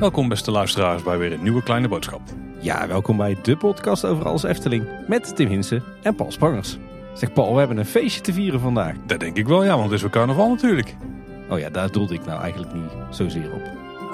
Welkom beste luisteraars bij weer een nieuwe kleine boodschap. Ja, welkom bij de podcast over alles Efteling met Tim Hinsen en Paul Sprangers. Zeg Paul, we hebben een feestje te vieren vandaag. Dat denk ik wel, ja, want het is weer carnaval natuurlijk. Oh ja, daar doelde ik nou eigenlijk niet zozeer op.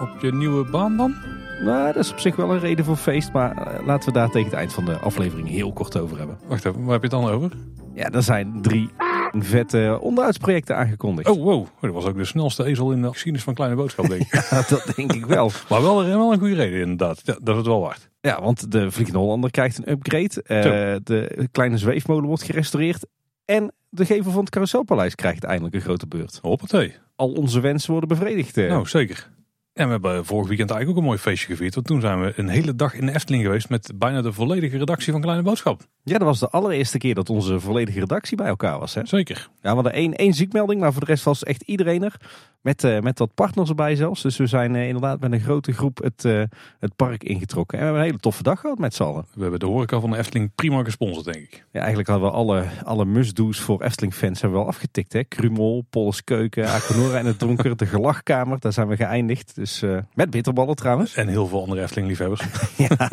Op je nieuwe baan dan? Nou, dat is op zich wel een reden voor feest, maar eh, laten we daar tegen het eind van de aflevering heel kort over hebben. Wacht even, waar heb je het dan over? Ja, er zijn drie vette onderhoudsprojecten aangekondigd. Oh, wow. Dat was ook de snelste ezel in de geschiedenis van Kleine Boodschap, denk ik. Ja, dat denk ik wel. maar wel, wel een goede reden inderdaad. Ja, dat het wel waard. Ja, want de Vliegende Hollander krijgt een upgrade. Eh, de kleine zweefmolen wordt gerestaureerd. En de gevel van het Carouselpaleis krijgt eindelijk een grote beurt. Hoppatee. Al onze wensen worden bevredigd. eh. Nou, zeker. En we hebben vorig weekend eigenlijk ook een mooi feestje gevierd. Want toen zijn we een hele dag in de Efteling geweest met bijna de volledige redactie van Kleine Boodschap. Ja, dat was de allereerste keer dat onze volledige redactie bij elkaar was. Hè? Zeker. Ja, we hadden één, één ziekmelding, maar voor de rest was echt iedereen er. Met, eh, met wat partners erbij zelfs. Dus we zijn eh, inderdaad met een grote groep het, eh, het park ingetrokken. En we hebben een hele toffe dag gehad met z'n allen. We hebben de horeca van de Efteling prima gesponsord, denk ik. Ja, eigenlijk hadden we alle, alle must-do's voor Efteling-fans hebben we wel afgetikt. Hè? Krumel, Polles Keuken, Aquanora in het donker, de gelachkamer. Daar zijn we geëindigd. Dus eh, met bitterballen trouwens. En heel veel andere Efteling-liefhebbers. Ja.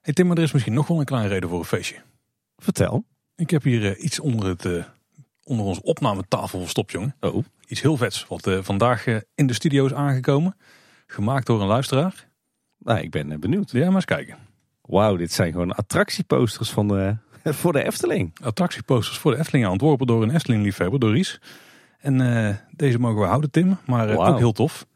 Hey Tim, maar er is misschien nog wel een kleine reden voor een feestje. Vertel. Ik heb hier eh, iets onder, het, eh, onder onze opnametafel verstopt, jongen. Oh. Iets heel vets, wat vandaag in de studio is aangekomen. Gemaakt door een luisteraar. Nou, ik ben benieuwd. Ja, maar eens kijken. Wauw, dit zijn gewoon attractieposters van de, voor de Efteling. Attractieposters voor de Efteling, ontworpen door een Efteling-liefhebber, door Ries. En deze mogen we houden, Tim. Maar ook heel tof.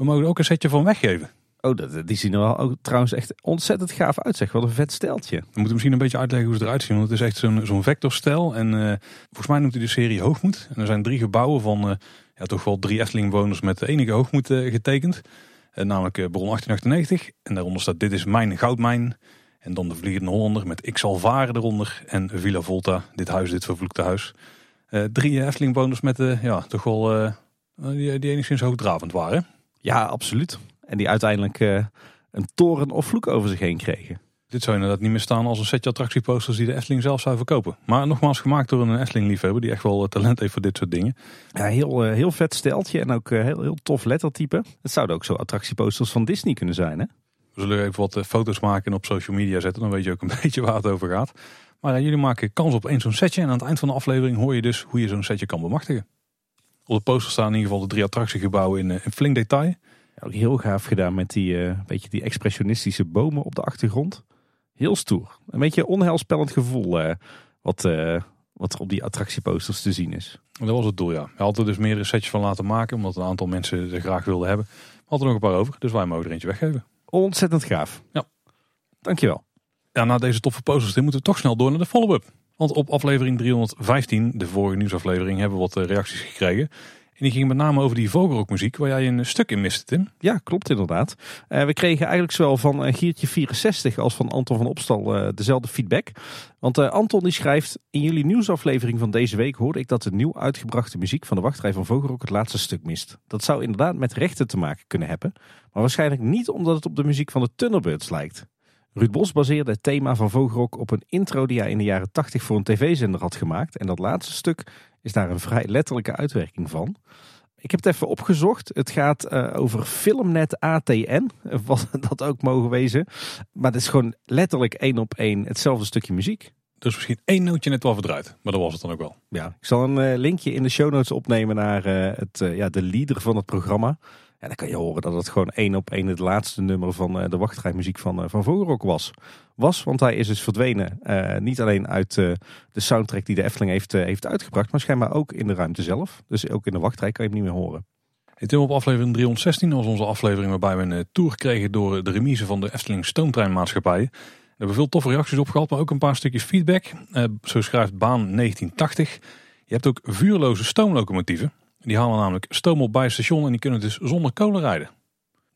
We mogen er ook een setje van weggeven. Oh, dat, die zien er wel ook trouwens echt ontzettend gaaf uit. Zeg, wat een vet steltje. We moeten misschien een beetje uitleggen hoe ze eruit zien. Want het is echt zo'n zo'n vectorstijl. En eh, volgens mij noemt hij de serie Hoogmoed. En er zijn drie gebouwen van eh, ja, toch wel drie Efteling-bewoners met de enige hoogmoed eh, getekend. Namelijk Bron 1898. En daaronder staat Dit is mijn goudmijn. En dan de Vliegende Hollander met Ik zal varen eronder. En Villa Volta, dit huis, dit vervloekte huis. Drie Efteling-bewoners met ja, toch wel die, die enigszins hoogdravend waren. Ja, absoluut. En die uiteindelijk eh, een toren of vloek over zich heen kregen. Dit zou inderdaad niet meer staan als een setje attractieposters die de Efteling zelf zou verkopen. Maar nogmaals gemaakt door een Efteling-liefhebber die echt wel eh, talent heeft voor dit soort dingen. Ja, heel, eh, heel vet steltje en ook heel, heel tof lettertype. Het zouden ook zo attractieposters van Disney kunnen zijn, hè? We zullen even wat foto's maken en op social media zetten. Dan weet je ook een beetje waar het over gaat. Maar jullie maken kans op één zo'n setje. En aan het eind van de aflevering hoor je dus hoe je zo'n setje kan bemachtigen. Op de poster staan in ieder geval de drie attractiegebouwen in, eh, in flink detail. Ja, ook heel gaaf gedaan met die, eh, beetje die expressionistische bomen op de achtergrond. Heel stoer. Een beetje onheilspellend gevoel eh, wat, wat er op die attractieposters te zien is. En dat was het doel, ja. We hadden er dus meerdere setjes van laten maken. Omdat een aantal mensen er graag wilden hebben. We hadden er nog een paar over. Dus wij mogen er eentje weggeven. Ontzettend gaaf. Ja. Dankjewel. Ja, na deze toffe posters moeten we toch snel door naar de follow-up. Want op aflevering 315, de vorige nieuwsaflevering, hebben we wat eh, reacties gekregen. En die gingen met name over die vogelrokmuziek, waar jij een stuk in miste, Tim. Ja, klopt inderdaad. Eh, we kregen eigenlijk zowel van eh, Giertje64 als van Anton van Opstal eh, dezelfde feedback. Want eh, Anton die schrijft, in jullie nieuwsaflevering van deze week hoorde ik dat de nieuw uitgebrachte muziek van de wachtrij van Vogelrok het laatste stuk mist. Dat zou inderdaad met rechten te maken kunnen hebben, maar waarschijnlijk niet omdat het op de muziek van de Thunderbirds lijkt. Ruud Bos baseerde het thema van Vogelrok op een intro die hij in de jaren 80 voor een tv-zender had gemaakt. En dat laatste stuk is daar een vrij letterlijke uitwerking van. Ik heb het even opgezocht. Het gaat eh, over Filmnet ATN, wat dat ook mogen wezen. Maar het is gewoon letterlijk één op één hetzelfde stukje muziek. Dus misschien één nootje net wel verdraaid. Maar dat was het dan ook wel. Ja, ik zal een eh, linkje in de show notes opnemen naar eh, het, eh, ja, de leader van het programma. En dan kan je horen dat het gewoon één op één het laatste nummer van de wachtrijmuziek van, van Vogelrok was. Was, want hij is dus verdwenen. Uh, niet alleen uit uh, de soundtrack die de Efteling heeft, uh, heeft uitgebracht, maar schijnbaar ook in de ruimte zelf. Dus ook in de wachtrij kan je hem niet meer horen. Hey Tim, op aflevering 316 was onze aflevering waarbij we een tour kregen door de remise van de Efteling Stoomtreinmaatschappij. We hebben veel toffe reacties op gehad, maar ook een paar stukjes feedback. Uh, zo schrijft Baan 1980. Je hebt ook vuurloze stoomlocomotieven. Die halen namelijk stoom op bij het station en die kunnen dus zonder kolen rijden.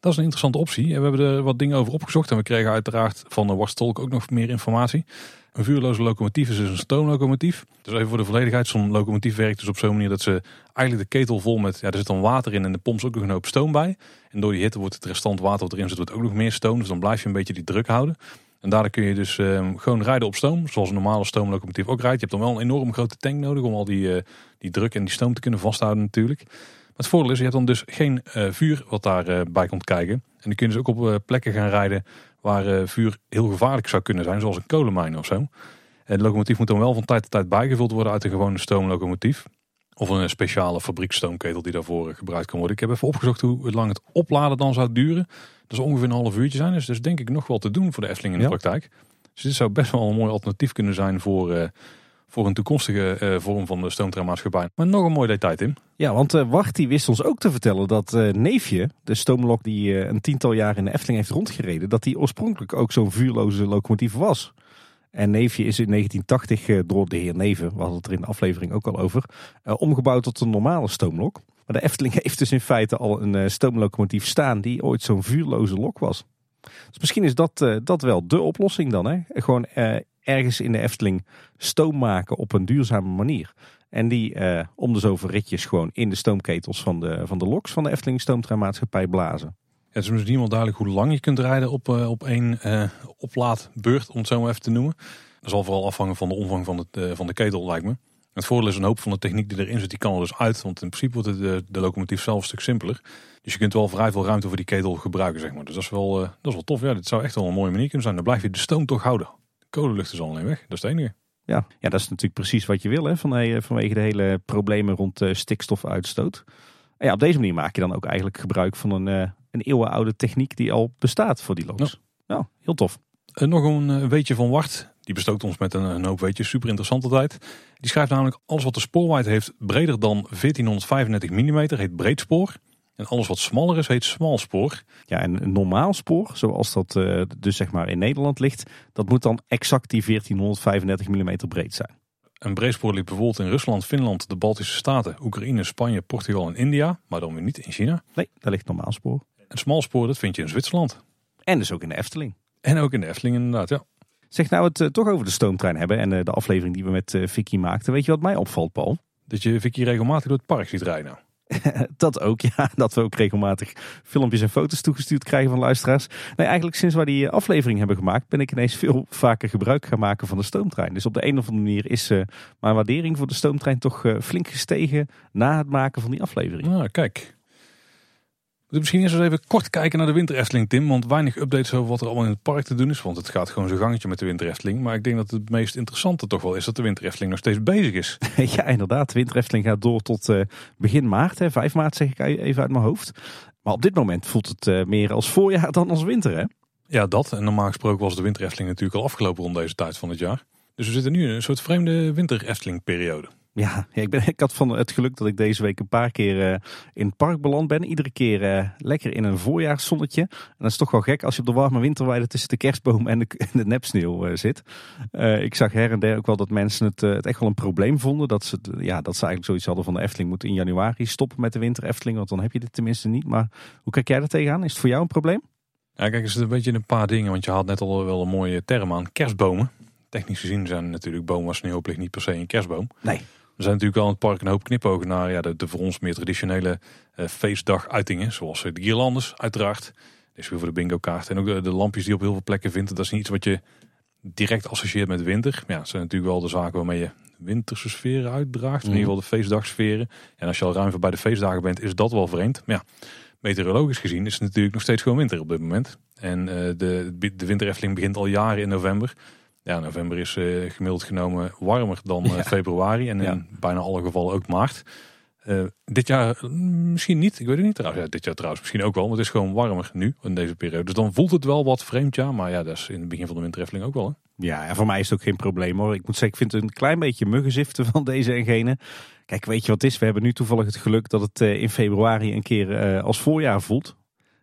Dat is een interessante optie. En we hebben er wat dingen over opgezocht en we kregen uiteraard van de Warstolk ook nog meer informatie. Een vuurloze locomotief is dus een stoomlocomotief. Dus even voor de volledigheid, zo'n locomotief werkt dus op zo'n manier dat ze eigenlijk de ketel vol met, ja er zit dan water in en de pompt ook nog een hoop stoom bij. En door die hitte wordt het restant water wat erin zit, wordt ook nog meer stoom. Dus dan blijf je een beetje die druk houden. En daardoor kun je dus ehm, gewoon rijden op stoom, zoals een normale stoomlocomotief ook rijdt. Je hebt dan wel een enorm grote tank nodig om al die, die druk en die stoom te kunnen vasthouden natuurlijk. Maar het voordeel is, je hebt dan dus geen vuur wat daarbij bij komt kijken. En dan kun je dus ook op plekken gaan rijden waar vuur heel gevaarlijk zou kunnen zijn, zoals een kolenmijn of zo. En de locomotief moet dan wel van tijd tot tijd bijgevuld worden uit een gewone stoomlocomotief. Of een speciale fabriekstoomketel die daarvoor gebruikt kan worden. Ik heb even opgezocht hoe lang het opladen dan zou duren. Dat ongeveer een half uurtje zijn. Dus dat is denk ik nog wel te doen voor de Efteling in de praktijk. Dus dit zou best wel een mooi alternatief kunnen zijn voor, uh, voor een toekomstige uh, vorm van de stoomtreinmaatschappij. Maar nog een mooi detail Tim. Ja, want uh, Wart die wist ons ook te vertellen dat Neefje, de stoomlok die een tiental jaar in de Efteling heeft rondgereden, dat die oorspronkelijk ook zo'n vuurloze locomotief was. En Neefje is in 1980 eh, door de heer Neven, we hadden het er in de aflevering ook al over, eh, omgebouwd tot een normale stoomlok. Maar de Efteling heeft dus in feite al een eh, stoomlocomotief staan die ooit zo'n vuurloze lok was. Dus misschien is dat, dat wel de oplossing dan. Hè? Gewoon ergens in de Efteling stoom maken op een duurzame manier. En die om de zoveel ritjes gewoon in de stoomketels van de, van de loks van de Efteling Stoomtreinmaatschappij blazen het is niet helemaal duidelijk hoe lang je kunt rijden op, op één uh, oplaadbeurt, om het zo maar even te noemen. Dat zal vooral afhangen van de omvang van, uh, van de ketel, lijkt me. Het voordeel is een hoop van de techniek die erin zit, die kan er dus uit. Want in principe wordt de, de locomotief zelf een stuk simpeler. Dus je kunt wel vrij veel ruimte voor die ketel gebruiken, zeg maar. Dus dat is wel, dat is wel tof. Ja, dit zou echt wel een mooie manier kunnen zijn. Dan blijf je de stoom toch houden. De kolenlucht is al alleen weg. Dat is het enige. Ja, ja, dat is natuurlijk precies wat je wil, hè, van, vanwege de hele problemen rond stikstofuitstoot. En ja, op deze manier maak je dan ook eigenlijk gebruik van een een eeuwenoude techniek die al bestaat voor die. Ja. Nou, heel tof. En nog een eh, weetje van Wart. Die bestookt ons met een, een hoop weetjes. Super interessante tijd. Die schrijft namelijk alles wat de spoorwijdte heeft breder dan 1435 mm heet breedspoor. En alles wat smaller is heet smalspoor. Ja, en een normaal spoor, zoals dat uh, dus zeg maar in Nederland ligt, dat moet dan exact die 1435 mm breed zijn. Een breedspoor liep bijvoorbeeld in Rusland, Finland, de Baltische Staten, Oekraïne, Spanje, Portugal en India, maar dan weer niet in China. Nee, daar ligt normaal spoor. Een smalspoor, dat vind je in Zwitserland. En dus ook in de Efteling. En ook in de Efteling inderdaad, ja. Zeg nou het uh, toch over de stoomtrein hebben en uh, de aflevering die we met uh, Vicky maakten. Weet je wat mij opvalt, Paul? Dat je Vicky regelmatig door het park ziet rijden. dat ook, ja. Dat we ook regelmatig filmpjes en foto's toegestuurd krijgen van luisteraars. Nee, eigenlijk sinds we die aflevering hebben gemaakt, ben ik ineens veel vaker gebruik gaan maken van de stoomtrein. Dus op de een of andere manier is mijn waardering voor de stoomtrein toch flink gestegen na het maken van die aflevering. Ah, kijk misschien eens even kort kijken naar de Winter Efteling, Tim. Want weinig updates over wat er allemaal in het park te doen is. Want het gaat gewoon zo'n gangetje met de Winter Efteling. Maar ik denk dat het meest interessante toch wel is dat de Winter Efteling nog steeds bezig is. Ja, inderdaad. De Winter Efteling gaat door tot uh, begin maart. Hè. 5 maart zeg ik even uit mijn hoofd. Maar op dit moment voelt het uh, meer als voorjaar dan als winter, hè? Ja, dat. En normaal gesproken was de Winter Efteling natuurlijk al afgelopen rond deze tijd van het jaar. Dus we zitten nu in een soort vreemde Winter Efteling periode. Ja, ik, ben, ik had van het geluk dat ik deze week een paar keer uh, in het park beland ben. Iedere keer uh, lekker in een voorjaarszonnetje. En dat is toch wel gek als je op de warme winterweide tussen de kerstboom en de, de nepsneeuw uh, zit. ik zag her en der ook wel dat mensen het, het echt wel een probleem vonden. Dat ze, ja, dat ze eigenlijk zoiets hadden van de Efteling moet in januari stoppen met de winter Efteling. Want dan heb je dit tenminste niet. Maar hoe kijk jij er tegenaan? Is het voor jou een probleem? Ja, kijk, is het een beetje een paar dingen. Want je had net al wel een mooie term aan. Kerstbomen. Technisch gezien zijn natuurlijk bomen waar sneeuw op ligt niet per se een kerstboom. Nee. Er zijn natuurlijk al in het park een hoop knipogen naar ja, de, de voor ons meer traditionele uh, feestdaguitingen. Zoals eh, de guirlandes uiteraard. Dus weer voor de bingo kaart. En ook de, de, lampjes die je op heel veel plekken vindt. Dat is niet iets wat je direct associeert met winter. Ja, dat zijn natuurlijk wel de zaken waarmee je winterse sferen uitdraagt. In ieder geval de feestdagsferen. En als je al ruim voorbij de feestdagen bent, is dat wel vreemd. Maar ja, meteorologisch gezien is het natuurlijk nog steeds gewoon winter op dit moment. En uh, de, de winter begint al jaren in november. Ja, november is uh, gemiddeld genomen warmer dan uh, februari en in bijna alle gevallen ook maart. Uh, dit jaar misschien niet, ik weet het niet trouwens. Ja, dit jaar trouwens misschien ook wel, want het is gewoon warmer nu in deze periode. Dus dan voelt het wel wat vreemd, ja. Maar ja, dat is in het begin van de wintereffeling ook wel. Hè? Ja, en voor mij is het ook geen probleem hoor. Ik moet zeggen, ik vind het een klein beetje muggenziften van deze en gene. Kijk, weet je wat het is? We hebben nu toevallig het geluk dat het in februari een keer als voorjaar voelt.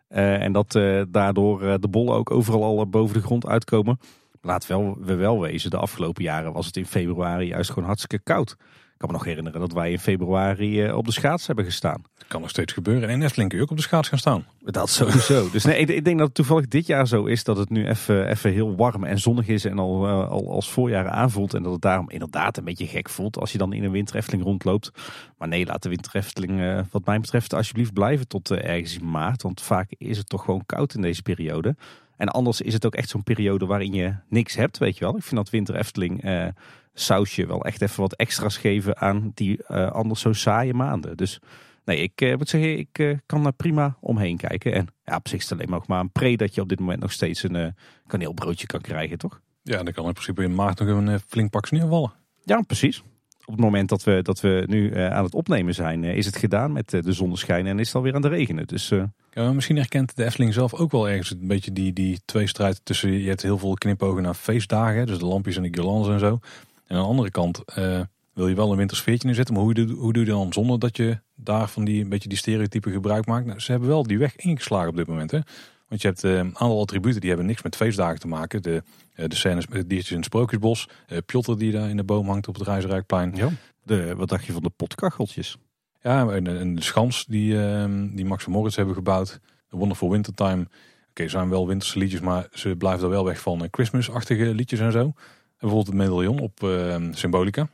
en dat daardoor de bollen ook overal al boven de grond uitkomen laat wel, we wel wezen, de afgelopen jaren was het in februari juist gewoon hartstikke koud. Ik kan me nog herinneren dat wij in februari eh, op de schaats hebben gestaan. Dat kan nog steeds gebeuren. En in Efteling kun je ook op de schaats gaan staan. Dat sowieso. dus nee, ik, denk dat het toevallig dit jaar zo is dat het nu even, even heel warm en zonnig is en al, uh, al als voorjaar aanvoelt. En dat het daarom inderdaad een beetje gek voelt als je dan in een winter rondloopt. Maar nee, laat de winter uh, wat mij betreft alsjeblieft blijven tot ergens in maart. Want vaak is het toch gewoon koud in deze periode. En anders is het ook echt zo'n periode waarin je niks hebt, weet je wel. Ik vind dat Winter Efteling eh, sausje wel echt even wat extra's geven aan die eh, anders zo saaie maanden. Dus nee, ik eh, moet zeggen, ik kan daar prima omheen kijken. En ja, op zich is het alleen maar, ook maar een pre dat je op dit moment nog steeds een kaneelbroodje kan krijgen, toch? Ja, dan kan in principe in maart nog een flink pak sneeuw vallen. Ja, precies. Op het moment dat we, dat we nu aan het opnemen zijn, is het gedaan met de zonneschijn en is het alweer aan het regenen. Dus Ja, misschien herkent de Efteling zelf ook wel ergens een beetje die, die tweestrijd tussen... Je hebt heel veel knipogen naar feestdagen, dus de lampjes en de guirlandes en zo. En aan de andere kant eh, wil je wel een wintersfeertje neerzetten. Maar hoe doe, hoe doe je dan zonder dat je daar van die, een beetje die stereotypen gebruik maakt? Nou, ze hebben wel die weg ingeslagen op dit moment. Hè? Want je hebt eh, een aantal attributen die hebben niks met feestdagen te maken. De, eh, de scènes met diertjes in het Sprookjesbos. eh Pjotter die daar in de boom hangt op het Reizenrijkplein. ja. de, wat dacht je van de potkacheltjes? Ja, en, en de schans die, ehm, die Max van Moritz hebben gebouwd. The Wonderful Wintertime. Oké, zijn wel winterse liedjes, maar ze blijven er wel weg van eh, Christmas-achtige liedjes en zo. En bijvoorbeeld het medaillon op ehm, Symbolica.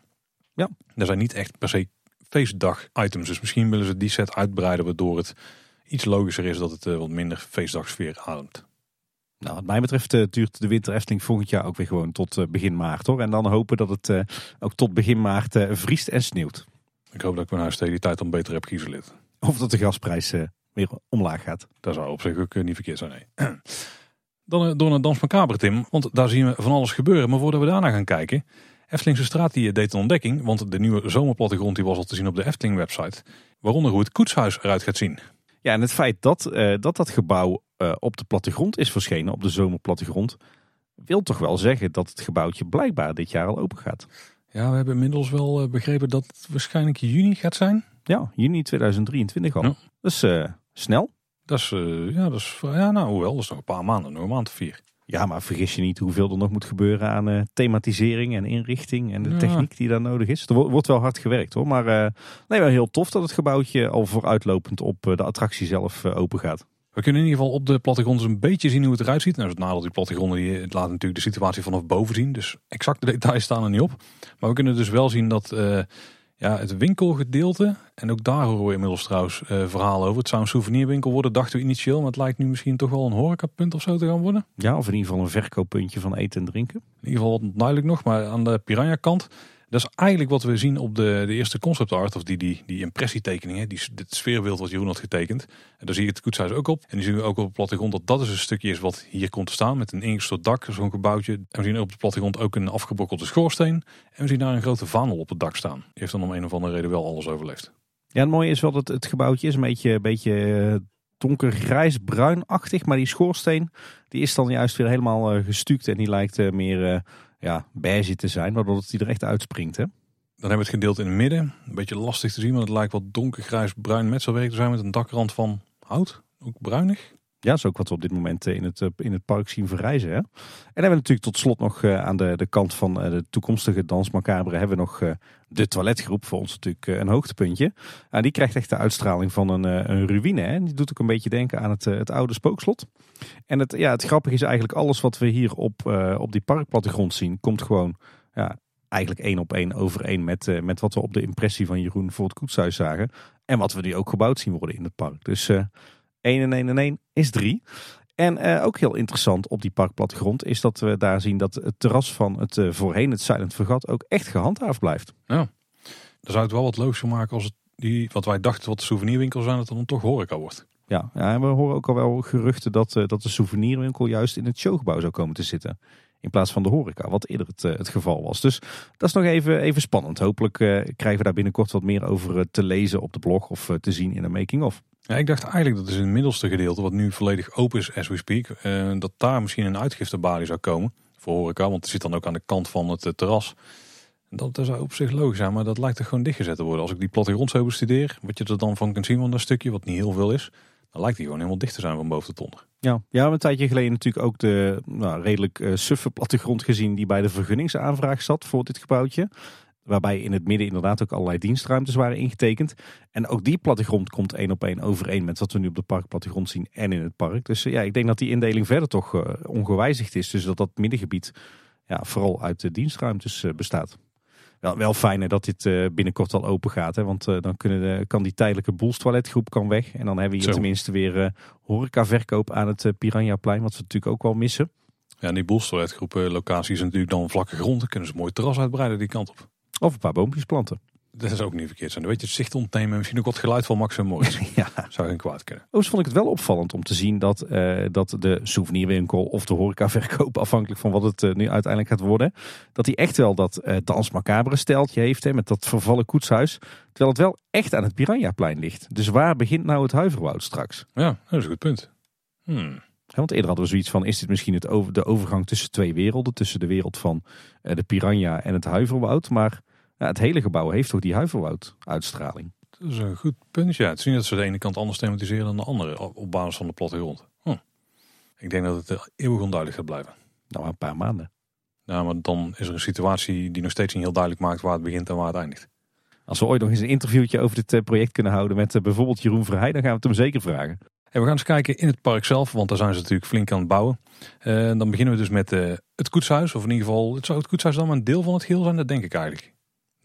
Ja. Dat zijn niet echt per se feestdag-items. Dus misschien willen ze die set uitbreiden, waardoor het iets logischer is dat het eh, wat minder feestdagsfeer ademt. Nou, wat mij betreft eh, duurt de Winter Efteling volgend jaar ook weer gewoon tot begin maart hoor. En dan hopen dat het ook tot begin maart vriest en sneeuwt. Ik hoop dat ik mijn huis tegen die tijd dan beter heb geïsoleerd. Of dat de gasprijs eh, weer omlaag gaat. Dat zou op zich ook eh, niet verkeerd zijn, nee. Dan eh, door naar Dans Macabre, Tim. Want daar zien we van alles gebeuren. Maar voordat we daarna gaan kijken... Eftelingse straat die deed een ontdekking. Want de nieuwe zomerplattegrond die was al te zien op de Efteling website. Waaronder hoe het koetshuis eruit gaat zien. Ja, en het feit dat dat, dat gebouw op de plattegrond is verschenen, op de zomerplattegrond, wil toch wel zeggen dat het gebouwtje blijkbaar dit jaar al open gaat. Ja, we hebben inmiddels wel eh, begrepen dat het waarschijnlijk juni gaat zijn. Ja, juni 2023 al. Ja. Dus eh, snel. Dat is, eh, ja, dat is, ja, nou, hoewel, dat is nog een paar maanden, nog een maand of vier. Ja, maar vergis je niet hoeveel er nog moet gebeuren aan thematisering en inrichting en de Ja. techniek die daar nodig is. Er wo- wordt wel hard gewerkt hoor, maar nee, wel heel tof dat het gebouwtje al vooruitlopend op de attractie zelf open gaat. We kunnen in ieder geval op de plattegrond eens een beetje zien hoe het eruit ziet. Nou, het nadeel die plattegronden die het laten natuurlijk de situatie vanaf boven zien. Dus exacte details staan er niet op. Maar we kunnen dus wel zien dat eh, ja, het winkelgedeelte, en ook daar horen we inmiddels trouwens eh, verhalen over. Het zou een souvenirwinkel worden, dachten we initieel. Maar het lijkt nu misschien toch wel een horecapunt of zo te gaan worden. Ja, of in ieder geval een verkooppuntje van eten en drinken. In ieder geval wat duidelijk nog, maar aan de piranha kant. Dat is eigenlijk wat we zien op de, de eerste concept art, of die, die, die impressietekeningen, die, dit sfeerbeeld wat Jeroen had getekend. En daar zie je het koetshuis ook op. En die zien we ook op de plattegrond dat dat dus een stukje is wat hier komt te staan, met een ingestort dak, zo'n gebouwtje. En we zien op de plattegrond ook een afgebrokkelde schoorsteen. En we zien daar een grote vaandel op het dak staan. Die heeft dan om een of andere reden wel alles overleefd. Ja, het mooie is wel dat het gebouwtje is een beetje, beetje eh, donkergrijs bruinachtig, maar die schoorsteen die is dan juist weer helemaal eh, gestuukt en die lijkt eh, meer ja, beige te zijn, waardoor het die er echt uitspringt. Hè? Dan hebben we het gedeelte in het midden. Een beetje lastig te zien, want het lijkt wat donkergrijs bruin metselwerk te zijn met een dakrand van hout. Ook bruinig. Ja, dat is ook wat we op dit moment eh, in het, eh, in het park zien verrijzen. Hè? En hebben we natuurlijk tot slot nog eh, aan de, de kant van de toekomstige Dans Macabre hebben we nog de toiletgroep. Voor ons natuurlijk een hoogtepuntje. En die krijgt echt de uitstraling van een, een ruïne. Hè? Die doet ook een beetje denken aan het, het oude spookslot. En het, ja, het grappige is eigenlijk alles wat we hier op, op die parkplattegrond zien, komt gewoon ja, eigenlijk één op één overeen met, met wat we op de impressie van Jeroen voor het koetshuis zagen. En wat we nu ook gebouwd zien worden in het park. Dus 1 en 1 en 1 is 3. En eh, ook heel interessant op die parkplattegrond is dat we daar zien dat het terras van het eh, voorheen het Silent Vergat ook echt gehandhaafd blijft. Dan zou het wel wat logischer maken als het die, wat wij dachten wat de souvenirwinkel zijn, dat het dan toch horeca wordt. Ja, ja, en we horen ook al wel geruchten dat, eh, dat de souvenirwinkel juist in het showgebouw zou komen te zitten. In plaats van de horeca, wat eerder het, het geval was. Dus dat is nog even, even spannend. Hopelijk krijgen we daar binnenkort wat meer over te lezen op de blog of te zien in de making-of. Ja, ik dacht eigenlijk dat is in het middelste gedeelte, wat nu volledig open is as we speak, eh, dat daar misschien een uitgiftebalie zou komen voor horeca. Want het zit dan ook aan de kant van het eh, terras. Dat, dat zou op zich logisch zijn, maar dat lijkt toch gewoon dichtgezet te worden. Als ik die plattegrond zo bestudeer, wat je er dan van kunt zien van dat stukje, wat niet heel veel is, dan lijkt die gewoon helemaal dicht te zijn van boven tot onder. Ja, ja, een tijdje geleden natuurlijk ook de nou, redelijk eh, suffe plattegrond gezien die bij de vergunningsaanvraag zat voor dit gebouwtje. Waarbij in het midden inderdaad ook allerlei dienstruimtes waren ingetekend. En ook die plattegrond komt één op één overeen met wat we nu op de parkplattegrond zien en in het park. Dus eh, ja, ik denk dat die indeling verder toch eh, ongewijzigd is. Dus dat dat middengebied ja, vooral uit de dienstruimtes eh, bestaat. Wel, wel fijn hè, dat dit binnenkort al open gaat. Hè, want dan kunnen de, kan die tijdelijke boelstoiletgroep kan weg. En dan hebben we hier Zo. tenminste weer horecaverkoop aan het Piranhaplein. Wat we natuurlijk ook wel missen. Ja, en die locatie is natuurlijk dan vlakke grond. Dan kunnen ze mooi terras uitbreiden die kant op. Of een paar boompjes planten. Dat is ook niet verkeerd zijn. Dan weet je het zicht ontnemen en misschien ook wat geluid van Max en Morris. Ja. Zou geen kwaad kunnen. Overigens vond ik het wel opvallend om te zien dat, eh, dat de souvenirwinkel of de horecaverkoop, afhankelijk van wat het eh, nu uiteindelijk gaat worden, dat hij echt wel dat eh dans macabre steltje heeft hè, met dat vervallen koetshuis. Terwijl het wel echt aan het Piranhaplein ligt. Dus waar begint nou het Huiverwoud straks? Ja, dat is een goed punt. Hmm. Want eerder hadden we zoiets van, is dit misschien het over, de overgang tussen twee werelden? Tussen de wereld van de Piranha en het Huiverwoud. Maar ja, het hele gebouw heeft toch die Huiverwoud uitstraling. Dat is een goed punt. Ja, het is niet dat ze de ene kant anders thematiseren dan de andere op basis van de plattegrond. Hm. Ik denk dat het eeuwig onduidelijk gaat blijven. Nou, een paar maanden. Ja, maar dan is er een situatie die nog steeds niet heel duidelijk maakt waar het begint en waar het eindigt. Als we ooit nog eens een interviewtje over dit eh, project kunnen houden met eh, bijvoorbeeld Jeroen Verheij, dan gaan we het hem zeker vragen. En we gaan eens kijken in het park zelf, want daar zijn ze natuurlijk flink aan het bouwen. Eh, dan beginnen we dus met het koetshuis, of in ieder geval, het zou het koetshuis dan maar een deel van het geheel zijn, dat denk ik eigenlijk.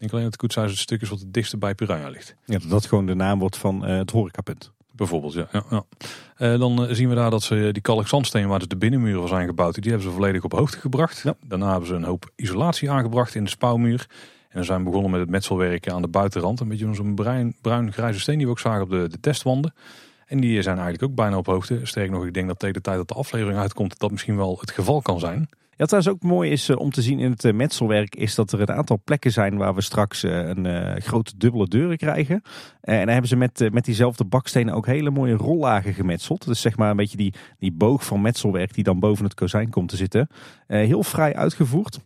Ik denk alleen dat het koetshuis het stuk is wat het dichtste bij Piranha ligt. Ja, dat dat gewoon de naam wordt van eh, het horecapunt. Bijvoorbeeld, ja. ja, ja. Eh, dan eh, zien we daar dat ze die kalkzandsteen waar dus de binnenmuren van zijn gebouwd, die hebben ze volledig op hoogte gebracht. Ja. Daarna hebben ze een hoop isolatie aangebracht in de spouwmuur. En we zijn begonnen met het metselwerk aan de buitenrand. Een beetje zo'n bruin, bruin-grijze steen die we ook zagen op de, de testwanden. En die zijn eigenlijk ook bijna op hoogte. Sterker nog, ik denk dat tegen de tijd dat de aflevering uitkomt, dat dat misschien wel het geval kan zijn. Ja, trouwens ook mooi is eh, om te zien in het eh, metselwerk is dat er een aantal plekken zijn waar we straks eh, een grote dubbele deuren krijgen. En daar hebben ze met, met diezelfde bakstenen ook hele mooie rollagen gemetseld. Dus zeg maar een beetje die, die boog van metselwerk die dan boven het kozijn komt te zitten. Heel vrij uitgevoerd.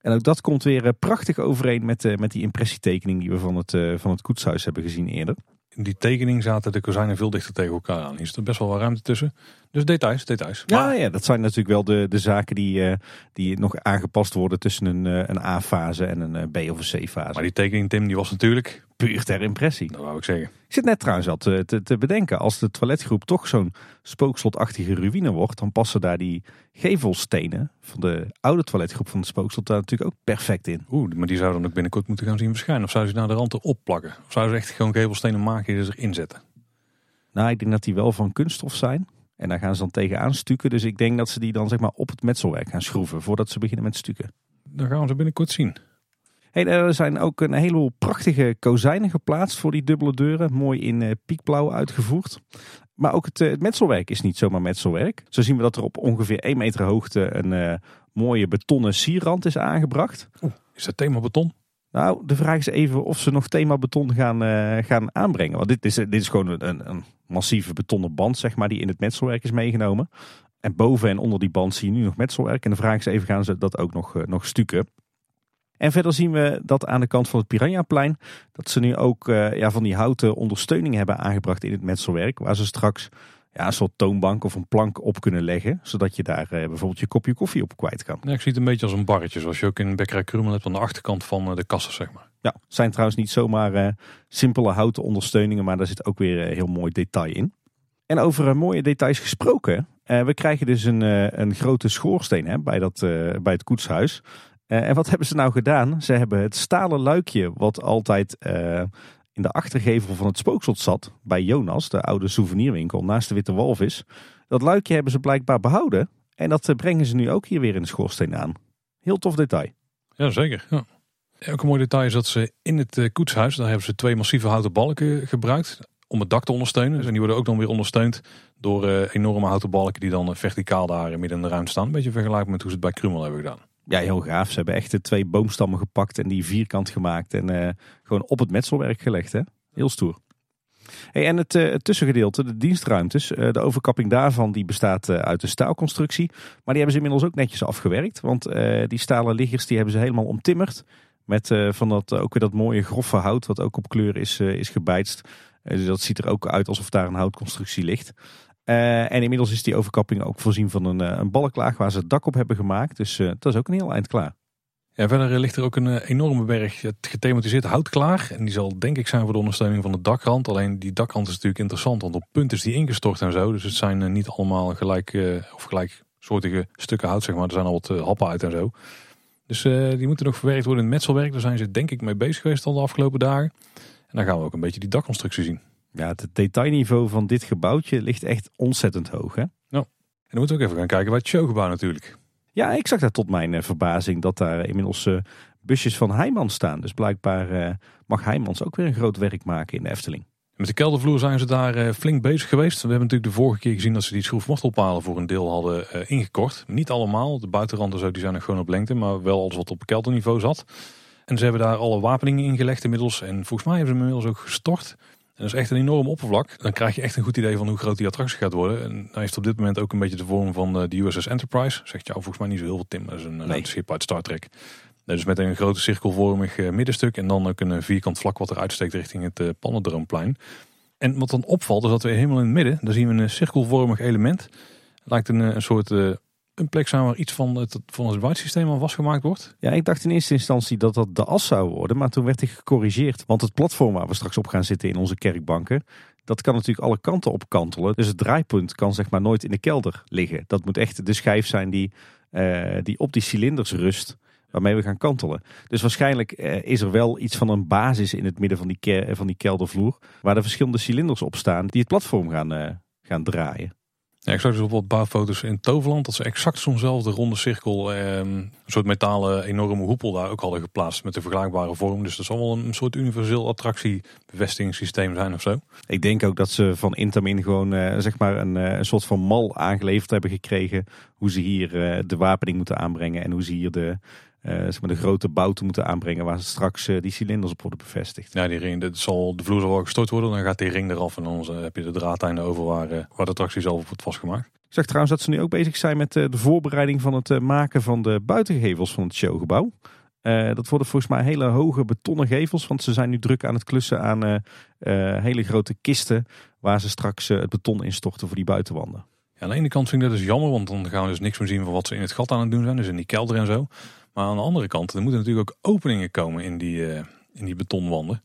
En ook dat komt weer prachtig overeen met, met die impressietekening die we van het, van het koetshuis hebben gezien eerder. In die tekening zaten de kozijnen veel dichter tegen elkaar aan. Hier zit er best wel wat ruimte tussen. Dus details, details. Ja, Maar- ja, dat zijn natuurlijk wel de, de zaken die, eh, die nog aangepast worden tussen een, eh, een A-fase en een eh, B- of een C-fase. maar die tekening, Tim, die was natuurlijk, Puur ter impressie. dat wou ik zeggen. Ik zit net trouwens al te, te, te bedenken, als de toiletgroep toch zo'n spookslotachtige ruïne wordt, dan passen daar die gevelstenen van de oude toiletgroep van het spookslot daar natuurlijk ook perfect in. Oeh, maar die zouden dan ook binnenkort moeten gaan zien verschijnen. Of zouden ze naar de rand erop plakken? Of zouden ze echt gewoon gevelstenen maken die ze erin zetten? Nou, ik denk dat die wel van kunststof zijn. En daar gaan ze dan tegenaan stukken. Dus ik denk dat ze die dan zeg maar op het metselwerk gaan schroeven voordat ze beginnen met stukken. Dan gaan we ze binnenkort zien. Hey, er zijn ook een heleboel prachtige kozijnen geplaatst voor die dubbele deuren. Mooi in eh, piekblauw uitgevoerd. Maar ook het, eh, het metselwerk is niet zomaar metselwerk. Zo zien we dat er op ongeveer 1 meter hoogte een eh, mooie betonnen sierrand is aangebracht. Is dat thema beton? Nou, de vraag is even of ze nog thema beton gaan, eh, gaan aanbrengen. Want dit is, dit is gewoon een, een massieve betonnen band, zeg maar, die in het metselwerk is meegenomen. En boven en onder die band zie je nu nog metselwerk. En de vraag is even, gaan ze dat ook nog, eh, nog stukken? En verder zien we dat aan de kant van het Piranhaplein, dat ze nu ook eh, ja, van die houten ondersteuningen hebben aangebracht in het metselwerk. Waar ze straks ja, een soort toonbank of een plank op kunnen leggen. Zodat je daar eh, bijvoorbeeld je kopje koffie op kwijt kan. Ja, ik zie het een beetje als een barretje. Zoals je ook in Bekkerij Krummel hebt aan de achterkant van eh, de kassen, zeg maar. Ja, zijn trouwens niet zomaar eh, simpele houten ondersteuningen, maar daar zit ook weer heel mooi detail in. En over mooie details gesproken, we krijgen dus een, een grote schoorsteen hè, bij, dat, bij het koetshuis. En wat hebben ze nou gedaan? Ze hebben het stalen luikje wat altijd in de achtergevel van het spookslot zat, bij Jonas, de oude souvenirwinkel naast de Witte Walvis. Dat luikje hebben ze blijkbaar behouden en dat eh, brengen ze nu ook hier weer in de schoorsteen aan. Heel tof detail. Ja, zeker. Ja. Ja, ook een mooi detail is dat ze in het eh, koetshuis, daar hebben ze twee massieve houten balken gebruikt om het dak te ondersteunen. Dus en die worden ook dan weer ondersteund door eh, enorme houten balken die dan verticaal daar midden in de ruimte staan. Een beetje vergelijkbaar met hoe ze het bij Krummel hebben gedaan. Ja, heel gaaf. Ze hebben echt de twee boomstammen gepakt en die vierkant gemaakt. En eh, gewoon op het metselwerk gelegd. Hè? Heel stoer. Hey, en het, eh, tussengedeelte, de dienstruimtes, eh, de overkapping daarvan die bestaat uit een staalconstructie. Maar die hebben ze inmiddels ook netjes afgewerkt. Want die stalen liggers die hebben ze helemaal omtimmerd. Met van dat, ook weer dat mooie grove hout wat ook op kleur is, is gebijtst. Eh, dus dat ziet er ook uit alsof daar een houtconstructie ligt. Eh, en inmiddels is die overkapping ook voorzien van een, eh, een balklaag waar ze het dak op hebben gemaakt. Dus eh, dat is ook een heel eind klaar. Ja, verder ligt er ook een enorme berg gethematiseerd hout klaar. En die zal denk ik zijn voor de ondersteuning van de dakrand. Alleen die dakrand is natuurlijk interessant, want op punt is die ingestort en zo. Dus het zijn niet allemaal gelijk, of gelijksoortige stukken hout, zeg maar. Er zijn al wat happen uit en zo. Dus die moeten nog verwerkt worden in het metselwerk. Daar zijn ze denk ik mee bezig geweest al de afgelopen dagen. En dan gaan we ook een beetje die dakconstructie zien. Ja, het detailniveau van dit gebouwtje ligt echt ontzettend hoog. Hè? Ja. En dan moeten we ook even gaan kijken bij het showgebouw natuurlijk. Ja, ik zag daar tot mijn verbazing dat daar inmiddels busjes van Heijmans staan. Dus blijkbaar mag Heijmans ook weer een groot werk maken in de Efteling. Met de keldervloer zijn ze daar eh, flink bezig geweest. We hebben natuurlijk de vorige keer gezien dat ze die schroefmortelpalen voor een deel hadden ingekort. Niet allemaal, de buitenranden zo, die zijn nog gewoon op lengte, maar wel alles wat op kelderniveau zat. En ze hebben daar alle wapeningen ingelegd inmiddels. En volgens mij hebben ze hem inmiddels ook gestort. En dat is echt een enorm oppervlak. Dan krijg je echt een goed idee van hoe groot die attractie gaat worden. En hij heeft op dit moment ook een beetje de vorm van eh, de USS Enterprise. Zegt jou volgens mij niet zo heel veel, Tim. Dat is een nee. schip uit Star Trek. Dus met een grote cirkelvormig eh, middenstuk en dan ook een vierkant vlak wat er uitsteekt richting het Pannendroomplein. En wat dan opvalt is dat we helemaal in het midden, daar zien we een cirkelvormig element. Het lijkt een, een soort uh, een plek waar iets van het, van het ruitsysteem al vastgemaakt wordt. Ja, ik dacht in eerste instantie dat dat de as zou worden, maar toen werd ik gecorrigeerd. Want het platform waar we straks op gaan zitten in onze kerkbanken, dat kan natuurlijk alle kanten op kantelen. Dus het draaipunt kan zeg maar nooit in de kelder liggen. Dat moet echt de schijf zijn die, die op die cilinders rust waarmee we gaan kantelen. Dus waarschijnlijk eh, is er wel iets van een basis in het midden van die, van die keldervloer. Waar er verschillende cilinders op staan die het platform gaan, uh, gaan draaien. Ja, ik zag dus wat bouwfoto's in Toverland dat ze exact zo'nzelfde ronde cirkel, eh, een soort metalen enorme hoepel daar ook hadden geplaatst met een vergelijkbare vorm. Dus dat zal wel een soort universeel attractiebevestigingssysteem zijn of zo. Ik denk ook dat ze van Intamin gewoon eh, zeg maar een, eh, een soort van mal aangeleverd hebben gekregen. Hoe ze hier uh, de wapening moeten aanbrengen en hoe ze hier de, zeg maar de grote bouten moeten aanbrengen waar ze straks uh, die cilinders op worden bevestigd. Ja, die ring, dat zal, de vloer zal wel gestort worden, dan gaat die ring eraf en dan uh, heb je de draadlijnen over waar, waar de attractie zelf op wordt vastgemaakt. Ik zag trouwens dat ze nu ook bezig zijn met de voorbereiding van het maken van de buitengevels van het showgebouw. dat worden volgens mij hele hoge betonnen gevels, want ze zijn nu druk aan het klussen aan hele grote kisten waar ze straks het beton instorten voor die buitenwanden. Ja, aan de ene kant vind ik dat dus jammer, want dan gaan we dus niks meer zien van wat ze in het gat aan het doen zijn, dus in die kelder en zo. Maar aan de andere kant, er moeten natuurlijk ook openingen komen in die, uh, in die betonwanden.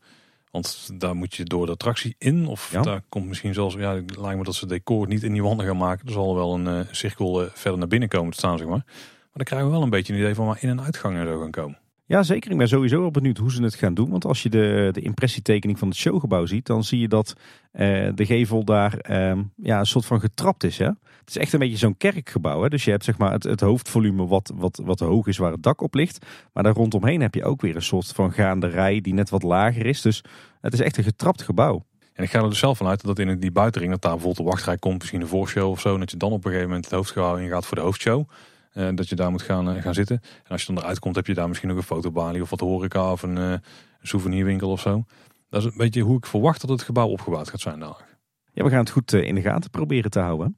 Want daar moet je door de attractie in. Of daar komt misschien zelfs, ja, het lijkt me dat ze decor niet in die wanden gaan maken. Er zal wel een uh, cirkel uh, verder naar binnen komen te staan, zeg maar. Maar dan krijgen we wel een beetje een idee van waar in- en uitgangen er gaan komen. Ja, zeker. Ik ben sowieso wel benieuwd hoe ze het gaan doen. Want als je de, de impressietekening van het showgebouw ziet, dan zie je dat de gevel daar ehm, ja, een soort van getrapt is. Hè? Het is echt een beetje zo'n kerkgebouw. Hè? Dus je hebt zeg maar het, het hoofdvolume wat, wat, wat hoog is waar het dak op ligt. Maar daar rondomheen heb je ook weer een soort van gaanderij die net wat lager is. Dus het is echt een getrapt gebouw. En ik ga er dus zelf vanuit dat in die buitenring, dat daar bijvoorbeeld de wachtrij komt, misschien een voorshow of zo. En dat je dan op een gegeven moment het hoofdgebouw ingaat voor de hoofdshow. Uh, dat je daar moet gaan, uh, gaan zitten. En als je dan eruit komt, heb je daar misschien nog een fotobalie of wat horeca of een, uh, een souvenirwinkel of zo. Dat is een beetje hoe ik verwacht dat het gebouw opgebouwd gaat zijn dadelijk. Ja, we gaan het goed in de gaten proberen te houden.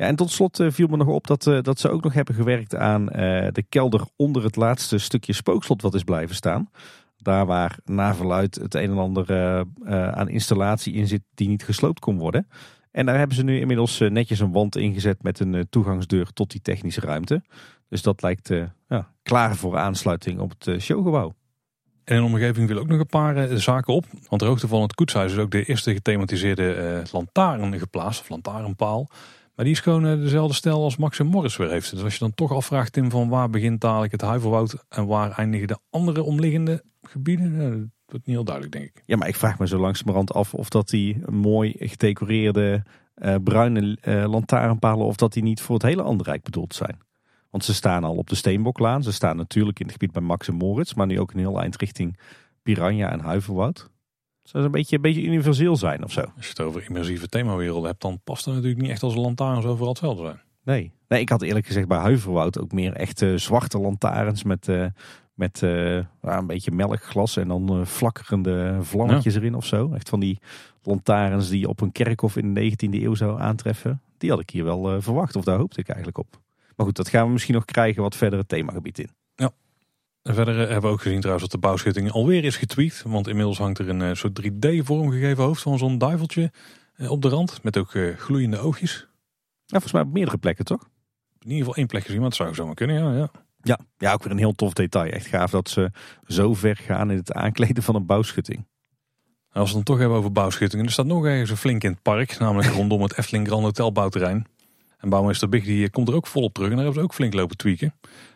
Ja, en tot slot viel me nog op dat, dat ze ook nog hebben gewerkt aan de kelder onder het laatste stukje spookslot wat is blijven staan. Daar waar na verluid het een en ander aan installatie in zit die niet gesloopt kon worden. En daar hebben ze nu inmiddels netjes een wand ingezet met een toegangsdeur tot die technische ruimte. Dus dat lijkt ja, klaar voor aansluiting op het showgebouw. En in omgeving viel ook nog een paar zaken op. Want de hoogte van het koetshuis is ook de eerste gethematiseerde lantaarn geplaatst, of lantaarnpaal. Maar die is gewoon dezelfde stijl als Max en Morris weer heeft. Dus als je dan toch afvraagt, Tim, van waar begint dadelijk het Huiverwoud en waar eindigen de andere omliggende gebieden? Dat wordt niet heel duidelijk, denk ik. Ja, maar ik vraag me zo langzamerhand af of dat die mooi gedecoreerde uh, bruine uh, lantaarnpalen, of dat die niet voor het hele Anderrijk bedoeld zijn. Want ze staan al op de Steenboklaan. Ze staan natuurlijk in het gebied bij Max en Moritz, maar nu ook een heel eind richting Piranha en Huiverwoud. Zou een beetje, een beetje universeel zijn of zo. Als je het over immersieve themawerelden hebt, dan past er natuurlijk niet echt als lantaarns overal hetzelfde zijn. Nee. nee, ik had eerlijk gezegd bij Huiverwoud ook meer echte zwarte lantaarns met, uh, met uh, een beetje melkglas en dan flakkerende vlammetjes ja. erin of zo. Echt van die lantaarns die je op een kerkhof in de 19e eeuw zou aantreffen. Die had ik hier wel verwacht, of daar hoopte ik eigenlijk op. Maar goed, dat gaan we misschien nog krijgen wat verder het themagebied in. En verder hebben we ook gezien trouwens dat de bouwschutting alweer is getweakt. Want inmiddels hangt er een soort 3D vormgegeven hoofd van zo'n duiveltje op de rand. Met ook gloeiende oogjes. Ja, volgens mij op meerdere plekken toch? In ieder geval één plek gezien, maar het zou zomaar kunnen, ja. ja. Ja, ja, ook weer een heel tof detail. Echt gaaf dat ze zo ver gaan in het aankleden van een bouwschutting. Als we het dan toch hebben over bouwschuttingen. Er staat nog ergens een flink in het park. Namelijk rondom het Efteling Grand Hotel bouwterrein. En bouwmeester Big die komt er ook volop terug. En daar hebben ze ook flink lopen tweaken.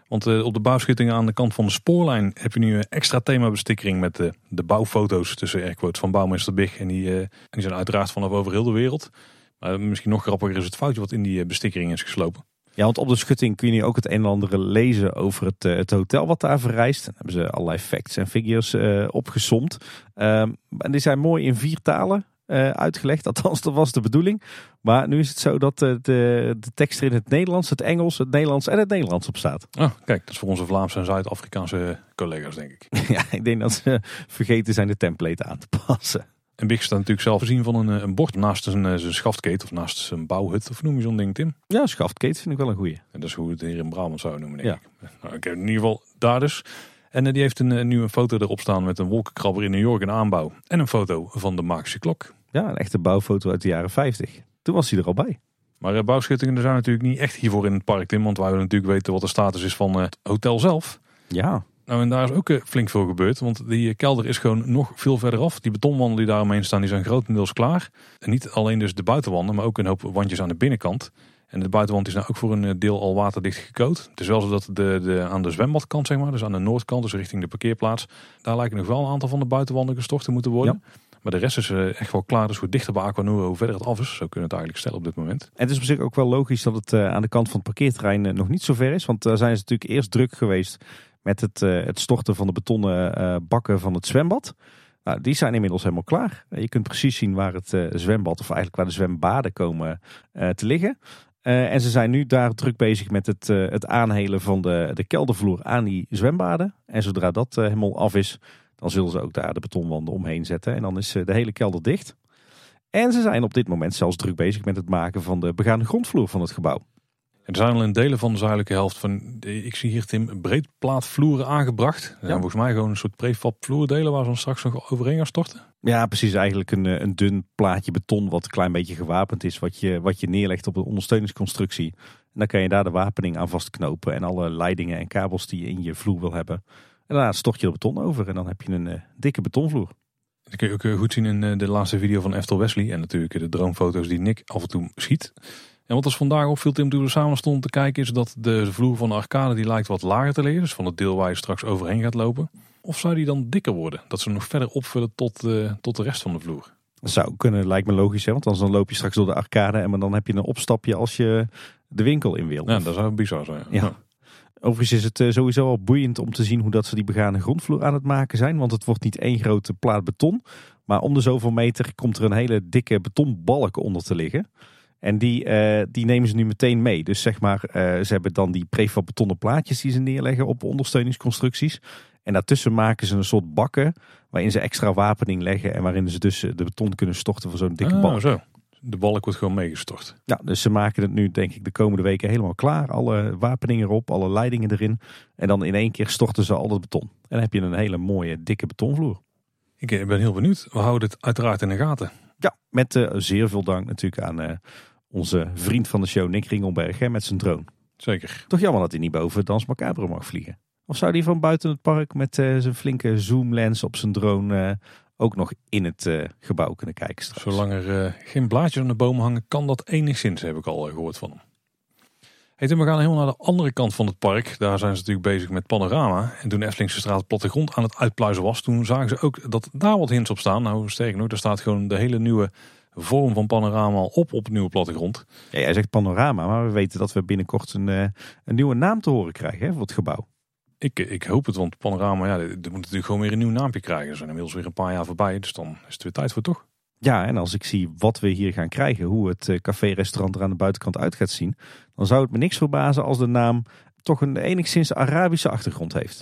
Want uh, op de bouwschuttingen aan de kant van de spoorlijn heb je nu een extra themabestikkering met de, de bouwfoto's tussen airquotes van bouwmeester Big. En die, die zijn uiteraard vanaf over heel de wereld. Maar misschien nog grappiger is het foutje wat in die bestikkering is geslopen. Ja, want op de schutting kun je nu ook het een en ander lezen over het, het hotel wat daar verrijst. Hebben ze allerlei facts en figures opgesomd. Um, en die zijn mooi in vier talen uh, uitgelegd. Althans, dat was de bedoeling. Maar nu is het zo dat uh, de, de tekst er in het Nederlands, het Engels, het Nederlands en het Nederlands op staat. Oh, kijk, dat is voor onze Vlaamse en Zuid-Afrikaanse collega's, denk ik. ja, ik denk dat ze vergeten zijn de template aan te passen. En Big staat natuurlijk zelf voorzien van een, een bord naast zijn, zijn schaftketen of naast zijn bouwhut. Of noem je zo'n ding, Tim? Ja, schaftketen vind ik wel een goeie. En dat is hoe het hier in Brabant zouden noemen, denk ja. ik. Nou, ik heb in ieder geval daar dus. En die heeft een, nu een foto erop staan met een wolkenkrabber in New York in aanbouw. En een foto van de magische klok. Ja, een echte bouwfoto uit de jaren 50. Toen was hij er al bij. Maar uh, bouwschuttingen zijn natuurlijk niet echt hiervoor in het park, Tim. Want wij willen natuurlijk weten wat de status is van het hotel zelf. Ja. Nou, en daar is ook flink veel gebeurd. Want die kelder is gewoon nog veel verder af. Die betonwanden die daar omheen staan, die zijn grotendeels klaar. En niet alleen dus de buitenwanden, maar ook een hoop wandjes aan de binnenkant. En de buitenwand is nou ook voor een deel al waterdicht gecoat. Het is wel zo dat de, de, aan de zwembadkant, zeg maar, dus aan de noordkant, dus richting de parkeerplaats, daar lijken nog wel een aantal van de buitenwanden gestort te moeten worden. Ja. Maar de rest is eh, echt wel klaar. Dus hoe dichter bij Aquanura, hoe verder het af is. Zo kunnen we het eigenlijk stellen op dit moment. En het is op zich ook wel logisch dat het eh, aan de kant van het parkeerterrein eh, nog niet zo ver is. Want daar zijn ze natuurlijk eerst druk geweest met het, het storten van de betonnen bakken van het zwembad. Nou, die zijn inmiddels helemaal klaar. Je kunt precies zien waar het zwembad, of eigenlijk waar de zwembaden komen te liggen. En ze zijn nu daar druk bezig met het, het aanhelen van de, de keldervloer aan die zwembaden. En zodra dat helemaal af is, dan zullen ze ook daar de betonwanden omheen zetten. En dan is eh, de hele kelder dicht. En ze zijn op dit moment zelfs druk bezig met het maken van de begaande grondvloer van het gebouw. Er zijn al in delen van de zuidelijke helft van, ik zie hier Tim, breedplaatvloeren aangebracht. Zijn volgens mij gewoon een soort prefab vloerdelen waar ze straks nog overheen gaan storten. Ja, precies. Eigenlijk een, eh, een dun plaatje beton wat een klein beetje gewapend is. Wat je, wat je neerlegt op een ondersteuningsconstructie. En dan kan je daar de wapening aan vastknopen. En alle leidingen en kabels die je in je vloer wil hebben. En daarna stort je er beton over en dan heb je een uh, dikke betonvloer. Dat kun je ook eh, goed zien in de laatste video van Eftel Wesley. En natuurlijk de droomfoto's die Nick af en toe schiet. En wat ons vandaag opviel Tim toen we samen stonden te kijken... is dat de vloer van de arcade die lijkt wat lager te liggen. Dus van het deel waar je straks overheen gaat lopen. Of zou die dan dikker worden? Dat ze nog verder opvullen tot, tot de rest van de vloer. Dat zou kunnen, lijkt me logisch. Hè? Want dan loop je straks door de arcade en dan heb je een opstapje als je de winkel in wil. Ja, dat zou bizar zijn. Ja. Overigens is het eh, sowieso al boeiend om te zien hoe dat ze die begane grondvloer aan het maken zijn. Want het wordt niet één grote plaat beton. Maar om de zoveel meter komt er een hele dikke betonbalk onder te liggen. En die, uh, die nemen ze nu meteen mee. Dus zeg maar, uh, ze hebben dan die prefab betonnen plaatjes die ze neerleggen op ondersteuningsconstructies. En daartussen maken ze een soort bakken waarin ze extra wapening leggen. En waarin ze dus de beton kunnen storten voor zo'n dikke ah, balk. Zo de balk wordt gewoon meegestort. Ja, dus ze maken het nu denk ik de komende weken helemaal klaar. Alle wapeningen erop, alle leidingen erin. En dan in één keer storten ze al dat beton. En dan heb je een hele mooie dikke betonvloer. Ik eh, ben heel benieuwd. We houden het uiteraard in de gaten. Ja, met uh, zeer veel dank natuurlijk aan onze vriend van de show Nick Ringelberg hè, met zijn drone. Zeker. Toch jammer dat hij niet boven Dans Macabre mag vliegen. Of zou hij van buiten het park met uh, zijn flinke zoomlens op zijn drone ook nog in het uh, gebouw kunnen kijken straks. Zolang er geen blaadjes aan de boom hangen, kan dat enigszins, heb ik al gehoord van hem. Hey, we gaan helemaal naar de andere kant van het park. Daar zijn ze natuurlijk bezig met panorama. En toen Eftelingse straat plattegrond aan het uitpluizen was, toen zagen ze ook dat daar wat hints op staan. Nou, sterker nog, daar staat gewoon de hele nieuwe vorm van panorama al op op het nieuwe plattegrond. Ja, jij zegt panorama, maar we weten dat we binnenkort een, een nieuwe naam te horen krijgen hè, voor het gebouw. Ik, ik hoop het, want Panorama, ja, er moet natuurlijk gewoon weer een nieuw naampje krijgen. Er zijn inmiddels weer een paar jaar voorbij, dus dan is het weer tijd voor toch? Ja, en als ik zie wat we hier gaan krijgen, hoe het eh, café-restaurant er aan de buitenkant uit gaat zien, dan zou het me niks verbazen als de naam toch een enigszins Arabische achtergrond heeft.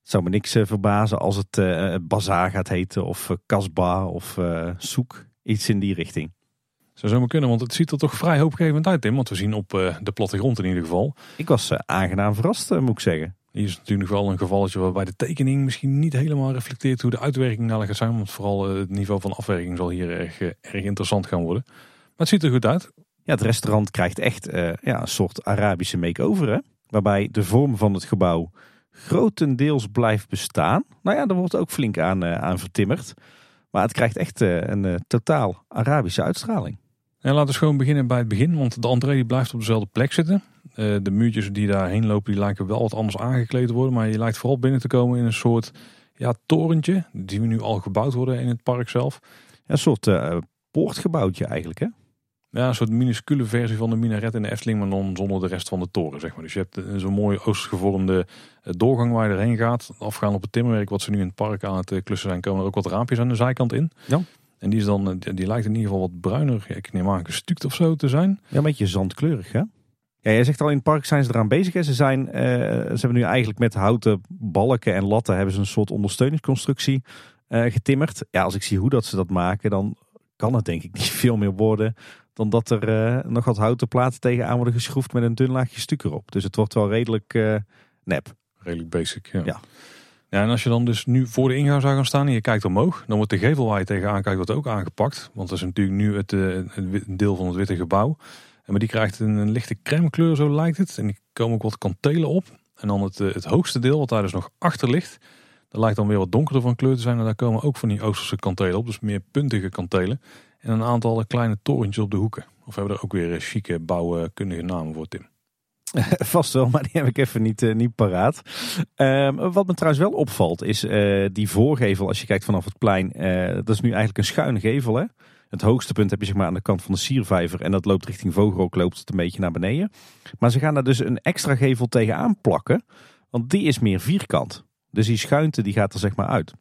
Het zou me niks eh, verbazen als het uh, Bazaar gaat heten of Kasbah of uh, Soek, iets in die richting. Zou zomaar kunnen, want het ziet er toch vrij hoopgevend uit, Tim. Want we zien op de plattegrond in ieder geval. Ik was aangenaam verrast, moet ik zeggen. Hier is natuurlijk wel een gevalletje waarbij de tekening misschien niet helemaal reflecteert hoe de uitwerking nou gaat zijn. Want vooral eh, het niveau van afwerking zal hier erg, eh, erg interessant gaan worden. Maar het ziet er goed uit. Ja, het restaurant krijgt echt uh, ja, een soort Arabische make-over. Hè? Waarbij de vorm van het gebouw grotendeels blijft bestaan. Nou ja, daar wordt ook flink aan, uh, aan vertimmerd. Maar het krijgt echt een totaal Arabische uitstraling. En laten we gewoon beginnen bij het begin, want de entree die blijft op dezelfde plek zitten. Uh, de muurtjes die daarheen lopen, die lijken wel wat anders aangekleed te worden. Maar je lijkt vooral binnen te komen in een soort ja, torentje, die we nu al gebouwd worden in het park zelf. een soort uh, poortgebouwtje eigenlijk hè? Ja, een soort minuscule versie van de minaret in de Efteling, maar dan zonder de rest van de toren, zeg maar. Dus je hebt zo'n mooie oostgevormde eh, doorgang waar je erheen gaat. Afgaan op het timmerwerk wat ze nu in het park aan het klussen zijn, komen er ook wat raampjes aan de zijkant in. Ja. En die, is dan, die, lijkt in ieder geval wat bruiner, ik neem aan gestuukt of zo te zijn. Ja, een beetje zandkleurig hè? Ja, jij zegt al in het park zijn ze eraan bezig. Hè? Ze, zijn, uh, ze hebben nu eigenlijk met houten balken en latten hebben ze een soort ondersteuningsconstructie uh, getimmerd. Ja, als ik zie hoe dat ze dat maken, dan kan het denk ik niet veel meer worden dan dat er uh, nog wat houten platen tegenaan worden geschroefd met een dun laagje stuk erop. Dus het wordt wel redelijk nep. Redelijk basic, ja. ja. Ja, en als je dan dus nu voor de ingang zou gaan staan en je kijkt omhoog, dan wordt de gevel waar je tegenaan kijkt wordt ook aangepakt. Want dat is natuurlijk nu het, het deel van het witte gebouw. Maar die krijgt een, een lichte crème kleur, zo lijkt het. En die komen ook wat kantelen op. En dan het, eh, het hoogste deel, wat daar dus nog achter ligt. Dat lijkt dan weer wat donkerder van kleur te zijn. En daar komen ook van die Oosterse kantelen op. Dus meer puntige kantelen. En een aantal kleine torentjes op de hoeken. Of hebben we er ook weer chique bouwkundige namen voor, Tim? Vast wel, maar die heb ik even niet, uh, niet paraat. Ehm, wat me trouwens wel opvalt is uh, die voorgevel als je kijkt vanaf het plein. dat is nu eigenlijk een schuine gevel hè. Het hoogste punt heb je zeg maar aan de kant van de siervijver. En dat loopt richting Vogelrok, loopt het een beetje naar beneden. Maar ze gaan daar dus een extra gevel tegenaan plakken. Want die is meer vierkant. Dus die schuinte die gaat er zeg maar uit.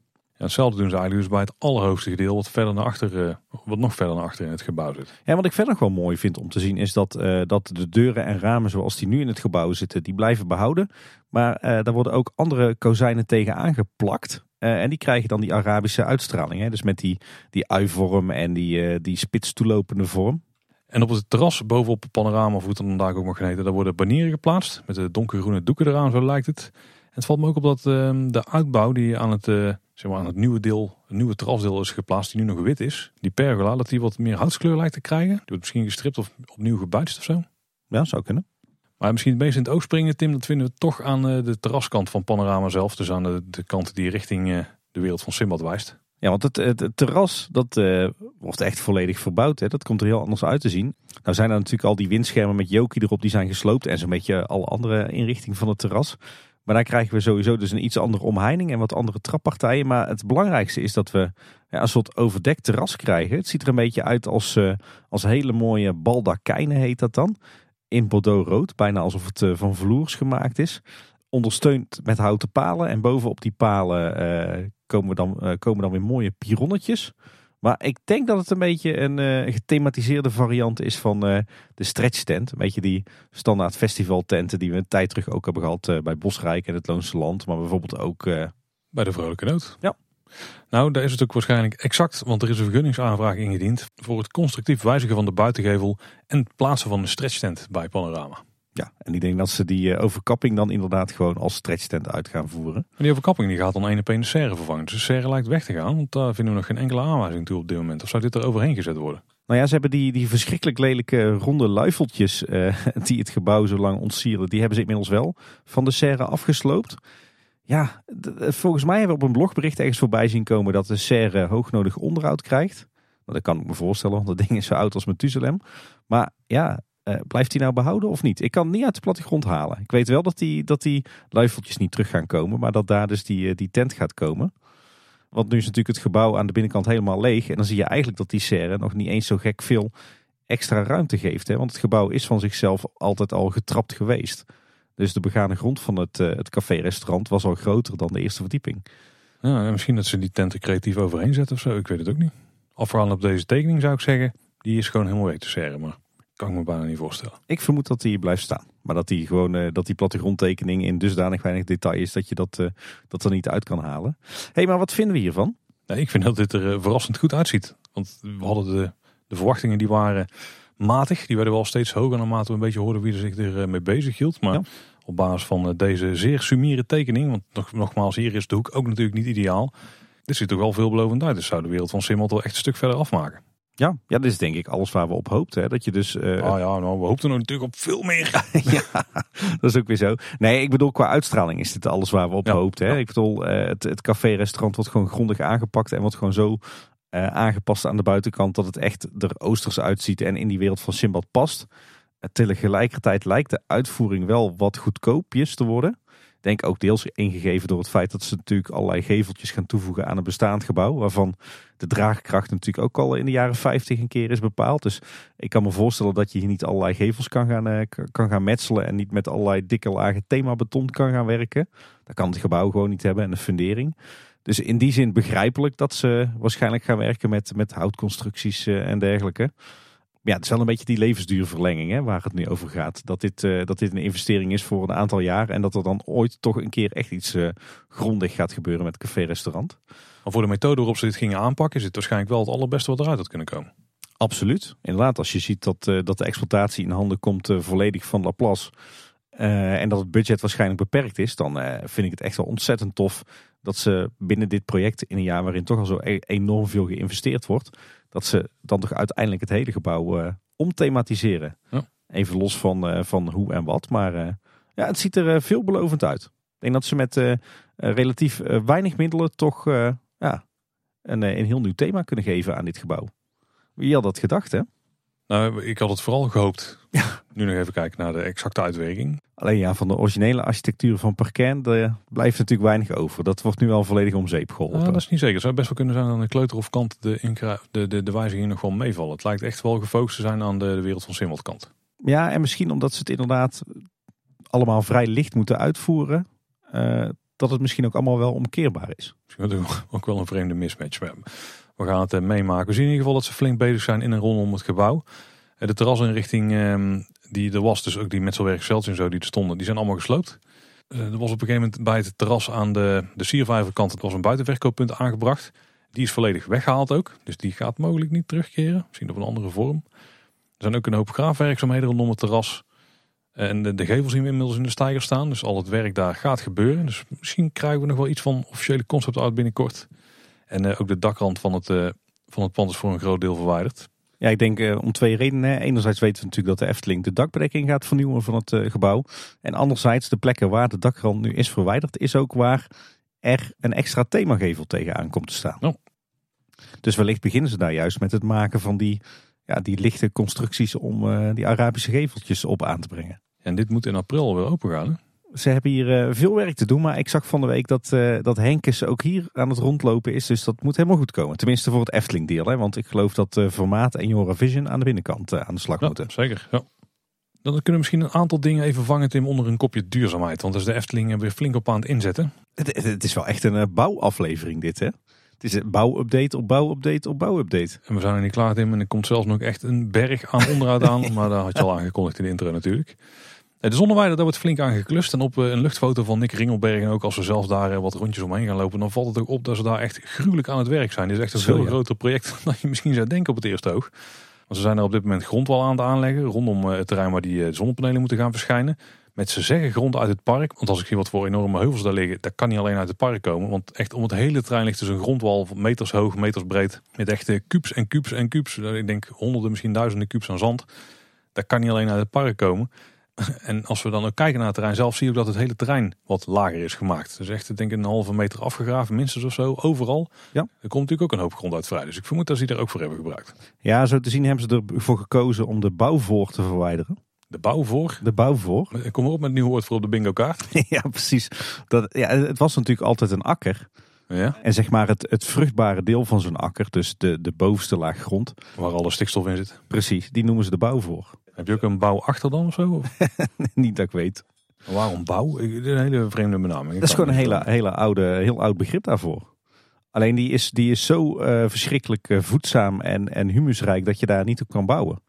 Ja, hetzelfde doen ze eigenlijk dus bij het allerhoogste gedeelte, wat verder naar achter, uh, wat nog verder naar achter in het gebouw zit. Ja, wat ik verder gewoon mooi vind om te zien is dat, uh, dat de deuren en ramen zoals die nu in het gebouw zitten, die blijven behouden. Maar uh, daar worden ook andere kozijnen tegen aangeplakt. Uh, en die krijgen dan die Arabische uitstraling. Hè? Dus met die, die ui-vorm en die, die spits toelopende vorm. En op het terras bovenop het panorama, of hoe het dan vandaag ook mag heten, daar worden banieren geplaatst. Met de donkergroene doeken eraan, zo lijkt het. En het valt me ook op dat uh, de uitbouw die aan het, zeg maar aan het nieuwe deel, nieuwe terrasdeel is geplaatst, die nu nog wit is. Die pergola, dat die wat meer houtskleur lijkt te krijgen. Die wordt misschien gestript of opnieuw gebuitst of zo. Ja, zou kunnen. Maar misschien het meest in het oog springen, Tim, dat vinden we toch aan eh, de terraskant van Panorama zelf. Dus aan de, de kant die richting uh, de wereld van Simbad wijst. Ja, want het, het, terras, dat uh, wordt echt volledig verbouwd. Hè. Dat komt er heel anders uit te zien. Nou zijn er natuurlijk al die windschermen met Joki erop, die zijn gesloopt. En zo'n beetje alle andere inrichting van het terras. Maar daar krijgen we sowieso dus een iets andere omheining en wat andere trappartijen. Maar het belangrijkste is dat we ja, een soort overdekt terras krijgen. Het ziet er een beetje uit als, uh, als hele mooie baldakijnen heet dat dan in Bordeaux rood. Bijna alsof het eh, van vloers gemaakt is. Ondersteund met houten palen. En bovenop die palen uh, komen, dan, komen dan weer mooie pironnetjes. Maar ik denk dat het een beetje een uh, gethematiseerde variant is van de stretch tent. Een beetje die standaard festivaltenten die we een tijd terug ook hebben gehad bij Bosrijk en het Loonse Land. Maar bijvoorbeeld ook... bij de Vrolijke Noot. Ja. Nou, daar is het ook waarschijnlijk exact, want er is een vergunningsaanvraag ingediend voor het constructief wijzigen van de buitengevel en het plaatsen van een stretchtent bij Panorama. Ja, en ik denk dat ze die uh, overkapping dan inderdaad gewoon als stretchtent uit gaan voeren. En die overkapping die gaat dan één op één de serre vervangen. Dus de serre lijkt weg te gaan, want daar vinden we nog geen enkele aanwijzing toe op dit moment. Of zou dit er overheen gezet worden? Nou ja, ze hebben die, die verschrikkelijk lelijke ronde luifeltjes uh, die het gebouw zo lang ontsieren, die hebben ze inmiddels wel van de serre afgesloopt. Ja, volgens mij hebben we op een blogbericht ergens voorbij zien komen dat de serre hoognodig onderhoud krijgt. Nou, dat kan ik me voorstellen, want dat ding is zo oud als Methuselem. Maar ja, uh, blijft hij nou behouden of niet? Ik kan niet uit de plattegrond halen. Ik weet wel dat die, dat die luifeltjes niet terug gaan komen, maar dat daar dus die, eh, die tent gaat komen. Want nu is natuurlijk het gebouw aan de binnenkant helemaal leeg. En dan zie je eigenlijk dat die serre nog niet eens zo gek veel extra ruimte geeft. Hè? Want het gebouw is van zichzelf altijd al getrapt geweest. Dus de begane grond van het, uh, het café-restaurant was al groter dan de eerste verdieping. Ja, misschien dat ze die tenten creatief overheen zetten of zo. Ik weet het ook niet. Afverhalen op deze tekening zou ik zeggen. Die is gewoon helemaal weg te serre. Maar kan ik me bijna niet voorstellen. Ik vermoed dat die blijft staan. Maar dat die gewoon uh, dat die plattegrondtekening in dusdanig weinig detail is dat je dat, uh, dat er niet uit kan halen. Hé, hey, maar wat vinden we hiervan? Ik vind dat dit er verrassend goed uitziet. Want we hadden de, de verwachtingen die waren matig. Die werden wel steeds hoger naarmate we een beetje hoorden wie er zich er mee bezig hield. Maar op basis van eh, deze zeer sumiere tekening, want nog, nogmaals, hier is de hoek ook natuurlijk niet ideaal. Dit ziet toch wel veelbelovend uit. Dus zou de wereld van Simmel toch echt een stuk verder afmaken. Ja, ja, dit is denk ik alles waar we op hoopten. Hè? Dat je dus, uh... Ah ja, nou, we hoopten natuurlijk op veel meer. ja, dat is ook weer zo. Nee, ik bedoel, qua uitstraling is dit alles waar we op ja, hoopten. Hè? Ja. Ik bedoel, uh, het, het café-restaurant wordt gewoon grondig aangepakt en wordt gewoon zo eh, aangepast aan de buitenkant. Dat het echt er oosters uitziet en in die wereld van Simbad past. Tegelijkertijd lijkt de uitvoering wel wat goedkoopjes te worden. Denk ook deels ingegeven door het feit dat ze natuurlijk allerlei geveltjes gaan toevoegen aan een bestaand gebouw. Waarvan de draagkracht natuurlijk ook al in de jaren 50 een keer is bepaald. Dus ik kan me voorstellen dat je hier niet allerlei gevels kan gaan, uh, kan gaan metselen. En niet met allerlei dikke lagen themabeton kan gaan werken. Dat kan het gebouw gewoon niet hebben en de fundering. Dus in die zin begrijpelijk dat ze waarschijnlijk gaan werken met, met houtconstructies uh, en dergelijke. Ja, het is wel een beetje die levensduurverlenging hè, waar het nu over gaat. Dat dit, uh, dat dit een investering is voor een aantal jaar. En dat er dan ooit toch een keer echt iets grondig gaat gebeuren met café-restaurant. Maar voor de methode waarop ze dit gingen aanpakken, is het waarschijnlijk wel het allerbeste wat eruit had kunnen komen. Absoluut. Inderdaad, als je ziet dat, uh, dat de exploitatie in handen komt volledig van Laplace. en dat het budget waarschijnlijk beperkt is, dan vind ik het echt wel ontzettend tof dat ze binnen dit project, in een jaar waarin toch al zo e enorm veel geïnvesteerd wordt, dat ze dan toch uiteindelijk het hele gebouw uh, omthematiseren. Ja. Even los van, uh, van hoe en wat. Maar uh, ja, het ziet er veelbelovend uit. Ik denk dat ze met relatief weinig middelen toch ja, een, een heel nieuw thema kunnen geven aan dit gebouw. Wie had dat gedacht, hè? Nou, ik had het vooral gehoopt. Ja. Nu nog even kijken naar de exacte uitwerking. Alleen ja, van de originele architectuur van Parken blijft natuurlijk weinig over. Dat wordt nu al volledig om zeep geholpen. Ja, dat is niet zeker. Het zou best wel kunnen zijn aan de kleuter of kant de, de, de, de wijzigingen nog wel meevallen. Het lijkt echt wel gefocust te zijn aan de, de wereld van Simmelt kant. Ja, en misschien omdat ze het inderdaad allemaal vrij licht moeten uitvoeren. Uh, dat het misschien ook allemaal wel omkeerbaar is. Misschien ook wel een vreemde mismatch. We, gaan het meemaken. We zien in ieder geval dat ze flink bezig zijn in en rondom het gebouw. De terrasinrichting um, die er was, dus ook die metselwerk en zo die er stonden, die zijn allemaal gesloopt. Uh, er was op een gegeven moment bij het terras aan de, de siervijverkant, het was een buitenverkooppunt aangebracht. Die is volledig weggehaald ook, dus die gaat mogelijk niet terugkeren. Misschien op een andere vorm. Er zijn ook een hoop graafwerkzaamheden rondom het terras. En de, de gevel zien we inmiddels in de stijger staan, dus al het werk daar gaat gebeuren. Dus misschien krijgen we nog wel iets van officiële concept art binnenkort. En uh, ook de dakrand van het, uh, van het pand is voor een groot deel verwijderd. Ja, ik denk uh, om twee redenen. Enerzijds weten we natuurlijk dat de Efteling de dakbedekking gaat vernieuwen van het gebouw. En anderzijds de plekken waar de dakrand nu is verwijderd, is ook waar er een extra themagevel tegenaan komt te staan. Oh. Dus wellicht beginnen ze daar juist met het maken van die, ja, die lichte constructies om uh, die Arabische geveltjes op aan te brengen. En dit moet in april weer open gaan. Hè? Ze hebben hier uh, veel werk te doen, maar ik zag van de week dat, uh, dat Henkes ook hier aan het rondlopen is. Dus dat moet helemaal goed komen. Tenminste voor het Efteling deel. Hè? Want ik geloof dat Formaat en Jora Vision aan de binnenkant aan de slag ja, moeten. Zeker, ja. Dan kunnen we misschien een aantal dingen even vangen Tim onder een kopje duurzaamheid. Want daar is de Efteling weer flink op aan het inzetten. Het, het is wel echt een bouwaflevering dit hè. Het is een bouwupdate op bouwupdate op bouwupdate. En we zijn er niet klaar Tim. En er komt zelfs nog echt een berg aan onderhoud aan. maar daar had je al aangekondigd in de intro natuurlijk. De zonneweide, daar wordt flink aan geklust. En op een luchtfoto van Nick Ringelberg, en ook als we zelf daar wat rondjes omheen gaan lopen, dan valt het ook op dat ze daar echt gruwelijk aan het werk zijn. Dit is echt een Zo, veel ja. groter project dan je misschien zou denken op het eerste oog. Want ze zijn er op dit moment grondwal aan het aanleggen, rondom het terrein waar die zonnepanelen moeten gaan verschijnen. Met ze zeggen grond uit het park. Want als ik zie wat voor enorme heuvels daar liggen, dat kan niet alleen uit het park komen. Want echt om het hele terrein ligt dus een grondwal van meters hoog, meters breed. Met echte kubus en kubus en kubus. Ik denk honderden, misschien duizenden kubus aan zand. Dat kan niet alleen uit het park komen. En als we dan ook kijken naar het terrein zelf, zie je ook dat het hele terrein wat lager is gemaakt. Dus echt, denk ik, een halve meter afgegraven, minstens of zo, overal. Ja. Er komt natuurlijk ook een hoop grond uit vrij. Dus ik vermoed dat ze die er ook voor hebben gebruikt. Ja, zo te zien hebben ze ervoor gekozen om de bouwvoor te verwijderen. De bouwvoor? De bouwvoor. Kom maar op met een nieuw woord voor op de bingo kaart. ja, precies. Dat, ja, het was natuurlijk altijd een akker. Ja. En zeg maar het, het vruchtbare deel van zo'n akker, dus de, de bovenste laag grond. Waar alle stikstof in zit. Precies, die noemen ze de bouwvoor. Heb je ook een bouw achter dan of zo? Niet dat ik weet. Waarom bouw? Een hele vreemde benaming. Dat is gewoon een hele, hele oude, heel oud begrip daarvoor. Alleen die is, die is zo uh, verschrikkelijk uh, voedzaam en, en humusrijk dat je daar niet op kan bouwen.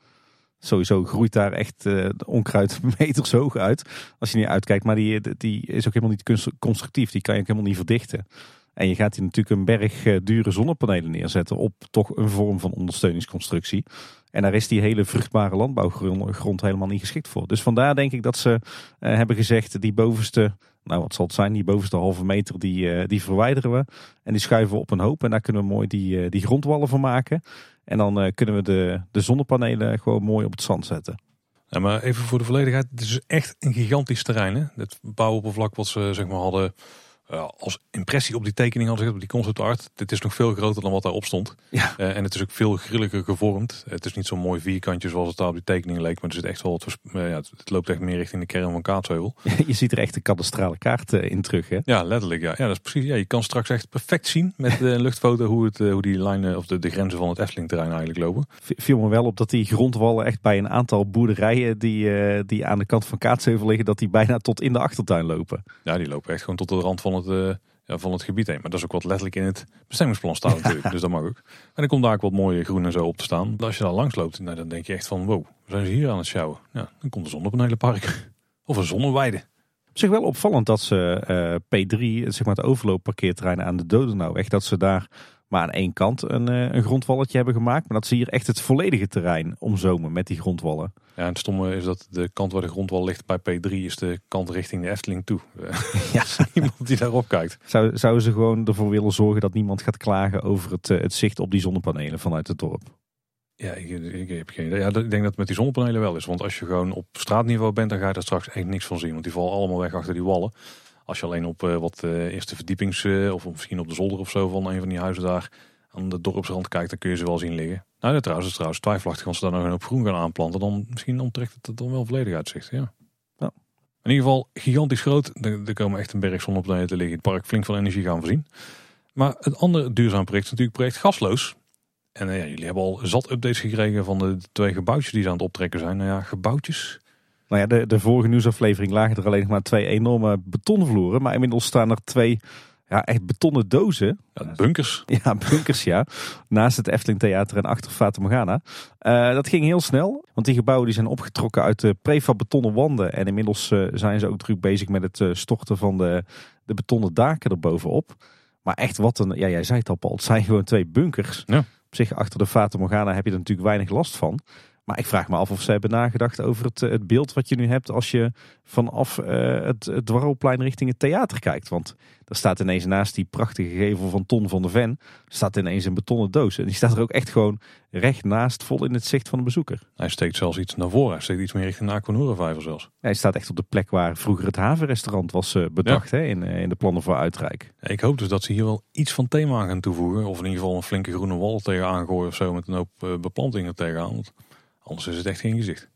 Sowieso groeit daar echt uh, onkruid meters hoog uit. Als je niet uitkijkt. Maar die, die is ook helemaal niet constructief. Die kan je ook helemaal niet verdichten. En je gaat hier natuurlijk een berg dure zonnepanelen neerzetten op toch een vorm van ondersteuningsconstructie. En daar is die hele vruchtbare landbouwgrond helemaal niet geschikt voor. Dus vandaar denk ik dat ze uh, hebben gezegd, die bovenste, nou wat zal het zijn, die bovenste halve meter, die, uh, die verwijderen we. En die schuiven we op een hoop en daar kunnen we mooi die, uh, die grondwallen van maken. En dan kunnen we de, de zonnepanelen gewoon mooi op het zand zetten. Ja, maar even voor de volledigheid, het is echt een gigantisch terrein. Hè? Het bouwoppervlak wat ze zeg maar hadden uh, als impressie op die tekening hadden gezet, op die concept art. Dit is nog veel groter dan wat daarop stond. Ja. Uh, en het is ook veel grilliger gevormd. Het is niet zo'n mooi vierkantje zoals het daar op die tekening leek. Maar er zit echt wel wat, uh, ja, het loopt echt meer richting de kern van Kaatsheuvel. Je ziet er echt een kadastrale kaart in terug hè? Ja, letterlijk. Ja. ja, dat is precies. Ja, je kan straks echt perfect zien met de luchtfoto hoe, het, hoe die lijnen of de, de grenzen van het Efteling terrein eigenlijk lopen. Viel me wel op dat die grondwallen echt bij een aantal boerderijen die, die aan de kant van Kaatsheuvel liggen, dat die bijna tot in de achtertuin lopen. Ja, die lopen echt gewoon tot de rand van het, uh, ja, van het gebied heen. Maar dat is ook wat letterlijk in het bestemmingsplan staat natuurlijk. Dus dat mag ook. En dan komt daar ook wat mooie groen en zo op te staan. Als je daar langs loopt, nou, dan denk je echt van wow, zijn ze hier aan het sjouwen? Ja, dan komt een zonnepanelenpark. Of een zonneweide. Op zich wel opvallend dat ze uh, P3, zeg maar het overloopparkeerterrein aan de Dodenauweg, dat ze daar maar aan één kant een, een grondwalletje hebben gemaakt. Maar dat ze hier echt het volledige terrein omzomen met die grondwallen. Ja, en het stomme is dat de kant waar de grondwal ligt bij P3 is de kant richting de Efteling toe. Ja. Iemand die daarop kijkt. Zou, zouden ze gewoon ervoor willen zorgen dat niemand gaat klagen over het, het zicht op die zonnepanelen vanuit het dorp? Ja, ik, ik, heb geen idee. Ja, ik denk dat het met die zonnepanelen wel is. Want als je gewoon op straatniveau bent, dan ga je er straks echt niks van zien. Want die vallen allemaal weg achter die wallen. Als je alleen op uh, wat uh, eerste verdiepings, uh, of misschien op de zolder of zo van een van die huizen daar aan de dorpsrand kijkt, dan kun je ze wel zien liggen. Nou, dat trouwens, is trouwens twijfelachtig als ze daar nog een op groen gaan aanplanten. Dan misschien onttrekt het dan wel volledig uitzicht. Ja. ja. In ieder geval gigantisch groot. Er, er komen echt een berg zonnepanelen te liggen. Het park flink van energie gaan voorzien. Maar het andere duurzaam project is natuurlijk project Gasloos. En uh, ja, jullie hebben al zat updates gekregen van de twee gebouwtjes die ze aan het optrekken zijn. Nou ja, gebouwtjes. Nou ja, de, de vorige nieuwsaflevering lagen er alleen nog maar twee enorme betonvloeren. Maar inmiddels staan er twee ja, echt betonnen dozen. Ja, bunkers. Ja, bunkers ja. Naast het Efteling Theater en achter Fata Morgana. Uh, dat ging heel snel, want die gebouwen die zijn opgetrokken uit de prefab betonnen wanden. En inmiddels uh, zijn ze ook druk bezig met het uh, storten van de, de betonnen daken erbovenop. Maar echt wat een, ja jij zei het al Paul, het zijn gewoon twee bunkers. Ja. Op zich achter de Fata Morgana heb je er natuurlijk weinig last van. Maar ik vraag me af of ze hebben nagedacht over het, het beeld wat je nu hebt als je vanaf uh, het, het dwarrelplein richting het theater kijkt. Want er staat ineens naast die prachtige gevel van Ton van de Ven, staat ineens een betonnen doos. En die staat er ook echt gewoon recht naast, vol in het zicht van de bezoeker. Hij steekt zelfs iets naar voren. Hij steekt iets meer richting de Aquanura-vijver zelfs. Hij staat echt op de plek waar vroeger het havenrestaurant was uh, bedacht ja. hè, in, in de plannen voor Uitrijk. Ik hoop dus dat ze hier wel iets van thema gaan toevoegen. Of in ieder geval een flinke groene wal tegenaan gooien of zo met een hoop beplantingen tegenaan. Anders is het echt geen gezicht.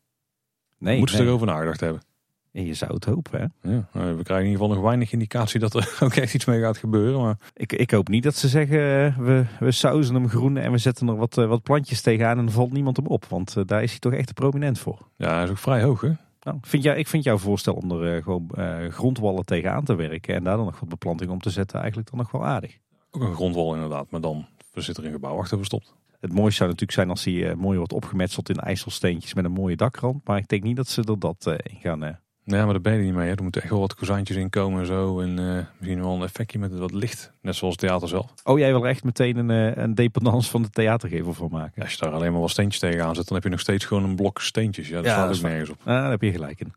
Nee, Moeten nee. ze erover nagedacht hebben. Ja, je zou het hopen, hè? Ja, we krijgen in ieder geval nog weinig indicatie dat er ook echt iets mee gaat gebeuren. Maar... Ik, ik hoop niet dat ze zeggen, we, we sauzen hem groen en we zetten er wat, wat plantjes tegenaan en er valt niemand hem op. Want uh, daar is hij toch echt te prominent voor. Ja, hij is ook vrij hoog, hè? Nou, vind ik vind jouw voorstel om er uh, gewoon uh, grondwallen tegenaan te werken en daar dan nog wat beplanting om te zetten eigenlijk dan nog wel aardig. Ook een grondwal inderdaad, maar dan zit er een gebouw achter verstopt. Het mooiste zou natuurlijk zijn als hij uh, mooi wordt opgemetseld in ijzelsteentjes met een mooie dakrand. Maar ik denk niet dat ze er dat uh, in gaan. Uh... Nee, maar daar ben je niet mee. Hè. Er moeten echt wel wat kozijntjes in komen en zo. En misschien wel een effectje met wat licht. Net zoals het theater zelf. Oh, jij wil er echt meteen een, een dependance van de theatergevel van maken? Ja, als je daar alleen maar wat steentjes tegenaan zet, dan heb je nog steeds gewoon een blok steentjes. Ja, dat ja, slaat ook nergens op. Ah, daar heb je gelijk in.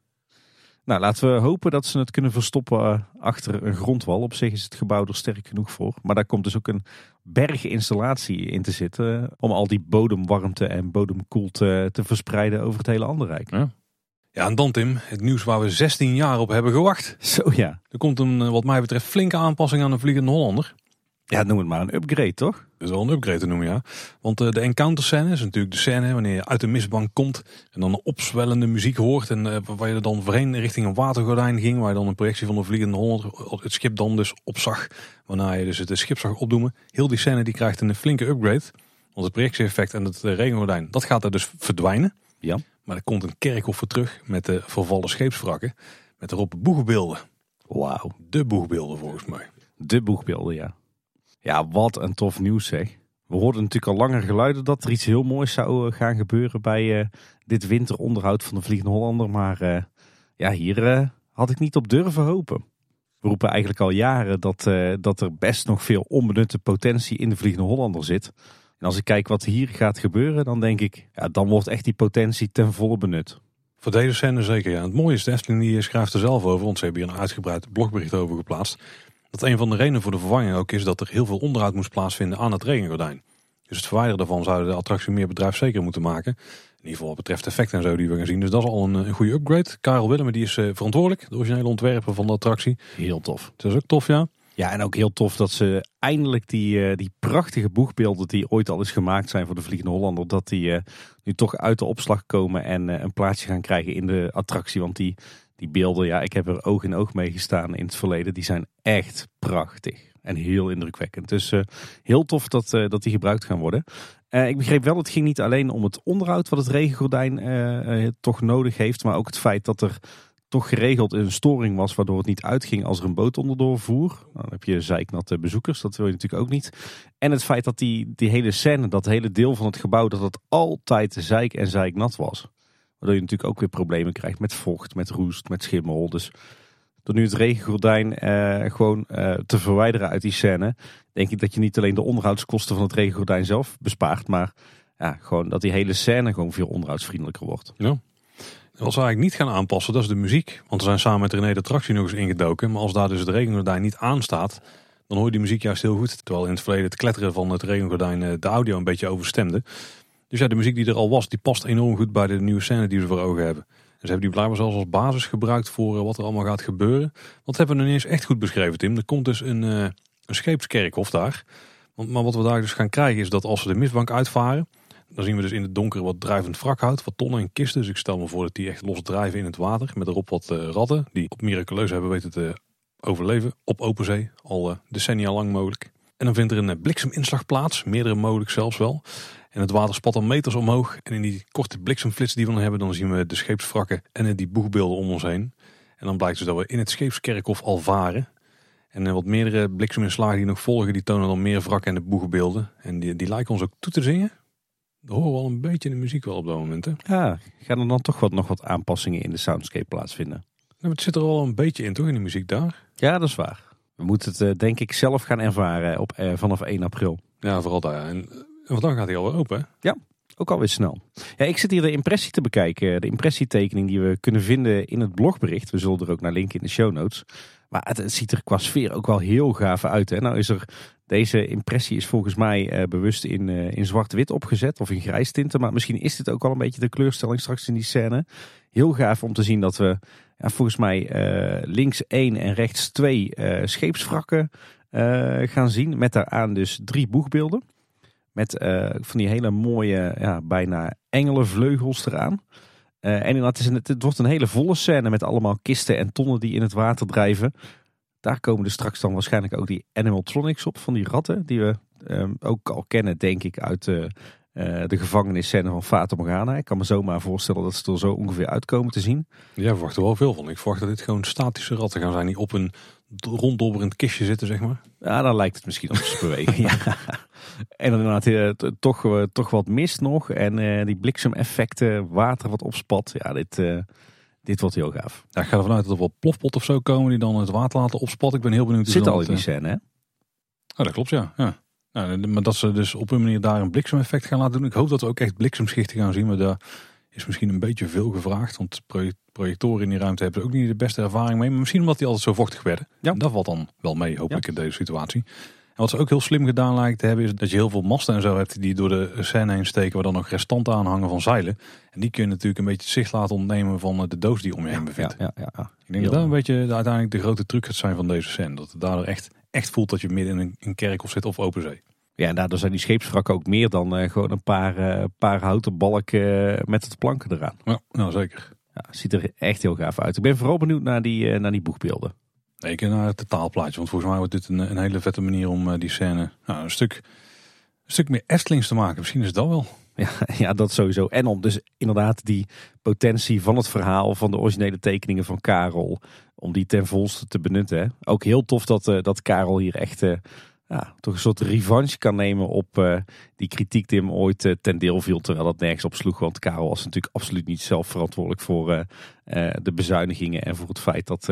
Nou, laten we hopen dat ze het kunnen verstoppen achter een grondwal. Op zich is het gebouw er sterk genoeg voor. Maar daar komt dus ook een berginstallatie in te zitten. Om al die bodemwarmte en bodemkoelte te verspreiden over het hele Anderrijk. Ja. ja, en dan Tim, het nieuws waar we 16 jaar op hebben gewacht. Zo ja. Er komt een, wat mij betreft, flinke aanpassing aan de Vliegende Hollander. Ja, noem het maar een upgrade, toch? Dat is wel een upgrade te noemen, ja. Want uh, de encounter scène is natuurlijk de scène wanneer je uit de mistbank komt en dan een opzwellende muziek hoort. En uh, waar je dan voorheen richting een watergordijn ging, waar je dan een projectie van de Vliegende Hollander het schip dan dus opzag. Waarna je dus het schip zag opdoemen. Heel die scène die krijgt een flinke upgrade. Want het projectieeffect en het regengordijn, dat gaat er dus verdwijnen. Ja. Maar er komt een kerkhof voor terug met de vervallen scheepswrakken. Met erop boegbeelden. Wauw. De boegbeelden volgens mij. De boegbeelden, ja. Ja, wat een tof nieuws zeg. We hoorden natuurlijk al langer geluiden dat er iets heel moois zou gaan gebeuren bij uh, dit winteronderhoud van de Vliegende Hollander. Maar uh, ja, hier had ik niet op durven hopen. We roepen eigenlijk al jaren dat, dat er best nog veel onbenutte potentie in de Vliegende Hollander zit. En als ik kijk wat hier gaat gebeuren, dan denk ik, ja, dan wordt echt die potentie ten volle benut. Voor deze scène zeker, ja. Het mooie is, de Efteling schrijft er zelf over, ze hebben hier een uitgebreid blogbericht over geplaatst. Dat een van de redenen voor de vervanging ook is dat er heel veel onderhoud moest plaatsvinden aan het regengordijn. Dus het verwijderen daarvan zou de attractie meer bedrijfszeker moeten maken. In ieder geval wat betreft effect en zo die we gaan zien. Dus dat is al een, een goede upgrade. Karel Willem die is uh, verantwoordelijk, de originele ontwerper van de attractie. Heel tof. Dat is ook tof, ja. Ja, en ook heel tof dat ze eindelijk die, uh, die prachtige boegbeelden die ooit al eens gemaakt zijn voor de Vliegende Hollander, dat die uh, nu toch uit de opslag komen en een plaatsje gaan krijgen in de attractie. Want die, die beelden, ja, ik heb er oog in oog mee gestaan in het verleden, die zijn echt prachtig en heel indrukwekkend. Dus heel tof dat, dat die gebruikt gaan worden. ik begreep wel, het ging niet alleen om het onderhoud wat het regengordijn toch nodig heeft, maar ook het feit dat er toch geregeld een storing was waardoor het niet uitging als er een boot onderdoor voer. Nou, dan heb je zeiknatte bezoekers, dat wil je natuurlijk ook niet. En het feit dat die, die hele scène, dat hele deel van het gebouw, dat het altijd zeik en zeiknat was. Waardoor je natuurlijk ook weer problemen krijgt met vocht, met roest, met schimmel. Dus door nu het regengordijn eh, gewoon eh, te verwijderen uit die scène, denk ik dat je niet alleen de onderhoudskosten van het regengordijn zelf bespaart, maar ja, gewoon dat die hele scène gewoon veel onderhoudsvriendelijker wordt. Ja. Als we eigenlijk niet gaan aanpassen, dat is de muziek. Want we zijn samen met René de tractie nog eens ingedoken. Maar als daar dus het regengordijn niet aanstaat, dan hoor je die muziek juist heel goed. Terwijl in het verleden het kletteren van het regengordijn eh, de audio een beetje overstemde. Dus ja, de muziek die er al was, die past enorm goed bij de nieuwe scène die we voor ogen hebben. En ze hebben die blijkbaar zelfs als basis gebruikt voor eh, wat er allemaal gaat gebeuren. Want hebben we niet eens echt goed beschreven, Tim. Er komt dus een, uh, een scheepskerkhof daar. Want, maar wat we daar dus gaan krijgen is dat als we de mistbank uitvaren, dan zien we dus in het donker wat drijvend wrakhout, wat tonnen en kisten. Dus ik stel me voor dat die echt los drijven in het water. Met erop wat uh, ratten die op miraculeus hebben weten te overleven op open zee. Al decennia lang mogelijk. En dan vindt er een blikseminslag plaats, meerdere mogelijk zelfs wel. En het water spat dan meters omhoog. En in die korte bliksemflits die we dan hebben, dan zien we de scheepswrakken en die boegbeelden om ons heen. En dan blijkt dus dat we in het scheepskerkhof al varen. En wat meerdere blikseminslagen die nog volgen, die tonen dan meer wrakken en de boegbeelden. En die, die lijken ons ook toe te zingen. Dat horen we al een beetje in de muziek wel op dat moment. Hè? Ja, gaan er dan toch wat, nog wat aanpassingen in de soundscape plaatsvinden? Nou, het zit er al een beetje in, toch, in de muziek daar? Ja, dat is waar. We moeten het uh, denk ik zelf gaan ervaren op, uh, vanaf 1 april. Ja, vooral daar. En, en vandaag gaat hij alweer open? Ja, ook alweer snel. Ja, ik zit hier de impressie te bekijken. De impressietekening die we kunnen vinden in het blogbericht. We zullen er ook naar linken in de show notes. Maar het, ziet er qua sfeer ook wel heel gaaf uit. Hè? Nou is er, deze impressie is volgens mij uh, bewust in, uh, in zwart-wit opgezet of in grijs tinten. Maar misschien is dit ook al een beetje de kleurstelling straks in die scène. Heel gaaf om te zien dat we ja, volgens mij uh, links één en rechts twee scheepswrakken gaan zien. Met daaraan dus drie boegbeelden. Met van die hele mooie, ja, bijna engelenvleugels eraan. Uh, en inderdaad, het, het wordt een hele volle scène met allemaal kisten en tonnen die in het water drijven. Daar komen er straks dan waarschijnlijk ook die animatronics op van die ratten. Die we um, ook al kennen, denk ik, uit uh, uh, de gevangenisscène van Fata Morgana. Ik kan me zomaar voorstellen dat ze er zo ongeveer uitkomen te zien. Ja, we verwachten wel veel van. Ik verwacht dat dit gewoon statische ratten gaan zijn die op een ronddobberend kistje zitten, zeg maar. Ja, dan lijkt het misschien op te bewegen. ja. En dan inderdaad uh, toch, uh, toch wat mist nog. En die bliksemeffecten, water wat opspat. Ja, dit, dit wordt heel gaaf. Ja, ik ga ervan uit dat er wel plofpot of zo komen die dan het water laten opspatten. Ik ben heel benieuwd. Zit al in die scène, hè? Oh, dat klopt, ja. ja. Nou, maar dat ze dus op een manier daar een bliksemeffect gaan laten doen. Ik hoop dat we ook echt bliksemschichten gaan zien. Maar daar is misschien een beetje veel gevraagd. Want projectoren in die ruimte hebben ze ook niet de beste ervaring mee. Maar misschien omdat die altijd zo vochtig werden. Ja. Dat valt dan wel mee, hoop ja. ik, in deze situatie. En wat ze ook heel slim gedaan lijkt te hebben, is dat je heel veel masten en zo hebt die door de scène heen steken, waar dan nog restanten aan hangen van zeilen. En die kun je natuurlijk een beetje het zicht laten ontnemen van de doos die om je heen bevindt. Ja, ja, ja, Ik denk dat dat een beetje de, uiteindelijk de grote truc gaat zijn van deze scène. Dat het daardoor echt, echt voelt dat je midden in een, een kerkhof zit of open zee. Ja, en daardoor zijn die scheepswrakken ook meer dan uh, gewoon een paar, uh, paar houten balken uh, met het planken eraan. Ja, nou zeker. Ja, ziet er echt heel gaaf uit. Ik ben vooral benieuwd naar die, naar die boegbeelden. Nee, ik naar het totaalplaatje. Want volgens mij wordt dit een, een hele vette manier om die scène nou, een, stuk, een stuk meer Estlings te maken. Misschien is dat wel. Ja, ja, dat sowieso. En om dus inderdaad die potentie van het verhaal van de originele tekeningen van Karel, om die ten volste te benutten. Hè. Ook heel tof dat, uh, dat Karel hier echt uh, ja, toch een soort revanche kan nemen op uh, die kritiek die hem ooit ten deel viel. Terwijl dat nergens op sloeg. Want Karel was natuurlijk absoluut niet zelf verantwoordelijk voor de bezuinigingen. En voor het feit dat,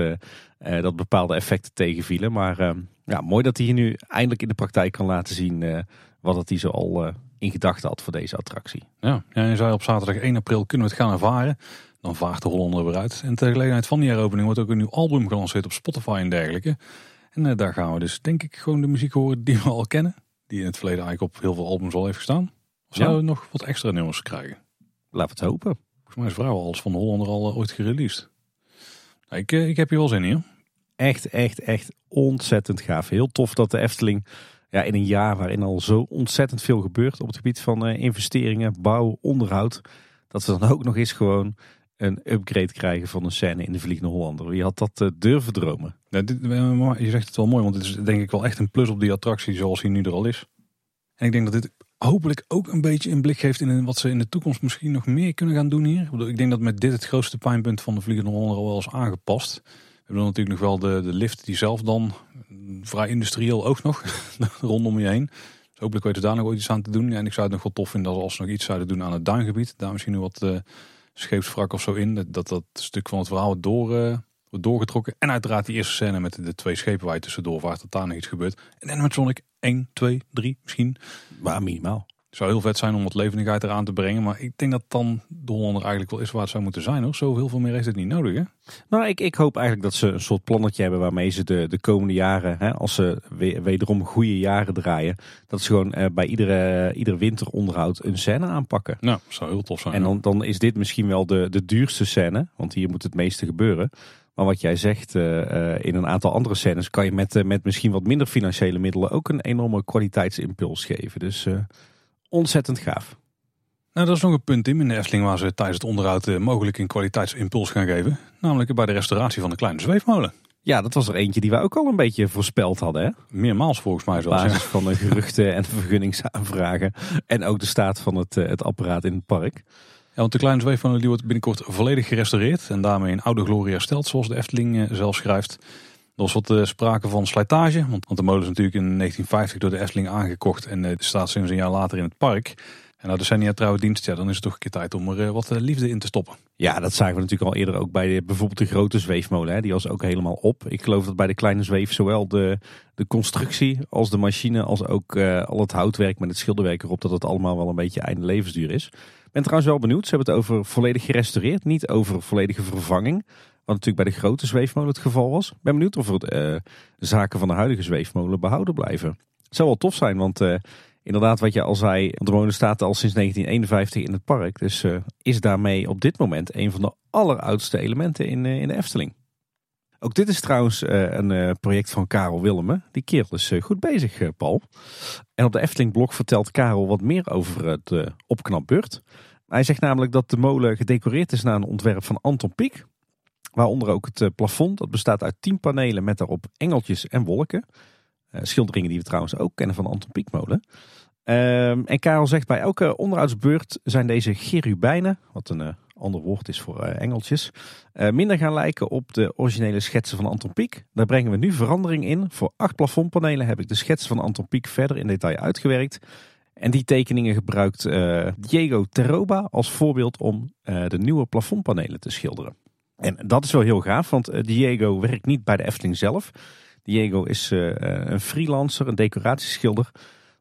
dat bepaalde effecten tegenvielen. Maar ja, mooi dat hij hier nu eindelijk in de praktijk kan laten zien wat het hij zo al in gedachten had voor deze attractie. Ja, ja, je zei op zaterdag 1 april kunnen we het gaan ervaren. Dan vaart de Hollander weer uit. En ter gelegenheid van die heropening wordt ook een nieuw album gelanceerd op Spotify en dergelijke. En uh, daar gaan we dus denk ik gewoon de muziek horen die we al kennen. Die in het verleden eigenlijk op heel veel albums al heeft gestaan. Of zouden we nog wat extra nummers krijgen? Laten we het hopen. Volgens mij is vrijwel alles van de Hollander al uh, ooit gereleased. Nou, ik, uh, ik heb hier wel zin in. echt, echt, echt ontzettend gaaf. Heel tof dat de Efteling ja, in een jaar waarin al zo ontzettend veel gebeurt op het gebied van uh, investeringen, bouw, onderhoud. Dat we dan ook nog eens gewoon een upgrade krijgen van een scène in de Vliegende Hollander. Wie had dat uh, durven dromen? Ja, dit, je zegt het wel mooi, want het is denk ik wel echt een plus op die attractie zoals hij nu er al is. En ik denk dat dit hopelijk ook een beetje een blik geeft in wat ze in de toekomst misschien nog meer kunnen gaan doen hier. Ik denk dat met dit het grootste pijnpunt van de Vliegende Hollander al wel is aangepast. Hebben natuurlijk nog wel de, de lift die zelf dan vrij industrieel ook nog rondom je heen. Dus hopelijk weten we daar nog iets aan te doen. En ik zou het nog wel tof vinden als ze nog iets zouden doen aan het duingebied. Daar misschien nog wat uh, of zo in. Dat dat stuk van het verhaal wordt, door, uh, wordt doorgetrokken. En uiteraard die eerste scène met de twee schepen waar je tussendoor vaart. Dat daar nog iets gebeurt. En dan met Sonic 1, 2, 3 misschien. Maar minimaal. Het zou heel vet zijn om wat levendigheid eraan te brengen. Maar ik denk dat dan de Hollander eigenlijk wel is waar het zou moeten zijn. Hoor. Zo heel veel meer heeft het niet nodig. Hè? Nou, ik, ik hoop eigenlijk dat ze een soort plannetje hebben waarmee ze de, de komende jaren, hè, als ze wederom goede jaren draaien, dat ze gewoon eh, bij iedere, ieder winteronderhoud een scène aanpakken. Nou, zou heel tof zijn. En dan, dan is dit misschien wel de, de duurste scène, want hier moet het meeste gebeuren. Maar wat jij zegt, uh, in een aantal andere scènes kan je met, uh, met misschien wat minder financiële middelen ook een enorme kwaliteitsimpuls geven. Dus ontzettend gaaf. Nou, dat is nog een punt in de Efteling waar ze tijdens het onderhoud uh, mogelijk een kwaliteitsimpuls gaan geven. Namelijk bij de restauratie van de kleine zweefmolen. Ja, dat was er eentje die wij ook al een beetje voorspeld hadden. Hè? Meermaals volgens mij zelfs. Basis van de geruchten en vergunningsaanvragen. En ook de staat van het, het apparaat in het park. Ja, want de kleine zweefmolen die wordt binnenkort volledig gerestaureerd. En daarmee in oude glorie hersteld, zoals de Efteling zelf schrijft. Er was wat uh, sprake van slijtage, want, de molen is natuurlijk in 1950 door de Efteling aangekocht en uh, staat sinds een jaar later in het park. En na decennia trouwe dienst, ja, dan is het toch een keer tijd om er uh, wat liefde in te stoppen. Ja, dat zagen we natuurlijk al eerder ook bij bijvoorbeeld de grote zweefmolen. Hè. Die was ook helemaal op. Ik geloof dat bij de kleine zweef zowel de, de constructie als de machine als ook al het houtwerk met het schilderwerk erop, dat het allemaal wel een beetje einde levensduur is. Ik ben trouwens wel benieuwd. Ze hebben het over volledig gerestaureerd, niet over volledige vervanging. Wat natuurlijk bij de grote zweefmolen het geval was. Ik ben benieuwd of er uh, zaken van de huidige zweefmolen behouden blijven. Het zou wel tof zijn, want uh, inderdaad wat je al zei, de molen staat al sinds 1951 in het park. Dus uh, is daarmee op dit moment een van de alleroudste elementen in, in de Efteling. Ook dit is trouwens een project van Karel Willemen. Die kerel is goed bezig, Paul. En op de Efteling blog vertelt Karel wat meer over het opknapbeurt. Hij zegt namelijk dat de molen gedecoreerd is naar een ontwerp van Anton Pieck. Waaronder ook het eh, plafond. Dat bestaat uit tien panelen met daarop engeltjes en wolken. Uh, schilderingen die we trouwens ook kennen van Anton Pieckmolen. Ehm, en Karel zegt bij elke onderhoudsbeurt zijn deze cherubijnen, wat een uh, ander woord is voor engeltjes, minder gaan lijken op de originele schetsen van Anton Pieck. Daar brengen we nu verandering in. Voor acht plafondpanelen heb ik de schetsen van Anton Pieck verder in detail uitgewerkt. En die tekeningen gebruikt Diego Terroba als voorbeeld om de nieuwe plafondpanelen te schilderen. En dat is wel heel gaaf, want eh, Diego werkt niet bij de Efteling zelf. Diego is uh, een freelancer, een decoratieschilder.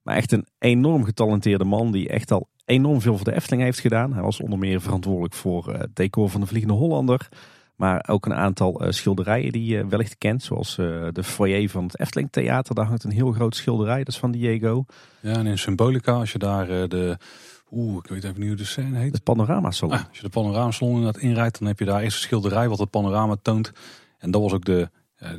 Maar echt een enorm getalenteerde man die echt al enorm veel voor de Efteling heeft gedaan. Hij was onder meer verantwoordelijk voor het decor van de Vliegende Hollander. Maar ook een aantal schilderijen die je wellicht kent. Zoals de foyer van het Efteling Theater. Daar hangt een heel groot schilderij, dat is van Diego. Ja, en in Symbolica, als je daar de Oeh, ik weet even niet hoe de scène heet. Het panoramasalon. Ah, als je de panoramasalon inderdaad inrijdt, dan heb je daar eerst een schilderij wat het panorama toont. En dat was ook de,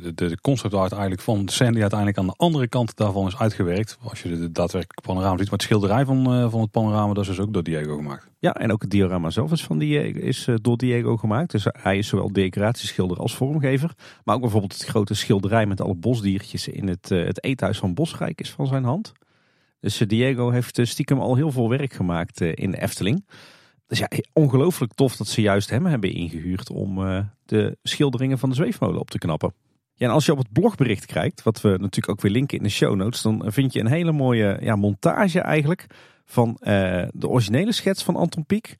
de, de concept art eigenlijk van de scène die uiteindelijk aan de andere kant daarvan is uitgewerkt. Als je de daadwerkelijk panorama ziet. Maar het schilderij van, uh, van het panorama, dat is dus ook door Diego gemaakt. Ja, en ook het diorama zelf is, van Diego, is uh, door Diego gemaakt. Dus hij is zowel decoratieschilder als vormgever. Maar ook bijvoorbeeld het grote schilderij met alle bosdiertjes in het, het eethuis van Bosrijk is van zijn hand. Dus eh, Diego heeft eh, stiekem al heel veel werk gemaakt eh, in de Efteling. Dus ja, ongelooflijk tof dat ze juist hem hebben ingehuurd om de schilderingen van de zweefmolen op te knappen. Ja, en als je op het blogbericht kijkt, wat we natuurlijk ook weer linken in de show notes, dan vind je een hele mooie ja, montage eigenlijk van de originele schets van Anton Pieck.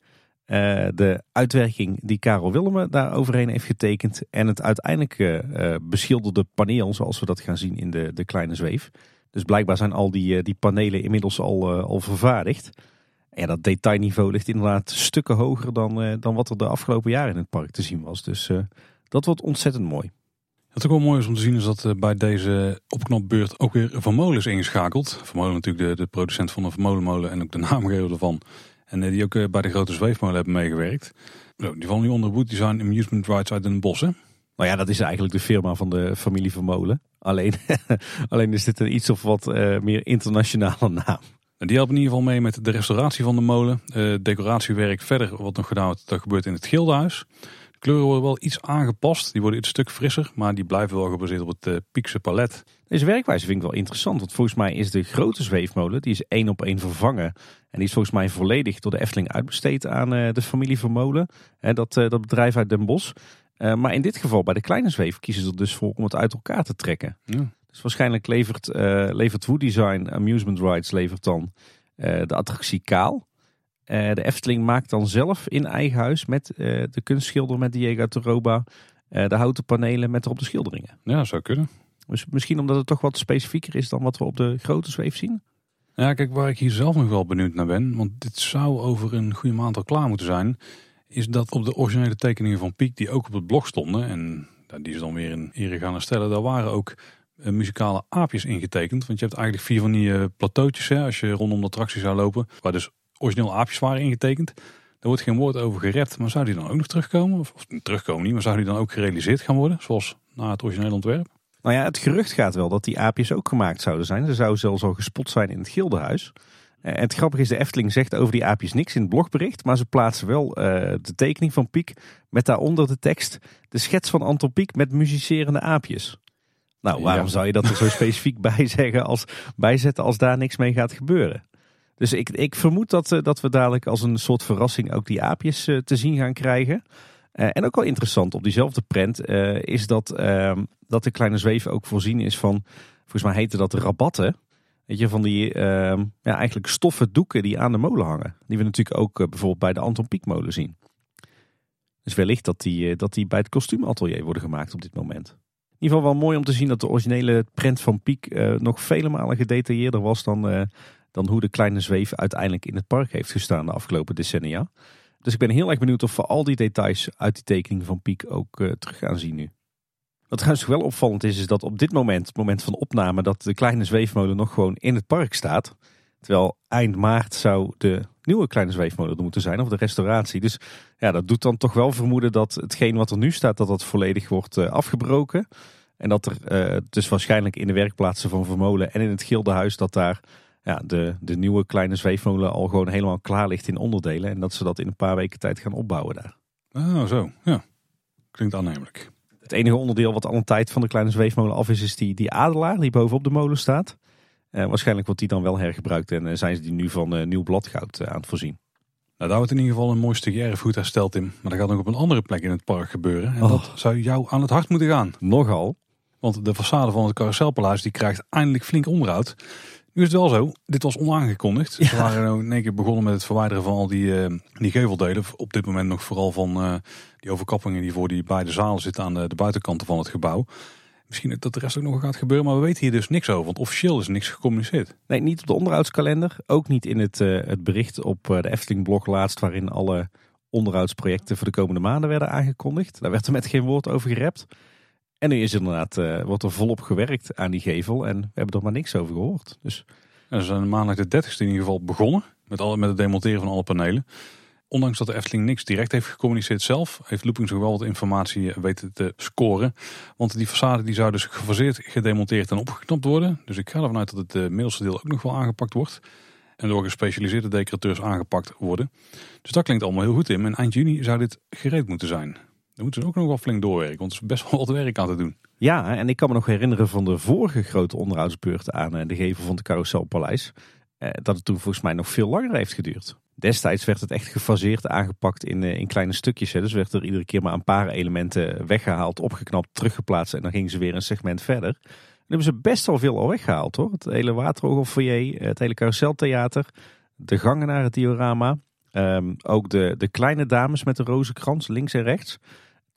de uitwerking die Karel Willemen daar overheen heeft getekend. En het uiteindelijk beschilderde paneel zoals we dat gaan zien in de, de kleine zweef. Dus blijkbaar zijn al die, eh, die panelen inmiddels al, eh, al vervaardigd. En ja, dat detailniveau ligt inderdaad stukken hoger dan, eh, dan wat er de afgelopen jaren in het park te zien was. Dus dat wordt ontzettend mooi. Wat ook wel mooi is om te zien is dat bij deze opknopbeurt ook weer Van Molen is ingeschakeld. Van Molen natuurlijk de, de producent van de Vermolenmolen en ook de naamgever ervan. En die ook bij de grote zweefmolen hebben meegewerkt. Nou, die vallen nu onder Wood Design Amusement Rides uit Den Bosch. Nou ja, dat is eigenlijk de firma van de familie Vermolen. Alleen, alleen is dit een iets of wat uh, meer internationale naam. Die helpen in ieder geval mee met de restauratie van de molen. Uh, decoratiewerk verder, wat nog gedaan wordt, dat gebeurt in het Gildenhuis. De kleuren worden wel iets aangepast. Die worden iets stuk frisser, maar die blijven wel gebaseerd op het uh, Piekse palet. Deze werkwijze vind ik wel interessant. Want volgens mij is de grote zweefmolen, die is één op één vervangen. En die is volgens mij volledig door de Efteling uitbesteed aan uh, de familie Vermolen. En dat, dat bedrijf uit Den Bosch. Uh, maar in dit geval, bij de kleine zweef, kiezen ze er dus voor om het uit elkaar te trekken. Ja. Dus waarschijnlijk levert, uh, levert Wood Design Amusement Rides levert dan uh, de attractie kaal. de Efteling maakt dan zelf in eigen huis met de kunstschilder met Diego Toroba de houten panelen met erop de schilderingen. Ja, zou kunnen. Dus misschien omdat het toch wat specifieker is dan wat we op de grote zweef zien. Ja, kijk, waar ik hier zelf nog wel benieuwd naar ben, want dit zou over een goede maand al klaar moeten zijn is dat op de originele tekeningen van Piek, die ook op het blog stonden, en die ze dan weer in ere gaan herstellen, daar waren ook uh, muzikale aapjes ingetekend. Want je hebt eigenlijk vier van die uh, plateautjes, hè, als je rondom de attractie zou lopen, waar dus origineel aapjes waren ingetekend. Daar wordt geen woord over gerept, maar zou die dan ook nog terugkomen? Of, of terugkomen niet, maar zou die dan ook gerealiseerd gaan worden, zoals na het originele ontwerp? Nou ja, het gerucht gaat wel dat die aapjes ook gemaakt zouden zijn. Ze zouden zelfs al gespot zijn in het Gildenhuis. En het grappige is, de Efteling zegt over die aapjes niks in het blogbericht. Maar ze plaatsen wel uh, de tekening van Piek met daaronder de tekst... de schets van Anton Piek met muzicerende aapjes. Nou, waarom zou je dat er zo specifiek bij zeggen als, bijzetten als daar niks mee gaat gebeuren? Dus ik, ik vermoed dat, uh, dat we dadelijk als een soort verrassing ook die aapjes uh, te zien gaan krijgen. en ook wel interessant op diezelfde prent is dat, ehm, dat de kleine zweef ook voorzien is van... Volgens mij heette dat rabatten. Weet je, van die uh, ja, eigenlijk stoffen doeken die aan de molen hangen. Die we natuurlijk ook uh, bijvoorbeeld bij de Anton Pieckmolen zien. Dus wellicht dat die, uh, dat die bij het kostuumatelier worden gemaakt op dit moment. In ieder geval wel mooi om te zien dat de originele print van Piek uh, nog vele malen gedetailleerder was dan, dan hoe de kleine zweef uiteindelijk in het park heeft gestaan de afgelopen decennia. Dus ik ben heel erg benieuwd of we al die details uit die tekening van Piek ook terug gaan zien nu. Wat trouwens wel opvallend is, is dat op dit moment, het moment van opname, dat de kleine zweefmolen nog gewoon in het park staat. Terwijl eind maart zou de nieuwe kleine zweefmolen er moeten zijn, of de restauratie. Dus ja, dat doet dan toch wel vermoeden dat hetgeen wat er nu staat, dat dat volledig wordt uh, afgebroken. En dat er uh, dus waarschijnlijk in de werkplaatsen van Vermolen en in het Gildenhuis, dat daar ja, de, de nieuwe kleine zweefmolen al gewoon helemaal klaar ligt in onderdelen. En dat ze dat in een paar weken tijd gaan opbouwen daar. Oh, zo. Ja. Klinkt aannemelijk. Het enige onderdeel wat al een tijd van de kleine zweefmolen af is, is die, die adelaar die bovenop de molen staat. Uh, waarschijnlijk wordt die dan wel hergebruikt en uh, zijn ze die nu van uh, nieuw bladgoud aan het voorzien. Nou, daar wordt in ieder geval een mooi stukje erfgoed hersteld in. Maar dat gaat nog op een andere plek in het park gebeuren. En oh. dat zou jou aan het hart moeten gaan. Nogal. Want de façade van het carouselpaleis die krijgt eindelijk flink onderhoud. Nu is het wel zo, dit was onaangekondigd. Ja. We waren nou in één keer begonnen met het verwijderen van al die, uh, die geveldelen. Op dit moment nog vooral van uh, die overkappingen die voor die beide zalen zitten aan de, de buitenkanten van het gebouw. Misschien dat de rest ook nog gaat gebeuren, maar we weten hier dus niks over. Want officieel is niks gecommuniceerd. Nee, niet op de onderhoudskalender. Ook niet in het, uh, het bericht op de Efteling blog laatst waarin alle onderhoudsprojecten voor de komende maanden werden aangekondigd. Daar werd er met geen woord over gerept. En nu is inderdaad, uh, wordt er volop gewerkt aan die gevel en we hebben er maar niks over gehoord. Dus... Ja, ze zijn maandag de 30ste in ieder geval begonnen met, alle, met het demonteren van alle panelen. Ondanks dat de Efteling niks direct heeft gecommuniceerd zelf, heeft Looping zich wel wat informatie weten te scoren. Want die façade die zou dus gefaseerd, gedemonteerd en opgeknapt worden. Dus ik ga ervan uit dat het uh, middelste deel ook nog wel aangepakt wordt. En door gespecialiseerde decorateurs aangepakt worden. Dus dat klinkt allemaal heel goed in. En eind juni zou dit gereed moeten zijn. Dan moeten ze ook nog wel flink doorwerken, want er is best wel wat werk aan te doen. Ja, en ik kan me nog herinneren van de vorige grote onderhoudsbeurt aan eh, de gevel van het Carouselpaleis. Eh, dat het toen volgens mij nog veel langer heeft geduurd. Destijds werd het echt gefaseerd aangepakt in, eh, in kleine stukjes. Dus werd er iedere keer maar een paar elementen weggehaald, opgeknapt, teruggeplaatst. En dan gingen ze weer een segment verder. En hebben ze best wel veel al weggehaald hoor. Het hele Waterorgelfoyer, het hele Carouseltheater, de gangen naar het diorama. Um, ook de, de kleine dames met de rozenkrans links en rechts.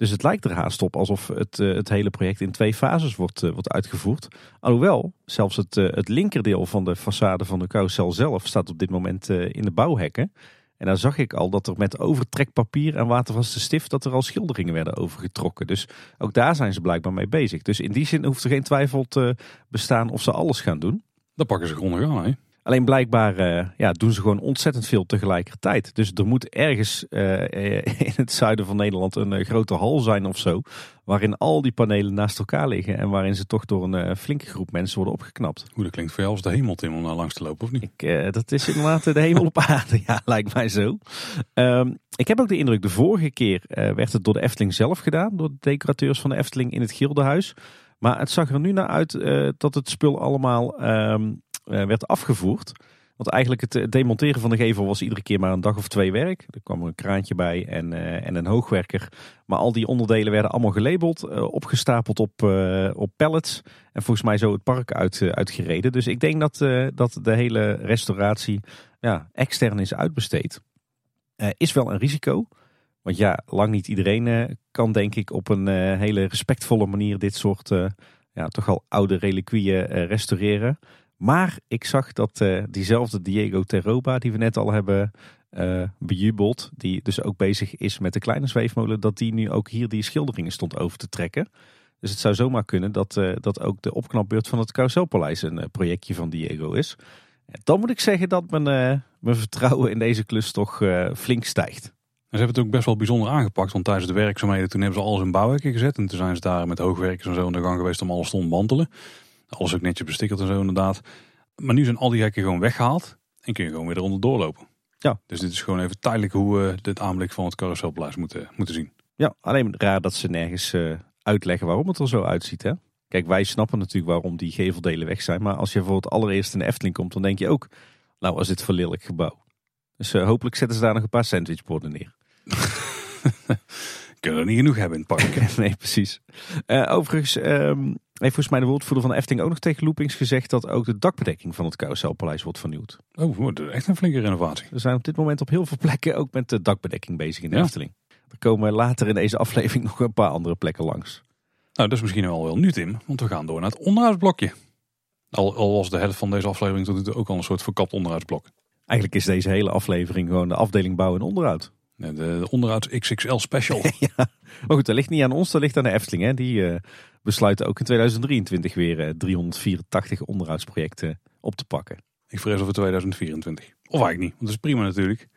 Dus het lijkt er haast op alsof het, uh, het hele project in twee fases wordt, uh, wordt uitgevoerd. Alhoewel, zelfs het, uh, het linkerdeel van de façade van de carousel zelf staat op dit moment in de bouwhekken. En daar zag ik al dat er met overtrekpapier en watervaste stift dat er al schilderingen werden overgetrokken. Dus ook daar zijn ze blijkbaar mee bezig. Dus in die zin hoeft er geen twijfel te bestaan of ze alles gaan doen. Dat pakken ze grondig aan, hè? Alleen blijkbaar uh, ja, doen ze gewoon ontzettend veel tegelijkertijd. Dus er moet ergens uh, in het zuiden van Nederland een grote hal zijn of zo. Waarin al die panelen naast elkaar liggen. En waarin ze toch door een flinke groep mensen worden opgeknapt. Hoe dat klinkt voor jou als de hemel, Tim, om daar langs te lopen, of niet? Ik, dat is inderdaad de hemel op aarde. Ja, lijkt mij zo. Um, ik heb ook de indruk, de vorige keer werd het door de Efteling zelf gedaan. Door de decorateurs van de Efteling in het Gildenhuis. Maar het zag er nu naar uit dat het spul allemaal... Um, uh, werd afgevoerd. Want eigenlijk het eh, demonteren van de gevel was iedere keer maar een dag of twee werk. Er kwam een kraantje bij en, uh, en een hoogwerker. Maar al die onderdelen werden allemaal gelabeld, uh, opgestapeld op, op pallets. En volgens mij zo het park uit, uitgereden. Dus ik denk dat, dat de hele restauratie ja, extern is uitbesteed. is wel een risico. Want ja, lang niet iedereen kan denk ik op een hele respectvolle manier dit soort ja, toch al oude reliquieën restaureren. Maar ik zag dat uh, diezelfde Diego Terroba, die we net al hebben uh, bejubeld, die dus ook bezig is met de kleine zweefmolen, dat die nu ook hier die schilderingen stond over te trekken. Dus het zou zomaar kunnen dat, uh, dat ook de opknapbeurt van het Carouselpaleis een projectje van Diego is. Dan moet ik zeggen dat mijn, mijn vertrouwen in deze klus toch flink stijgt. ze hebben het ook best wel bijzonder aangepakt, want tijdens de werkzaamheden toen hebben ze alles in bouwwerken gezet. En toen zijn ze daar met hoogwerkers en zo in de gang geweest om alles te ontmantelen. Alles ook netjes bestikkerd en zo inderdaad. Maar nu zijn al die hekken gewoon weggehaald en kun je gewoon weer eronder doorlopen. Ja. Dus dit is gewoon even tijdelijk hoe we dit aanblik van het carouselpaleis moeten, moeten zien. Ja, alleen raar dat ze nergens uh, uitleggen waarom het er zo uitziet. Hè? Kijk, wij snappen natuurlijk waarom die geveldelen weg zijn. Maar als je voor het allereerst in de Efteling komt, dan denk je ook... Nou, was dit voor lelijk gebouw. Dus uh, hopelijk zetten ze daar nog een paar sandwichborden neer. Kunnen er niet genoeg hebben in het park. nee, precies. Uh, overigens, um, heeft volgens mij de woordvoerder van de Efteling ook nog tegen Loopings gezegd dat ook de dakbedekking van het Carouselpaleis wordt vernieuwd. Oh, echt een flinke renovatie. We zijn op dit moment op heel veel plekken ook met de dakbedekking bezig in de Efteling. Er komen later in deze aflevering nog een paar andere plekken langs. Nou, dat is misschien wel wel nu Tim, want we gaan door naar het onderhoudsblokje. Al, al was de helft van deze aflevering tot ook al een soort verkapt onderhoudsblok. Eigenlijk is deze hele aflevering gewoon de afdeling bouw en onderhoud. De, de onderhouds XXL special. ja, maar goed, dat ligt niet aan ons, dat ligt aan de Efteling. Hè. Die uh, besluiten ook in 2023 weer 384 eh, onderhoudsprojecten op te pakken. Ik vrees over 2024. Of eigenlijk niet, want dat is prima natuurlijk.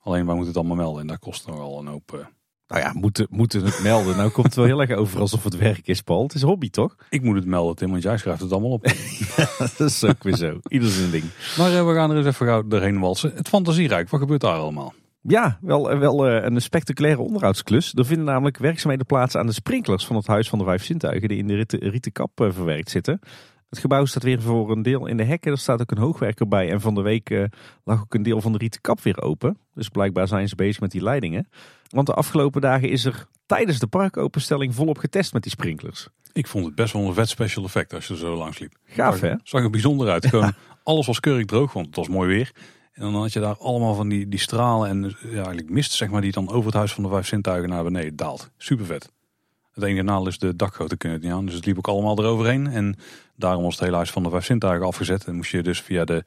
Alleen wij moeten het allemaal melden en dat kost nogal een hoop... Uh... Nou ja, moeten, moeten het melden. Nou komt het wel heel erg over alsof het werk is, Paul. Het is hobby, toch? Ik moet het melden, Tim, want jij schrijft het allemaal op. dat is ook weer zo. Ieder zijn ding. Maar we gaan er eens even gauw doorheen walsen. Het fantasierijk, wat gebeurt daar allemaal? Ja, wel, wel uh, een spectaculaire onderhoudsklus. Er vinden namelijk werkzaamheden plaats aan de sprinklers van het Huis van de Vijf Zintuigen die in de rieten, kap uh, verwerkt zitten. Het gebouw staat weer voor een deel in de hekken. Er staat ook een hoogwerker bij. En van de week uh, lag ook een deel van de rieten kap weer open. Dus blijkbaar zijn ze bezig met die leidingen. Want de afgelopen dagen is er tijdens de parkopenstelling volop getest met die sprinklers. Ik vond het best wel een vet special effect als je er zo langs liep. Gaaf hè? Zag er bijzonder uit. Gewoon alles was keurig droog, want het was mooi weer. En dan had je daar allemaal van die, die stralen en ja, eigenlijk mist, zeg maar, die dan over het huis van de vijf zintuigen naar beneden daalt. Super vet. Het enige naal is de dakgoten kunnen het niet aan, dus het liep ook allemaal eroverheen. En daarom was het hele huis van de vijf zintuigen afgezet. En moest je dus via de,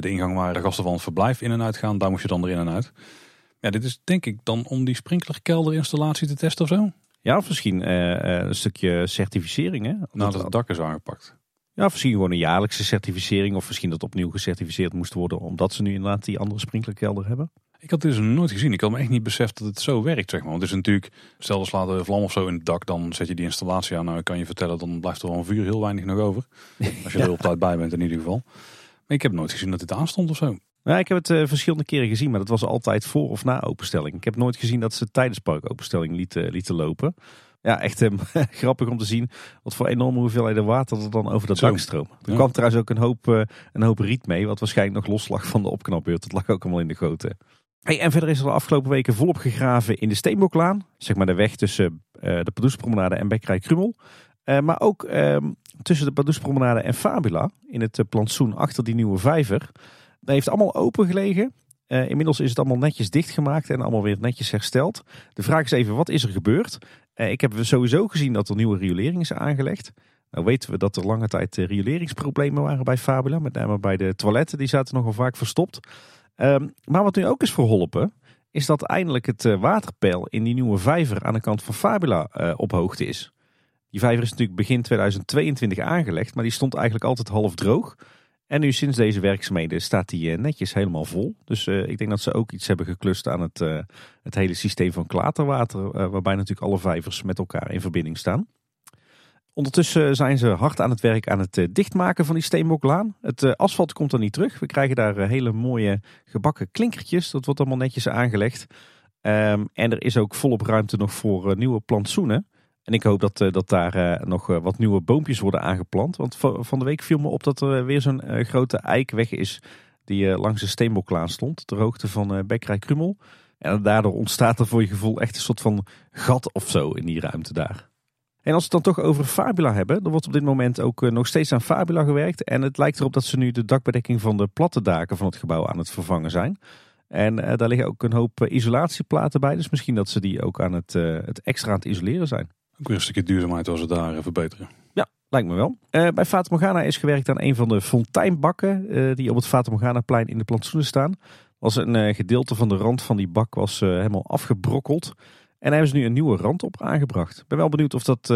de ingang waar de gasten van het verblijf in en uit gaan, daar moest je dan erin en uit. Ja, dit is denk ik dan om die sprinklerkelderinstallatie te testen of zo. Ja, of misschien uh, een stukje certificering hè? Nadat het dak is aangepakt. Ja, misschien gewoon een jaarlijkse certificering. Of misschien dat opnieuw gecertificeerd moest worden. Omdat ze nu inderdaad die andere sprinklerkelder hebben. Ik had dit dus nooit gezien. Ik had me echt niet beseft dat het zo werkt. Zeg maar. Want het is natuurlijk, stel er slaat een vlam of zo in het dak. Dan zet je die installatie aan. Nou, kan je vertellen, dan blijft er van vuur heel weinig nog over. Als je er op tijd bij bent in ieder geval. Maar ik heb nooit gezien dat dit aanstond of zo. Ja, ik heb het uh, verschillende keren gezien, maar dat was altijd voor of na openstelling. Ik heb nooit gezien dat ze tijdens parkopenstelling lieten, lieten lopen ja, echt um, grappig om te zien wat voor enorme hoeveelheden water er dan over dat dak stroomt. Er kwam trouwens ook een hoop, uh, een hoop riet mee, wat waarschijnlijk nog los lag van de opknapbeurt. Dat lag ook allemaal in de goten. Hey, en verder is er de afgelopen weken volop gegraven in de Steenboklaan. Zeg maar de weg tussen uh, de Padoespromenade en Bekkerij Krummel. Uh, maar ook um, tussen de Padoespromenade en Fabula, in het plantsoen achter die nieuwe vijver. Dat heeft allemaal open gelegen. Uh, inmiddels is het allemaal netjes dichtgemaakt en allemaal weer netjes hersteld. De vraag is even, wat is er gebeurd? Uh, ik heb sowieso gezien dat er nieuwe riolering is aangelegd. Nou weten we dat er lange tijd uh, rioleringsproblemen waren bij Fabula. Met name bij de toiletten, die zaten nogal vaak verstopt. Ehm, maar wat nu ook is verholpen, is dat eindelijk het waterpeil in die nieuwe vijver aan de kant van Fabula op hoogte is. Die vijver is natuurlijk begin 2022 aangelegd, maar die stond eigenlijk altijd half droog. En nu sinds deze werkzaamheden staat die netjes helemaal vol. Dus ik denk dat ze ook iets hebben geklust aan het, het hele systeem van klaterwater. waarbij natuurlijk alle vijvers met elkaar in verbinding staan. Ondertussen zijn ze hard aan het werk aan het dichtmaken van die steenboklaan. Het asfalt komt er niet terug. We krijgen daar hele mooie gebakken klinkertjes. Dat wordt allemaal netjes aangelegd. Ehm, en er is ook volop ruimte nog voor nieuwe plantsoenen. En ik hoop dat, uh, dat daar uh, nog uh, wat nieuwe boompjes worden aangeplant. Want van de week viel me op dat er weer zo'n grote eikweg is die langs de steenboklaan stond. Ter hoogte van Bekkerij Krummel. En daardoor ontstaat er voor je gevoel echt een soort van gat of zo in die ruimte daar. En als we het dan toch over Fabula hebben, dan wordt op dit moment ook nog steeds aan Fabula gewerkt. En het lijkt erop dat ze nu de dakbedekking van de platte daken van het gebouw aan het vervangen zijn. En daar liggen ook een hoop isolatieplaten bij. Dus misschien dat ze die ook aan het, het extra aan het isoleren zijn. Weer een stukje duurzaamheid als we daar verbeteren. Ja, lijkt me wel. Uh, bij Fata Morgana is gewerkt aan een van de fonteinbakken uh, die op het Fata Morgana plein in de plantsoenen staan. Was een gedeelte van de rand van die bak was helemaal afgebrokkeld. En daar hebben ze nu een nieuwe rand op aangebracht. Ik ben wel benieuwd of dat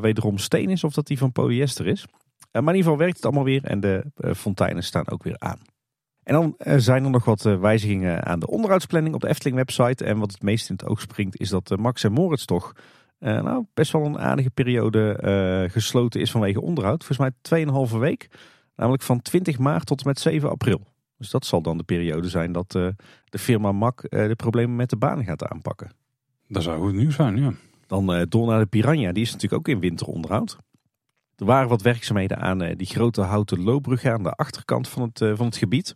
wederom steen is of dat die van polyester is. maar in ieder geval werkt het allemaal weer en de fonteinen staan ook weer aan. En dan zijn er nog wat wijzigingen aan de onderhoudsplanning op de Efteling website. En wat het meest in het oog springt is dat Max en Moritz toch uh, nou, best wel een aardige periode uh, gesloten is vanwege onderhoud. Volgens mij 2,5 week. Namelijk van 20 maart tot en met 7 april. Dus dat zal dan de periode zijn dat uh, de firma MAC de problemen met de baan gaat aanpakken. Dat zou goed nieuws zijn, ja. Dan door naar de Piranha. Die is natuurlijk ook in winteronderhoud. Er waren wat werkzaamheden aan die grote houten loopbrug aan de achterkant van het, van het gebied.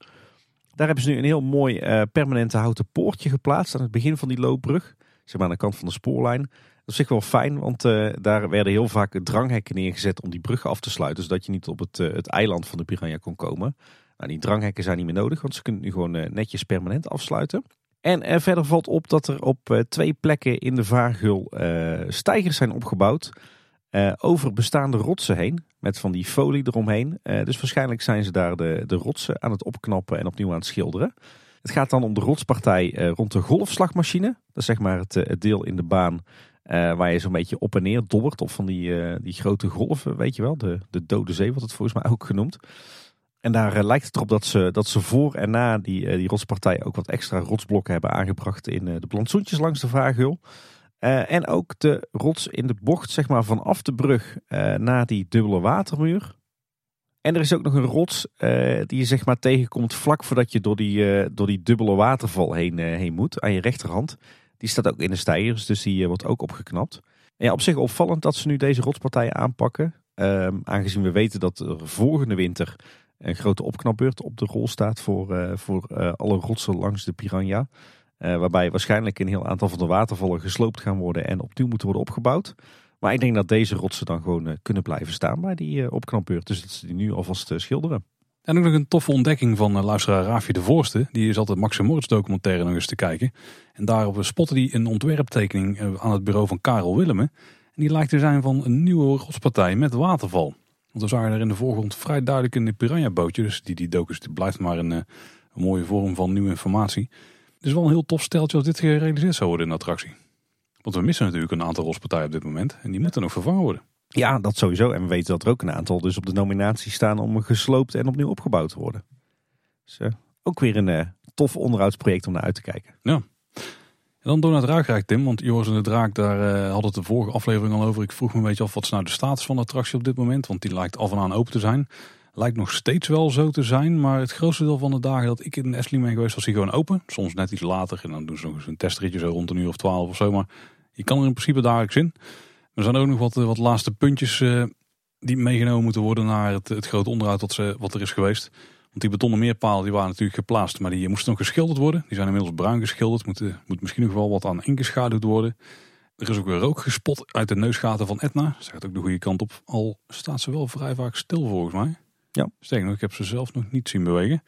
Daar hebben ze nu een heel mooi permanente houten poortje geplaatst aan het begin van die loopbrug. Zeg maar aan de kant van de spoorlijn. Dat is zich wel fijn, want uh, daar werden heel vaak dranghekken neergezet om die brug af te sluiten. Zodat je niet op het, uh, het eiland van de Piranha kon komen. Nou, die dranghekken zijn niet meer nodig, want ze kunnen nu gewoon uh, netjes permanent afsluiten. En verder valt op dat er op twee plekken in de vaargul stijgers zijn opgebouwd. over bestaande rotsen heen, met van die folie eromheen. dus waarschijnlijk zijn ze daar de, de rotsen aan het opknappen en opnieuw aan het schilderen. Het gaat dan om de rotspartij rond de golfslagmachine. Dat is zeg maar het, het deel in de baan uh, waar je zo'n beetje op en neer dobbert. Of van die, uh, die grote golven, weet je wel. De, de Dode Zee wordt het volgens mij ook genoemd. En daar uh, lijkt het erop dat ze, dat ze voor en na die, die rotspartij ook wat extra rotsblokken hebben aangebracht in de plantsoentjes langs de Vaargeul. en ook de rots in de bocht, zeg maar vanaf de brug naar die dubbele watermuur. En er is ook nog een rots die je zeg maar tegenkomt vlak voordat je door die, door die dubbele waterval heen, heen moet, aan je rechterhand. Die staat ook in de stijgers, dus die eh, wordt ook opgeknapt. En ja, op zich opvallend dat ze nu deze rotspartijen aanpakken. Um, aangezien we weten dat er volgende winter een grote opknapbeurt op de rol staat voor, voor alle rotsen langs de Piranha. Waarbij waarschijnlijk een heel aantal van de watervallen gesloopt gaan worden en opnieuw moeten worden opgebouwd. Maar ik denk dat deze rotsen dan gewoon kunnen blijven staan bij die opknapbeurt. Dus dat ze die nu alvast schilderen. En ook nog een toffe ontdekking van luisteraar Raafje de Voorste. Die is altijd Max Moritz documentaire nog eens te kijken. En daarop spotten die een ontwerptekening eh, aan het bureau van Karel Willemen. En die lijkt te zijn van een nieuwe rotspartij met waterval. Want we zagen er in de voorgrond vrij duidelijk een piranha bootje. Dus die, die docus blijft maar een, eh, mooie vorm van nieuwe informatie. Het is wel een heel tof steltje als dit gerealiseerd zou worden in de attractie. Want we missen natuurlijk een aantal rotspartijen op dit moment. En die moeten nog vervangen worden. Ja, dat sowieso. En we weten dat er ook een aantal dus op de nominatie staan om gesloopt en opnieuw opgebouwd te worden. Dus uh, ook weer een uh, tof onderhoudsproject om naar uit te kijken. Ja. En dan door naar het Ruigrijk, Tim. Want Joris en de Draak, daar uh, hadden het de vorige aflevering al over. Ik vroeg me een beetje af, wat is nou de status van de attractie op dit moment? Want die lijkt af en aan open te zijn. Lijkt nog steeds wel zo te zijn. Maar het grootste deel van de dagen dat ik in Efteling ben geweest, was hij gewoon open. Soms net iets later. En dan doen ze nog eens een testritje zo rond een uur of twaalf of zo. Maar je kan er in principe dagelijks in. Er zijn ook nog wat, wat laatste puntjes uh, die meegenomen moeten worden naar het, het grote onderhoud wat, ze, wat er is geweest. Want die betonnen meerpalen die waren natuurlijk geplaatst, maar die moesten nog geschilderd worden. Die zijn inmiddels bruin geschilderd, moet, moet misschien nog wel wat aan ingeschaduwd worden. Er is ook weer rook gespot uit de neusgaten van Etna. Zegt ook de goede kant op, al staat ze wel vrij vaak stil volgens mij. Ja. Sterker nog, ik heb ze zelf nog niet zien bewegen.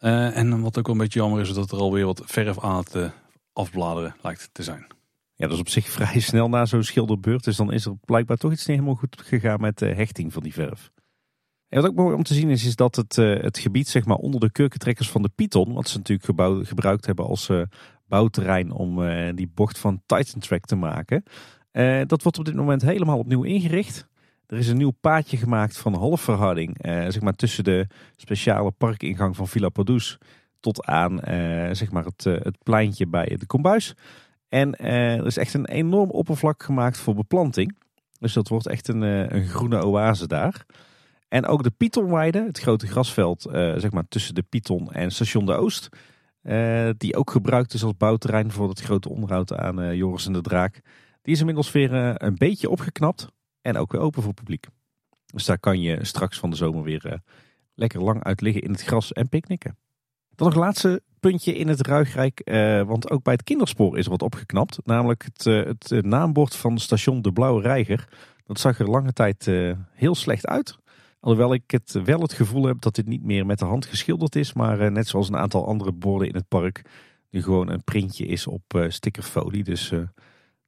Uh, en wat ook wel een beetje jammer is, dat er alweer wat verf aan het uh, afbladeren lijkt te zijn. Ja, dat is op zich vrij snel na zo'n schilderbeurt. Dus dan is er blijkbaar toch iets niet helemaal goed gegaan met de hechting van die verf. En wat ook mooi om te zien is, is dat het, uh, het gebied zeg maar, onder de kurkentrekkers van de Python, wat ze natuurlijk gebouw, gebruikt hebben als uh, bouwterrein om uh, die bocht van Titan Track te maken, dat wordt op dit moment helemaal opnieuw ingericht. Er is een nieuw paadje gemaakt van halfverharding, zeg maar tussen de speciale parkingang van Villa Padus tot aan zeg maar het, het pleintje bij de kombuis. En er is echt een enorm oppervlak gemaakt voor beplanting. Dus dat wordt echt een, een groene oase daar. En ook de Pietonweide, het grote grasveld zeg maar tussen de Pieton en Station de Oost. Die ook gebruikt is als bouwterrein voor het grote onderhoud aan Joris en de Draak. Die is inmiddels weer een beetje opgeknapt en ook weer open voor publiek. Dus daar kan je straks van de zomer weer lekker lang uit liggen in het gras en picknicken. Dan nog laatste puntje in het Ruigrijk, want ook bij het kinderspoor is er wat opgeknapt. Namelijk het, het naambord van station De Blauwe Reiger. Dat zag er lange tijd heel slecht uit. Alhoewel ik het wel het gevoel heb dat dit niet meer met de hand geschilderd is. Maar eh, net zoals een aantal andere borden in het park. Nu gewoon een printje is op stickerfolie. Dus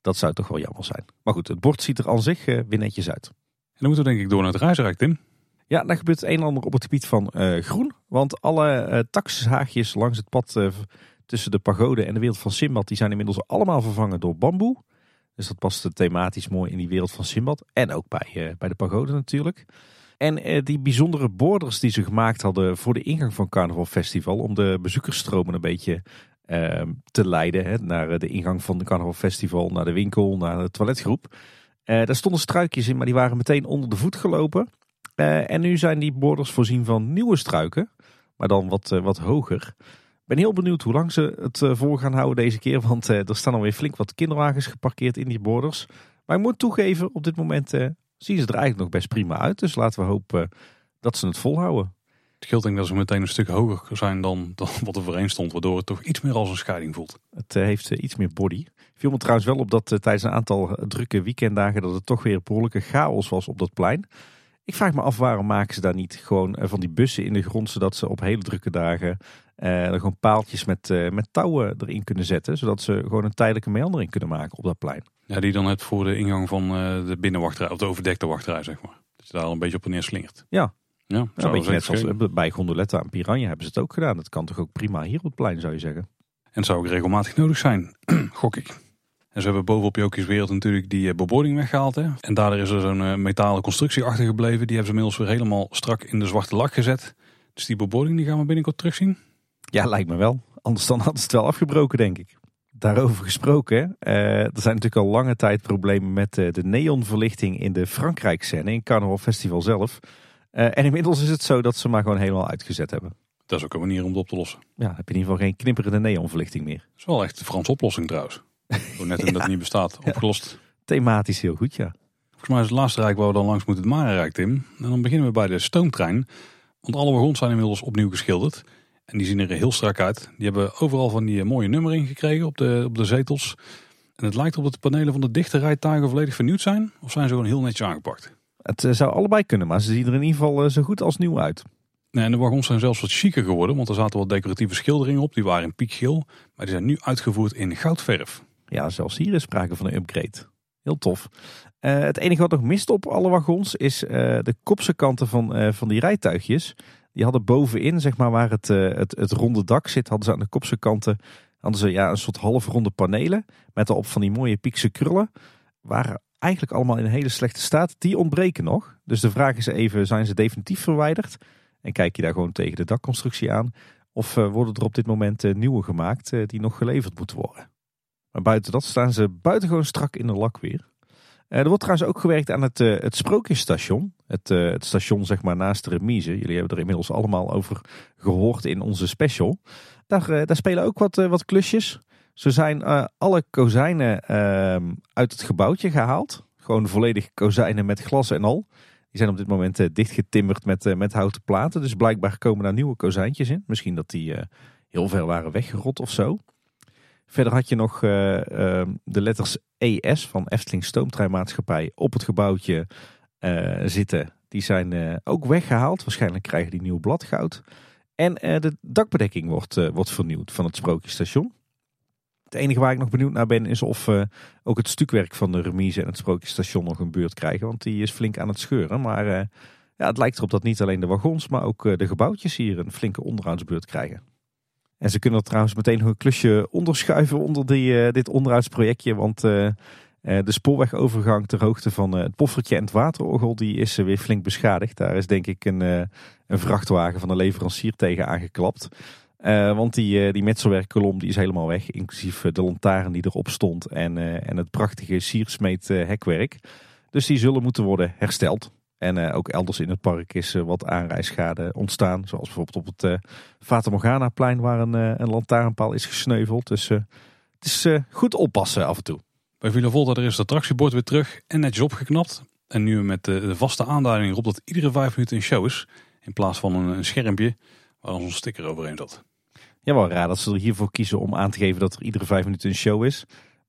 dat zou toch wel jammer zijn. Maar goed, het bord ziet er aan zich weer netjes uit. En dan moeten we denk ik door naar het reisrijk, Tim. Ja, daar gebeurt het een en ander op het gebied van groen. Want alle uh, taxishaagjes langs het pad tussen de pagode en de wereld van Simbad... die zijn inmiddels allemaal vervangen door bamboe. Dus dat past thematisch mooi in die wereld van Simbad. En ook bij, bij de pagode natuurlijk. En eh, die bijzondere borders die ze gemaakt hadden voor de ingang van Carnaval Festival. Om de bezoekersstromen een beetje ehm, te leiden. Hè, naar eh, de ingang van de Carnaval Festival, naar de winkel, naar de toiletgroep. Daar stonden struikjes in, maar die waren meteen onder de voet gelopen. En nu zijn die borders voorzien van nieuwe struiken. Maar dan wat, wat hoger. Ik ben heel benieuwd hoe lang ze het voor gaan houden deze keer. Want er staan alweer flink wat kinderwagens geparkeerd in die borders. Maar ik moet toegeven, op dit moment zien ze er eigenlijk nog best prima uit. Dus laten we hopen dat ze het volhouden. Het scheelt denk dat ze meteen een stuk hoger zijn dan, dan wat er voorheen stond. Waardoor het toch iets meer als een scheiding voelt. Het eh, heeft eh, iets meer body. Viel me trouwens wel op dat eh, tijdens een aantal drukke weekenddagen... dat het toch weer behoorlijke chaos was op dat plein. Ik vraag me af waarom maken ze daar niet gewoon van die bussen in de grond... zodat ze op hele drukke dagen er gewoon paaltjes met, met touwen erin kunnen zetten. Zodat ze gewoon een tijdelijke meandering kunnen maken op dat plein. Ja, die dan het voor de ingang van uh, de binnenwachtrij, of de overdekte wachtrij, zeg maar. Dat je daar al een beetje op en neer slingert. Ja, ja, een beetje net zoals bij Gondoletta en Piranha hebben ze het ook gedaan. Dat kan toch ook prima hier op het plein, zou je zeggen. En zou ook regelmatig nodig zijn, gok ik. En ze hebben bovenop Jokies Wereld natuurlijk die uh, bebording weggehaald. Hè? En daardoor is er zo'n uh, metalen constructie achtergebleven. Die hebben ze inmiddels weer helemaal strak in de zwarte lak gezet. Dus die bebording die gaan we binnenkort terugzien. Ja, lijkt me wel. Anders dan hadden ze het wel afgebroken, denk ik. Daarover gesproken, uh, er zijn natuurlijk al lange tijd problemen met de neonverlichting in de Frankrijk-scène, in Carnaval Festival zelf. En inmiddels is het zo dat ze maar gewoon helemaal uitgezet hebben. Dat is ook een manier om het op te lossen. Ja, heb je in ieder geval geen knipperende neonverlichting meer. Dat is wel echt de Franse oplossing trouwens. Net ja. dat het niet bestaat, opgelost. Thematisch heel goed, ja. Volgens mij is het laatste rijk waar we dan langs moeten het Marenrijk, Tim. En dan beginnen we bij de stoomtrein. Want alle wagons zijn inmiddels opnieuw geschilderd. En die zien er heel strak uit. Die hebben overal van die mooie nummering gekregen op de, op de zetels. En het lijkt op dat de panelen van de dichte rijtuigen volledig vernieuwd zijn. Of zijn ze gewoon heel netjes aangepakt? Het eh, zou allebei kunnen, maar ze zien er in ieder geval eh, zo goed als nieuw uit. Nee, en de wagons zijn zelfs wat chiquer geworden, want er zaten wat decoratieve schilderingen op. Die waren in piekgeel, maar die zijn nu uitgevoerd in goudverf. Ja, zelfs hier is sprake van een upgrade. Heel tof. Uh, het enige wat nog mist op alle wagons is uh, de kopse kanten van, uh, van die rijtuigjes. Die hadden bovenin, zeg maar, waar het, het, het ronde dak zit, hadden ze aan de kopse kanten hadden ze, ja, een soort halfronde panelen. Met erop van die mooie piekse krullen. Waren eigenlijk allemaal in een hele slechte staat. Die ontbreken nog. Dus de vraag is even, zijn ze definitief verwijderd? En kijk je daar gewoon tegen de dakconstructie aan? Of worden er op dit moment nieuwe gemaakt die nog geleverd moeten worden? Maar buiten dat staan ze buitengewoon strak in de lak weer. Eh, er wordt trouwens ook gewerkt aan het, uh, het Sprookjesstation. Het, uh, het station zeg maar naast de remise. Jullie hebben er inmiddels allemaal over gehoord in onze special. Daar, daar spelen ook wat, wat klusjes. Zo zijn alle kozijnen ehm, uit het gebouwtje gehaald. Gewoon volledig kozijnen met glas en al. Die zijn op dit moment dichtgetimmerd met, met houten platen. Dus blijkbaar komen daar nieuwe kozijntjes in. Misschien dat die heel ver waren weggerot of zo. Verder had je nog uh, uh, de letters ES van Efteling Stoomtreinmaatschappij op het gebouwtje uh, zitten. Die zijn uh, ook weggehaald. Waarschijnlijk krijgen die nieuw bladgoud. En de dakbedekking wordt, wordt vernieuwd van het Sprookjesstation. Het enige waar ik nog benieuwd naar ben is of ook het stukwerk van de remise en het Sprookjesstation nog een beurt krijgen. Want die is flink aan het scheuren. Maar ja, het lijkt erop dat niet alleen de wagons, maar ook de gebouwtjes hier een flinke onderhoudsbeurt krijgen. En ze kunnen er trouwens meteen nog een klusje onderschuiven onder die, uh, dit onderhoudsprojectje. Want uh, Eh, de spoorwegovergang ter hoogte van eh, het poffertje en het waterorgel die is eh, weer flink beschadigd. Daar is denk ik een, eh, een vrachtwagen van de leverancier tegen aangeklapt. Eh, want die, eh, die metselwerkkolom die is helemaal weg. Inclusief eh, de lantaarn die erop stond en, eh, en het prachtige siersmeet eh, hekwerk. Dus die zullen moeten worden hersteld. En eh, ook elders in het park is eh, wat aanrijschade ontstaan. Zoals bijvoorbeeld op het eh Fata Morgana plein waar een, eh, een lantaarnpaal is gesneuveld. Dus eh, het is eh, goed oppassen af en toe. Bij Villa Volta er is het attractiebord weer terug en netjes opgeknapt. En nu met de, vaste aanduiding erop dat iedere vijf minuten een show is. In plaats van een, een schermpje waar onze sticker overheen zat. Ja, wel raar dat ze er hiervoor kiezen om aan te geven dat er iedere vijf minuten een show is.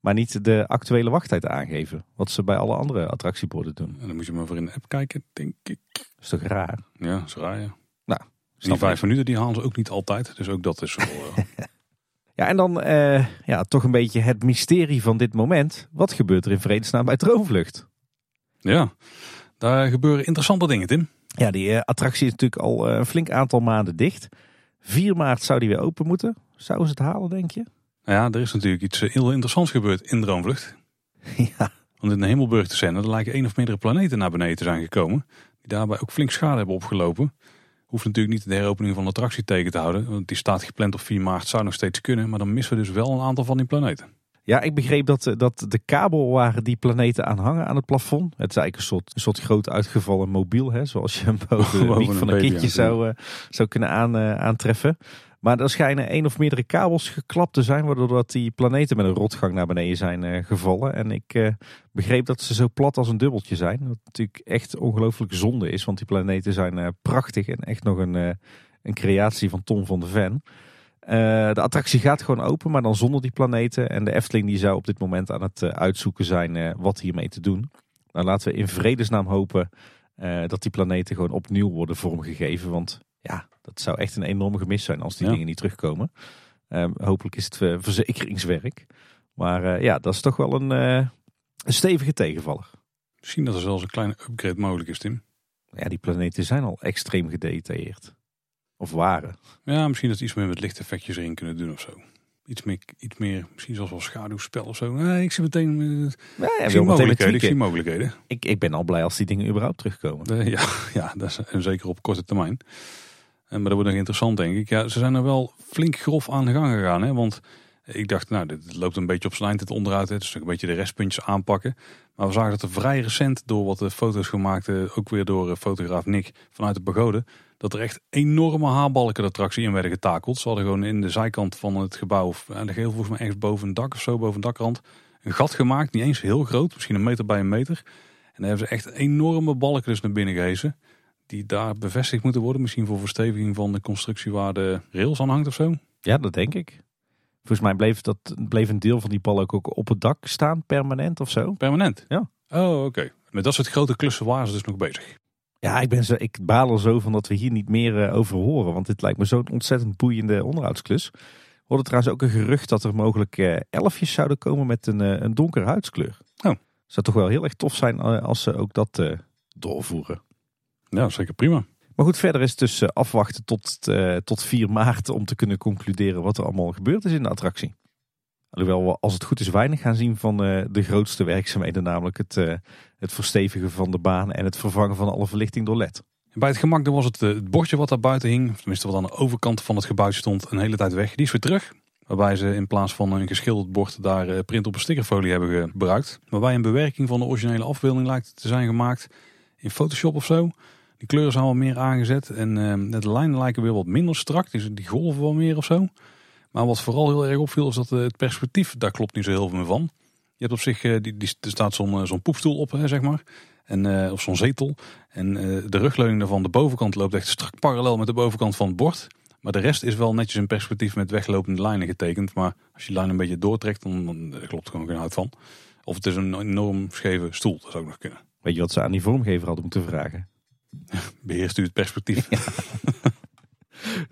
Maar niet de actuele wachttijd aangeven. Wat ze bij alle andere attractieborden doen. En dan moet je maar voor in de app kijken, denk ik. Dat is toch raar? Ja, dat is raar ja. Nou, die vijf minuten die halen ze ook niet altijd. Dus ook dat is wel... eh, Ja, en dan eh, ja, toch een beetje het mysterie van dit moment. Wat gebeurt er in vredesnaam bij Droomvlucht? ja, daar gebeuren interessante dingen, Tim. Ja, die eh, attractie is natuurlijk al een flink aantal maanden dicht. 4 maart zou die weer open moeten. Zouden ze het halen, denk je? Nou ja, er is natuurlijk iets eh, heel interessants gebeurd in Droomvlucht. ja. Want in de Hemelburg te zenden, er lijken één of meerdere planeten naar beneden te zijn gekomen. Die daarbij ook flink schade hebben opgelopen. Hoeft natuurlijk niet de heropening van de attractie tegen te houden. Want die staat gepland op 4 maart, zou nog steeds kunnen. Maar dan missen we dus wel een aantal van die planeten. Ja, ik begreep dat, eh, dat de kabel waar die planeten aan hangen aan het plafond. Het is eigenlijk een soort, een soort groot uitgevallen mobiel. Hè, zoals je hem boven een van een baby kindje zou, eh, zou kunnen aan, aantreffen. Maar er schijnen één of meerdere kabels geklapt te zijn. Waardoor dat die planeten met een rotgang naar beneden zijn eh, gevallen. En ik eh, begreep dat ze zo plat als een dubbeltje zijn. Wat natuurlijk echt ongelooflijk zonde is. Want die planeten zijn eh, prachtig en echt nog een, een creatie van Tom van de Ven. De attractie gaat gewoon open, maar dan zonder die planeten. En de Efteling die zou op dit moment aan het uitzoeken zijn wat hiermee te doen. Nou, laten we in vredesnaam hopen dat die planeten gewoon opnieuw worden vormgegeven. Want ja, dat zou echt een enorm gemis zijn als die Ja. dingen niet terugkomen. Ehm, hopelijk is het eh, verzekeringswerk. Maar eh, ja, dat is toch wel een, eh, een stevige tegenvaller. Misschien dat er zelfs een kleine upgrade mogelijk is, Tim. Ja, die planeten zijn al extreem gedetailleerd. Of waren. Ja, misschien dat ze iets meer met lichteffectjes erin kunnen doen of zo. Iets meer, iets meer misschien zoals wel schaduwspel of zo. Nee, ik zie meteen... eh, Ja, ja, ik, zie mogelijkheden, ik zie mogelijkheden. ik, ik ben al blij als die dingen überhaupt terugkomen. Ja, ja, dat is en zeker op korte termijn. En, maar dat wordt nog interessant, denk ik. Ja, ze zijn er wel flink grof aan de gang gegaan. Hè? Want ik dacht, nou, dit loopt een beetje op zijn eind het onderuit. Is nog een beetje de restpuntjes aanpakken. Maar we zagen dat er vrij recent, door wat de foto's gemaakt, eh, ook weer door eh, fotograaf Nick vanuit de pagode, dat er echt enorme haarbalken de attractie in werden getakeld. Ze hadden gewoon in de zijkant van het gebouw, aan de geheel volgens mij ergens boven een dak of zo, boven een dakrand, een gat gemaakt. Niet eens heel groot, misschien een meter bij een meter. En daar hebben ze echt enorme balken dus naar binnen gehezen. Die daar bevestigd moeten worden. Misschien voor versteviging van de constructie waar de rails aan hangt of zo. Ja, dat denk ik. Volgens mij bleef, dat, bleef een deel van die balk ook op het dak staan, permanent of zo. Permanent. Ja. Oh, oké. Met dat soort grote klussen waren ze dus nog bezig. Ja, ik, ben zo, ik baal er zo van dat we hier niet meer eh, over horen. Want dit lijkt me zo'n ontzettend boeiende onderhoudsklus. We hoorden trouwens ook een gerucht dat er mogelijk eh, elfjes zouden komen met een, eh, een donkere huidskleur. Oh. Zou toch wel heel erg tof zijn als ze ook dat doorvoeren. Ja, zeker prima. Maar goed, verder is het dus eh, afwachten tot, eh, tot 4 maart om te kunnen concluderen wat er allemaal gebeurd is in de attractie. Alhoewel we als het goed is weinig gaan zien van eh, de grootste werkzaamheden, namelijk het, het verstevigen van de baan en het vervangen van alle verlichting door LED. Bij het gemak was het, het bordje wat daar buiten hing, tenminste wat aan de overkant van het gebouw stond, een hele tijd weg. Die is weer terug. Waarbij ze in plaats van een geschilderd bord daar print op een stickerfolie hebben gebruikt. Waarbij een bewerking van de originele afbeelding lijkt te zijn gemaakt in Photoshop of zo. Die kleuren zijn wel meer aangezet en eh, de lijnen lijken weer wat minder strak. Die, die golven wel meer of zo. Maar wat vooral heel erg opviel is dat eh, het perspectief, daar klopt niet zo heel veel meer van. Je hebt op zich, eh, die, die, er staat zo'n eh, zo'n poepstoel op, hè, zeg maar. En, of zo'n zetel. En de rugleuning daarvan, de bovenkant loopt echt strak parallel met de bovenkant van het bord. Maar de rest is wel netjes in perspectief met weglopende lijnen getekend. Maar als je die lijn een beetje doortrekt, dan, dan klopt er gewoon geen hout van. Of het is een enorm scheve stoel, dat zou ook nog kunnen. Weet je wat ze aan die vormgever hadden moeten vragen? Beheerst u het perspectief?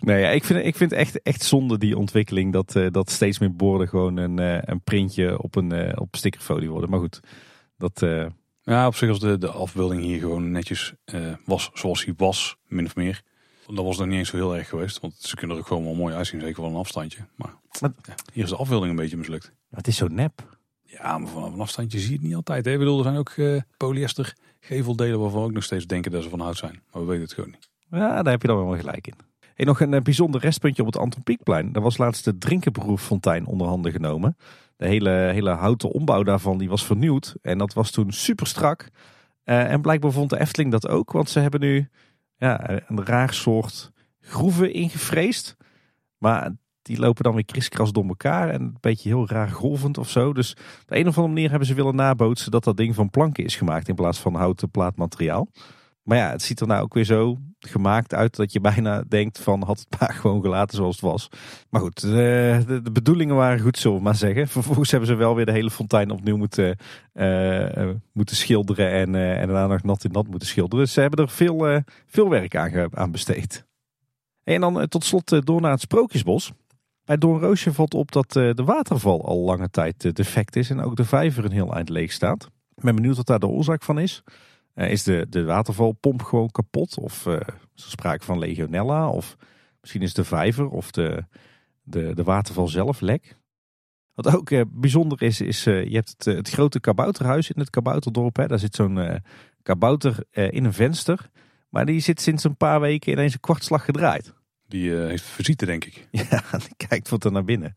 Nee, ja, ik vind, ik vind echt, echt zonde die ontwikkeling dat, eh, dat steeds meer borden gewoon een, eh, een printje op een eh, op stickerfolie worden. Maar goed, dat, Ja, op zich als de, de afbeelding hier gewoon netjes was zoals hij was, min of meer. Dat was nog niet eens zo heel erg geweest. Want ze kunnen er ook gewoon wel mooi uitzien, zeker van een afstandje. Maar Maar- ja, hier is de afbeelding een beetje mislukt. het is zo nep. Ja, maar vanaf een afstandje zie je het niet altijd. Hè? Ik bedoel, er zijn ook uh, polyester geveldelen waarvan we ook nog steeds denken dat ze van hout zijn. Maar we weten het gewoon niet. Ja, daar heb je dan wel gelijk in. En nog een uh, bijzonder restpuntje op het Anton Pieckplein. Daar was laatst de drinkenproeffontein onder handen genomen. De hele, hele houten ombouw daarvan die was vernieuwd. En dat was toen super strak. Uh, en blijkbaar vond de Efteling dat ook. Want ze hebben nu ja, een raar soort groeven ingevreesd. Maar die lopen dan weer kriskras door elkaar en een beetje heel raar golvend of zo. Dus op de een of andere manier hebben ze willen nabootsen dat dat ding van planken is gemaakt in plaats van houten plaatmateriaal. Maar ja, het ziet er nou ook weer zo gemaakt uit dat je bijna denkt van had het maar gewoon gelaten zoals het was. Maar goed, de, de, de bedoelingen waren goed, zullen we maar zeggen. Vervolgens hebben ze wel weer de hele fontein opnieuw moeten, uh, moeten schilderen en, uh, en daarna nog nat in nat moeten schilderen. Dus ze hebben er veel, veel werk aan, aan besteed. En dan tot slot door naar het Sprookjesbos. Bij Doornroosje valt op dat de waterval al lange tijd defect is en ook de vijver een heel eind leeg staat. Ik ben benieuwd wat daar de oorzaak van is. Uh, is de, de watervalpomp gewoon kapot? Of uh, is er sprake van legionella? Of misschien is de vijver of de, de, de waterval zelf lek? Wat ook bijzonder is, is je hebt het, het, grote kabouterhuis in het kabouterdorp. Hè. Daar zit zo'n kabouter in een venster. Maar die zit sinds een paar weken ineens een kwartslag gedraaid. Die heeft visite, denk ik. Ja, die kijkt wat er naar binnen.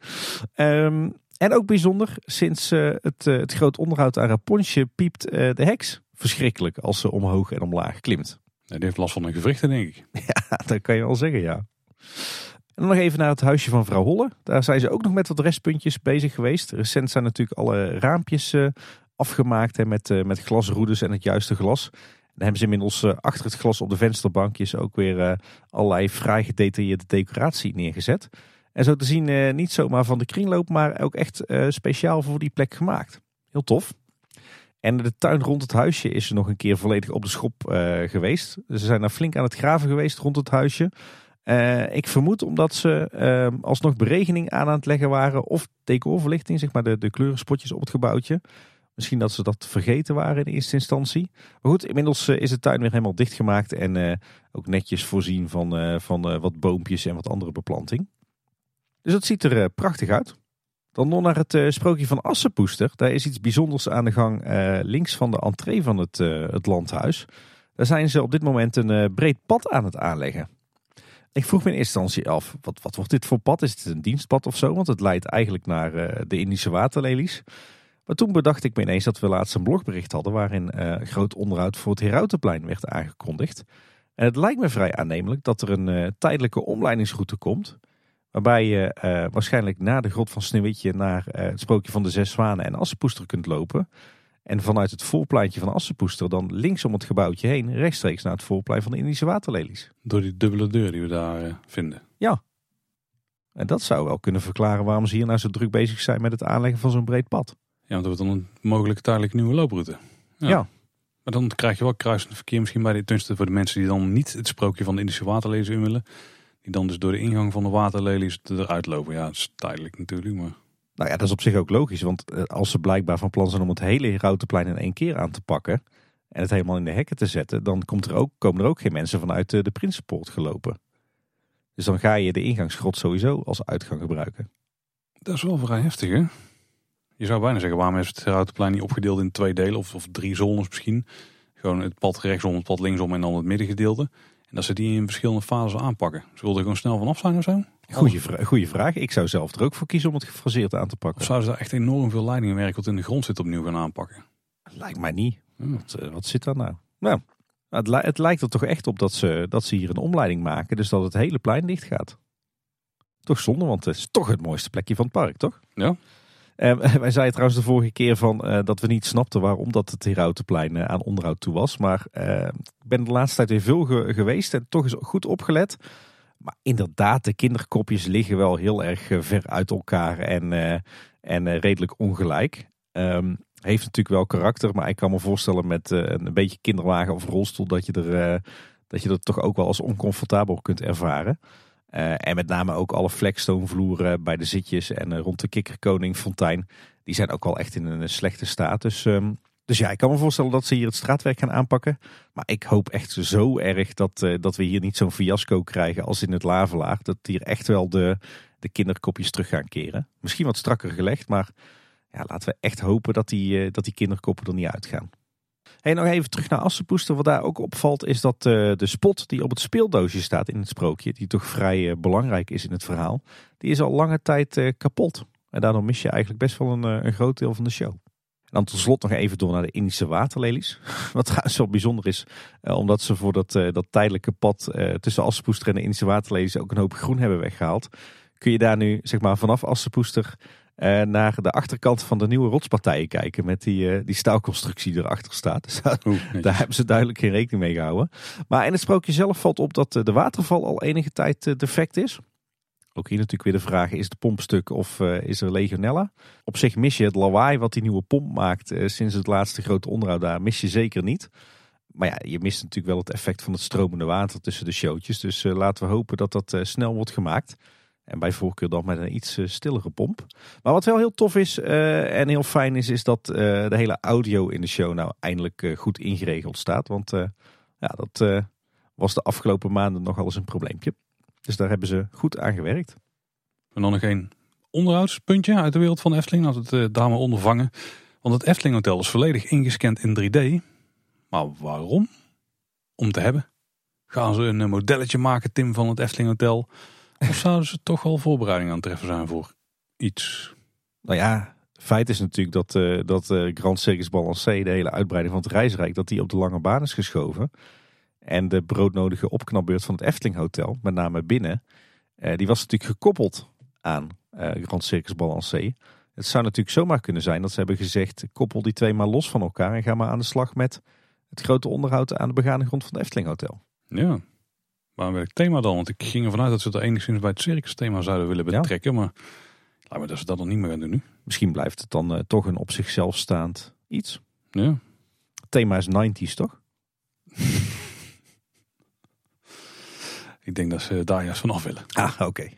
Um, en ook bijzonder, sinds het, het groot onderhoud aan Raponsje piept de heks verschrikkelijk als ze omhoog en omlaag klimt. die heeft last van een gewrichten, denk ik. Ja, dat kan je wel zeggen, ja. En dan nog even naar het huisje van vrouw Holle. Daar zijn ze ook nog met wat restpuntjes bezig geweest. Recent zijn natuurlijk alle raampjes afgemaakt hè, met, met glasroedes en het juiste glas. Dan hebben ze inmiddels uh, achter het glas op de vensterbankjes ook weer allerlei fraai gedetailleerde decoratie neergezet. En zo te zien niet zomaar van de kringloop, maar ook echt speciaal voor die plek gemaakt. Heel tof. En de tuin rond het huisje is nog een keer volledig op de schop uh, geweest. Ze zijn daar flink aan het graven geweest rond het huisje. Ik vermoed omdat ze uh, alsnog beregening aan aan het leggen waren. Of decorverlichting, zeg maar de, de kleurenspotjes op het gebouwtje. Misschien dat ze dat vergeten waren in eerste instantie. Maar goed, inmiddels is de tuin weer helemaal dichtgemaakt. En ook netjes voorzien van, van wat boompjes en wat andere beplanting. Dus dat ziet er prachtig uit. Dan nog naar het sprookje van Assenpoester. Daar is iets bijzonders aan de gang links van de entree van het, het landhuis. Daar zijn ze op dit moment een breed pad aan het aanleggen. Ik vroeg me in eerste instantie af, wat, wat wordt dit voor pad? Is het een dienstpad of zo? Want het leidt eigenlijk naar de Indische waterlelies. Maar toen bedacht ik me ineens dat we laatst een blogbericht hadden... waarin groot onderhoud voor het Herautenplein werd aangekondigd. En het lijkt me vrij aannemelijk dat er een tijdelijke omleidingsroute komt... Waarbij je uh, waarschijnlijk na de grot van Sneeuwwitje naar het sprookje van de zes zwanen en Assenpoester kunt lopen. En vanuit het voorpleintje van Assenpoester dan links om het gebouwtje heen rechtstreeks naar het voorplein van de Indische waterlelies. Door die dubbele deur die we daar vinden. Ja. En dat zou wel kunnen verklaren waarom ze hier nou zo druk bezig zijn met het aanleggen van zo'n breed pad. Ja, want dat wordt dan een mogelijke tijdelijke nieuwe looproute. Ja. ja. Maar dan krijg je wel kruisend verkeer misschien bij de, tenminste voor de mensen die dan niet het sprookje van de Indische waterlelies in willen. Die dan dus door de ingang van de waterlelies eruit lopen. Ja, dat is tijdelijk natuurlijk, maar... Nou ja, dat is op zich ook logisch. Want eh, als ze blijkbaar van plan zijn om het hele Routenplein in één keer aan te pakken... en het helemaal in de hekken te zetten... dan komt er ook, komen er ook geen mensen vanuit de, de Prinsenpoort gelopen. Dus dan ga je de ingangsgrot sowieso als uitgang gebruiken. Dat is wel vrij heftig, hè? Je zou bijna zeggen, waarom is het Routenplein niet opgedeeld in twee delen... of, of drie zones misschien? Gewoon het pad rechtsom, het pad linksom en dan het middengedeelte... En dat ze die in verschillende fases aanpakken. Ze wilden er gewoon snel vanaf zijn of zo? Goeie, vra goeie vraag. Ik zou zelf er ook voor kiezen om het gefaseerd aan te pakken. Of zouden ze daar echt enorm veel leidingenwerk wat in de grond zit opnieuw gaan aanpakken? Lijkt mij niet. Wat, eh, wat, zit daar nou? Nou, het, het, lijkt er toch echt op dat ze, dat ze hier een omleiding maken. Dus dat het hele plein dicht gaat. Toch zonde, want het is toch het mooiste plekje van het park, toch? Ja. Uh, wij zeiden trouwens de vorige keer van, uh, dat we niet snapten waarom dat het Herautenplein uh, aan onderhoud toe was. Maar ik ben de laatste tijd weer veel ge geweest en toch is goed opgelet. Maar inderdaad, de kinderkopjes liggen wel heel erg ver uit elkaar en, en redelijk ongelijk. Um, heeft natuurlijk wel karakter, maar ik kan me voorstellen met een beetje kinderwagen of rolstoel dat je, er, dat je dat toch ook wel als oncomfortabel kunt ervaren. Uh, en met name ook alle flagstone vloeren bij de zitjes en uh, rond de Kikkerkoning fontein. Die zijn ook wel echt in een slechte staat. Dus, um, dus ja, ik kan me voorstellen dat ze hier het straatwerk gaan aanpakken. Maar ik hoop echt zo erg dat, dat we hier niet zo'n fiasco krijgen als in het Lavelaar. Dat hier echt wel de, de kinderkopjes terug gaan keren. Misschien wat strakker gelegd, maar ja, laten we echt hopen dat die, dat die kinderkoppen er niet uitgaan. Hey, nog even terug naar Assenpoester. Wat daar ook opvalt is dat uh, de spot die op het speeldoosje staat in het sprookje, die toch vrij uh, belangrijk is in het verhaal, die is al lange tijd kapot. En daardoor mis je eigenlijk best wel een, een groot deel van de show. En dan tot slot nog even door naar de Indische waterlelies. Wat trouwens wel bijzonder is, omdat ze voor dat, dat tijdelijke pad tussen Assenpoester en de Indische waterlelies ook een hoop groen hebben weggehaald. Kun je daar nu zeg maar vanaf Assenpoester uh, naar de achterkant van de nieuwe rotspartijen kijken. Met die, uh, die staalconstructie die erachter staat. Dus daar hebben ze duidelijk geen rekening mee gehouden. Maar in het sprookje zelf valt op dat de waterval al enige tijd defect is. Ook hier natuurlijk weer de vraag, is het pompstuk of uh, is er legionella? Op zich mis je het lawaai wat die nieuwe pomp maakt sinds het laatste grote onderhoud daar, mis je zeker niet. Maar ja, je mist natuurlijk wel het effect van het stromende water tussen de showtjes. Dus laten we hopen dat dat snel wordt gemaakt. En bij voorkeur dan met een iets uh, stillere pomp. Maar wat wel heel tof is uh, en heel fijn is, is dat uh, de hele audio in de show nou eindelijk goed ingeregeld staat. Want ja, dat was de afgelopen maanden nogal eens een probleempje. Dus daar hebben ze goed aan gewerkt. En dan nog een onderhoudspuntje uit de wereld van Efteling. Als het dame ondervangen. Want het Efteling Hotel is volledig ingescand in 3D. Maar waarom? Om te hebben. Gaan ze een modelletje maken, Tim, van het Efteling Hotel... Of zouden ze toch al voorbereiding aan het treffen zijn voor iets? Nou ja, feit is natuurlijk dat, uh, dat uh, Grand Circus Balancé, de hele uitbreiding van het reisrijk, dat die op de lange baan is geschoven. En de broodnodige opknapbeurt van het Efteling Hotel, met name binnen, uh, die was natuurlijk gekoppeld aan Grand Circus Balancé. Het zou natuurlijk zomaar kunnen zijn dat ze hebben gezegd, koppel die twee maar los van elkaar en ga maar aan de slag met het grote onderhoud aan de begane grond van het Efteling Hotel. Ja, maar welk thema dan? Want ik ging ervan uit dat ze het enigszins bij het circus thema zouden willen betrekken. Ja. Maar laat me dat ze dat nog niet meer gaan doen nu. Misschien blijft het dan uh, toch een op zichzelf staand iets. Ja. Het thema is 90s toch? ik denk dat ze daar juist vanaf willen. Ah, oké.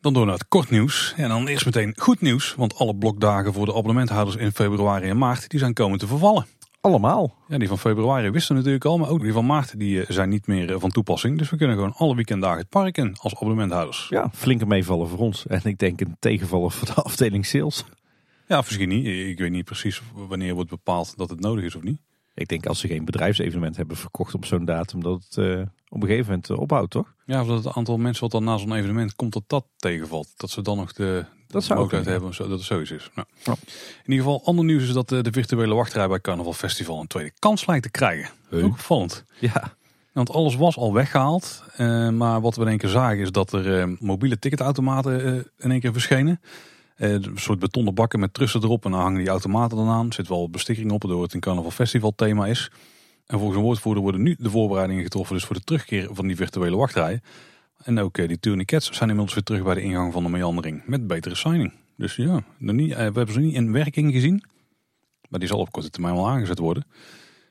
Dan door naar het kort nieuws. En dan eerst meteen goed nieuws. Want alle blokdagen voor de abonnementhouders in februari en maart die zijn komen te vervallen allemaal. Ja, die van februari wisten natuurlijk al, maar ook die van maart die eh, zijn niet meer eh, van toepassing. Dus we kunnen gewoon alle weekenddagen het park in als abonnementhouders. Ja, flinke meevallen voor ons. En ik denk een tegenvallen voor de afdeling sales. Ja, misschien niet. Ik weet niet precies wanneer wordt bepaald dat het nodig is of niet. Ik denk als ze geen bedrijfsevenement hebben verkocht op zo'n datum, dat het uh, op een gegeven moment ophoudt, toch? Ja, of dat het aantal mensen wat dan na zo'n evenement komt, dat dat tegenvalt. Dat ze dan nog de, dat zou ook hebben, dat het zoiets is. Nou. In ieder geval, ander nieuws is dat de, de virtuele wachtrij bij Carnaval Festival een tweede kans lijkt te krijgen. Ook opvallend. Ja. Want alles was al weggehaald. Uh, maar wat we in één keer zagen is dat er mobiele ticketautomaten in één keer verschenen. een soort betonnen bakken met trussen erop. En dan hangen die automaten dan aan. Er zit wel bestikking op, waardoor het een Carnaval Festival thema is. En volgens een woordvoerder worden nu de voorbereidingen getroffen. Dus voor de terugkeer van die virtuele wachtrij. En ook die tourniquets zijn inmiddels weer terug bij de ingang van de meandering. Met betere signing. Dus ja, niet, we hebben ze niet in werking gezien. Maar die zal op korte termijn wel aangezet worden.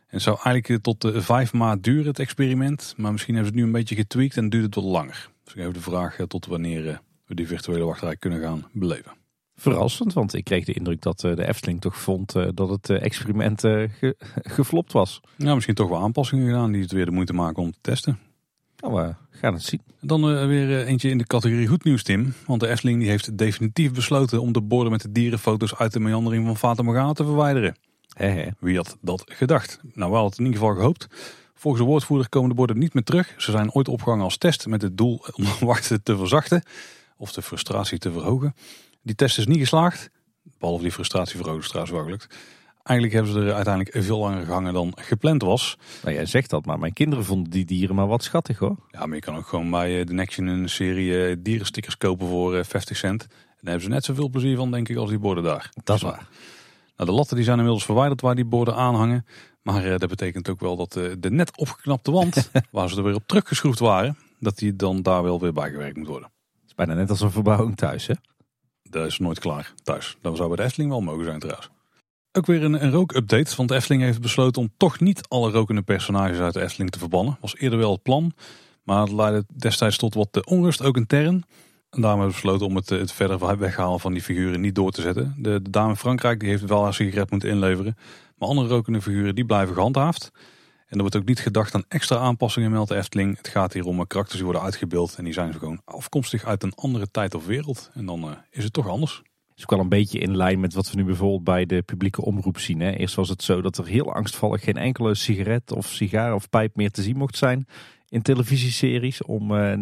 En het zou eigenlijk tot de vijf maand duren, het experiment. Maar misschien hebben ze het nu een beetje getweakt en duurt het wat langer. Dus ik heb de vraag tot wanneer we die virtuele wachtrij kunnen gaan beleven. Verrassend, want ik kreeg de indruk dat de Efteling toch vond dat het experiment ge geflopt was. Ja, misschien toch wel aanpassingen gedaan die het weer de moeite maken om te testen. Nou, we gaan het zien. Dan weer eentje in de categorie goed nieuws, Tim. Want de Efteling die heeft definitief besloten om de borden met de dierenfoto's uit de meandering van Fata Morgana te verwijderen. He, he. Wie had dat gedacht? Nou, we hadden het in ieder geval gehoopt. Volgens de woordvoerder komen de borden niet meer terug. Ze zijn ooit opgehangen als test met het doel om de wachten te verzachten. Of de frustratie te verhogen. Die test is niet geslaagd. Behalve die frustratie is trouwens wel gelukt. Eigenlijk hebben ze er uiteindelijk veel langer gehangen dan gepland was. Nou, jij zegt dat, maar mijn kinderen vonden die dieren maar wat schattig hoor. Ja, maar je kan ook gewoon bij eh, de Nexion een serie eh, dierenstickers kopen voor 50 eh, cent. En daar hebben ze net zoveel plezier van, denk ik, als die borden daar. Dat is waar. Nou, de latten die zijn inmiddels verwijderd waar die borden aan hangen. Maar dat betekent ook wel dat de net opgeknapte wand, waar ze er weer op teruggeschroefd waren, dat die dan daar wel weer bijgewerkt moet worden. Het is bijna net als een verbouwing thuis, hè? Dat is nooit klaar thuis. Dat zou bij de Efteling wel mogen zijn trouwens. Ook weer een, een rookupdate, want Efteling heeft besloten om toch niet alle rokende personages uit de Efteling te verbannen. Was eerder wel het plan, maar het leidde destijds tot wat onrust, ook intern. En daarom hebben we besloten om het, het verder weghalen van die figuren niet door te zetten. De, dame Frankrijk die heeft wel haar sigaret moeten inleveren, maar andere rokende figuren die blijven gehandhaafd. En er wordt ook niet gedacht aan extra aanpassingen, meldt de Efteling. Het gaat hier om karakters die worden uitgebeeld en die zijn gewoon afkomstig uit een andere tijd of wereld. En dan uh, is het toch anders. is ook wel een beetje in lijn met wat we nu bijvoorbeeld bij de publieke omroep zien. Hè. Eerst was het zo dat er heel angstvallig geen enkele sigaret of sigaar of pijp meer te zien mocht zijn in televisieseries. Om uh,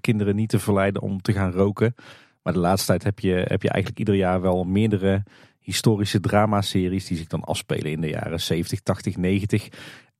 kinderen niet te verleiden om te gaan roken. Maar de laatste tijd heb je, heb je eigenlijk ieder jaar wel meerdere historische dramaseries die zich dan afspelen in de jaren 70, 80, 90.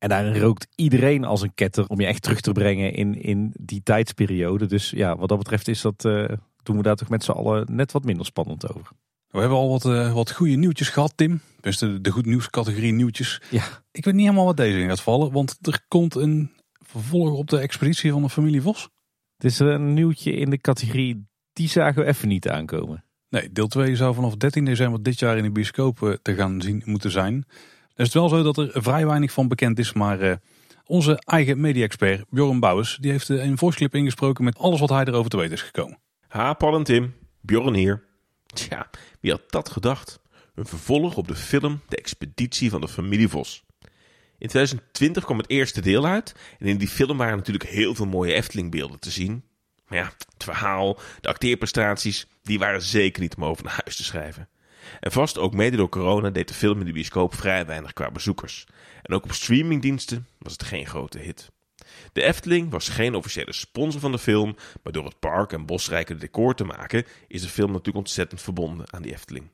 En daarin rookt iedereen als een ketter om je echt terug te brengen in, in die tijdsperiode. Dus ja, wat dat betreft is dat, uh, doen we daar toch met z'n allen net wat minder spannend over. We hebben al wat, uh, wat goede nieuwtjes gehad, Tim. Dus de, de goed nieuwscategorie nieuwtjes. Ja. Ik weet niet helemaal wat deze in gaat vallen, want er komt een vervolg op de expeditie van de familie Vos. Het is een nieuwtje in de categorie, die zagen we even niet aankomen. Nee, deel 2 zou vanaf 13 december dit jaar in de bioscoop te gaan zien moeten zijn. Het is wel zo dat er vrij weinig van bekend is, maar uh, onze eigen media-expert Bjorn Bouwers die heeft een voice clip ingesproken met alles wat hij erover te weten is gekomen. Ha, en Tim. Bjorn hier. Tja, wie had dat gedacht? Een vervolg op de film De Expeditie van de Familie Vos. In 2020 kwam het eerste deel uit en in die film waren natuurlijk heel veel mooie Eftelingbeelden te zien. Maar ja, het verhaal, de acteerprestaties, die waren zeker niet om over naar huis te schrijven. En vast ook mede door corona deed de film in de bioscoop vrij weinig qua bezoekers. En ook op streamingdiensten was het geen grote hit. De Efteling was geen officiële sponsor van de film, maar door het park en bosrijke decor te maken is de film natuurlijk ontzettend verbonden aan die Efteling.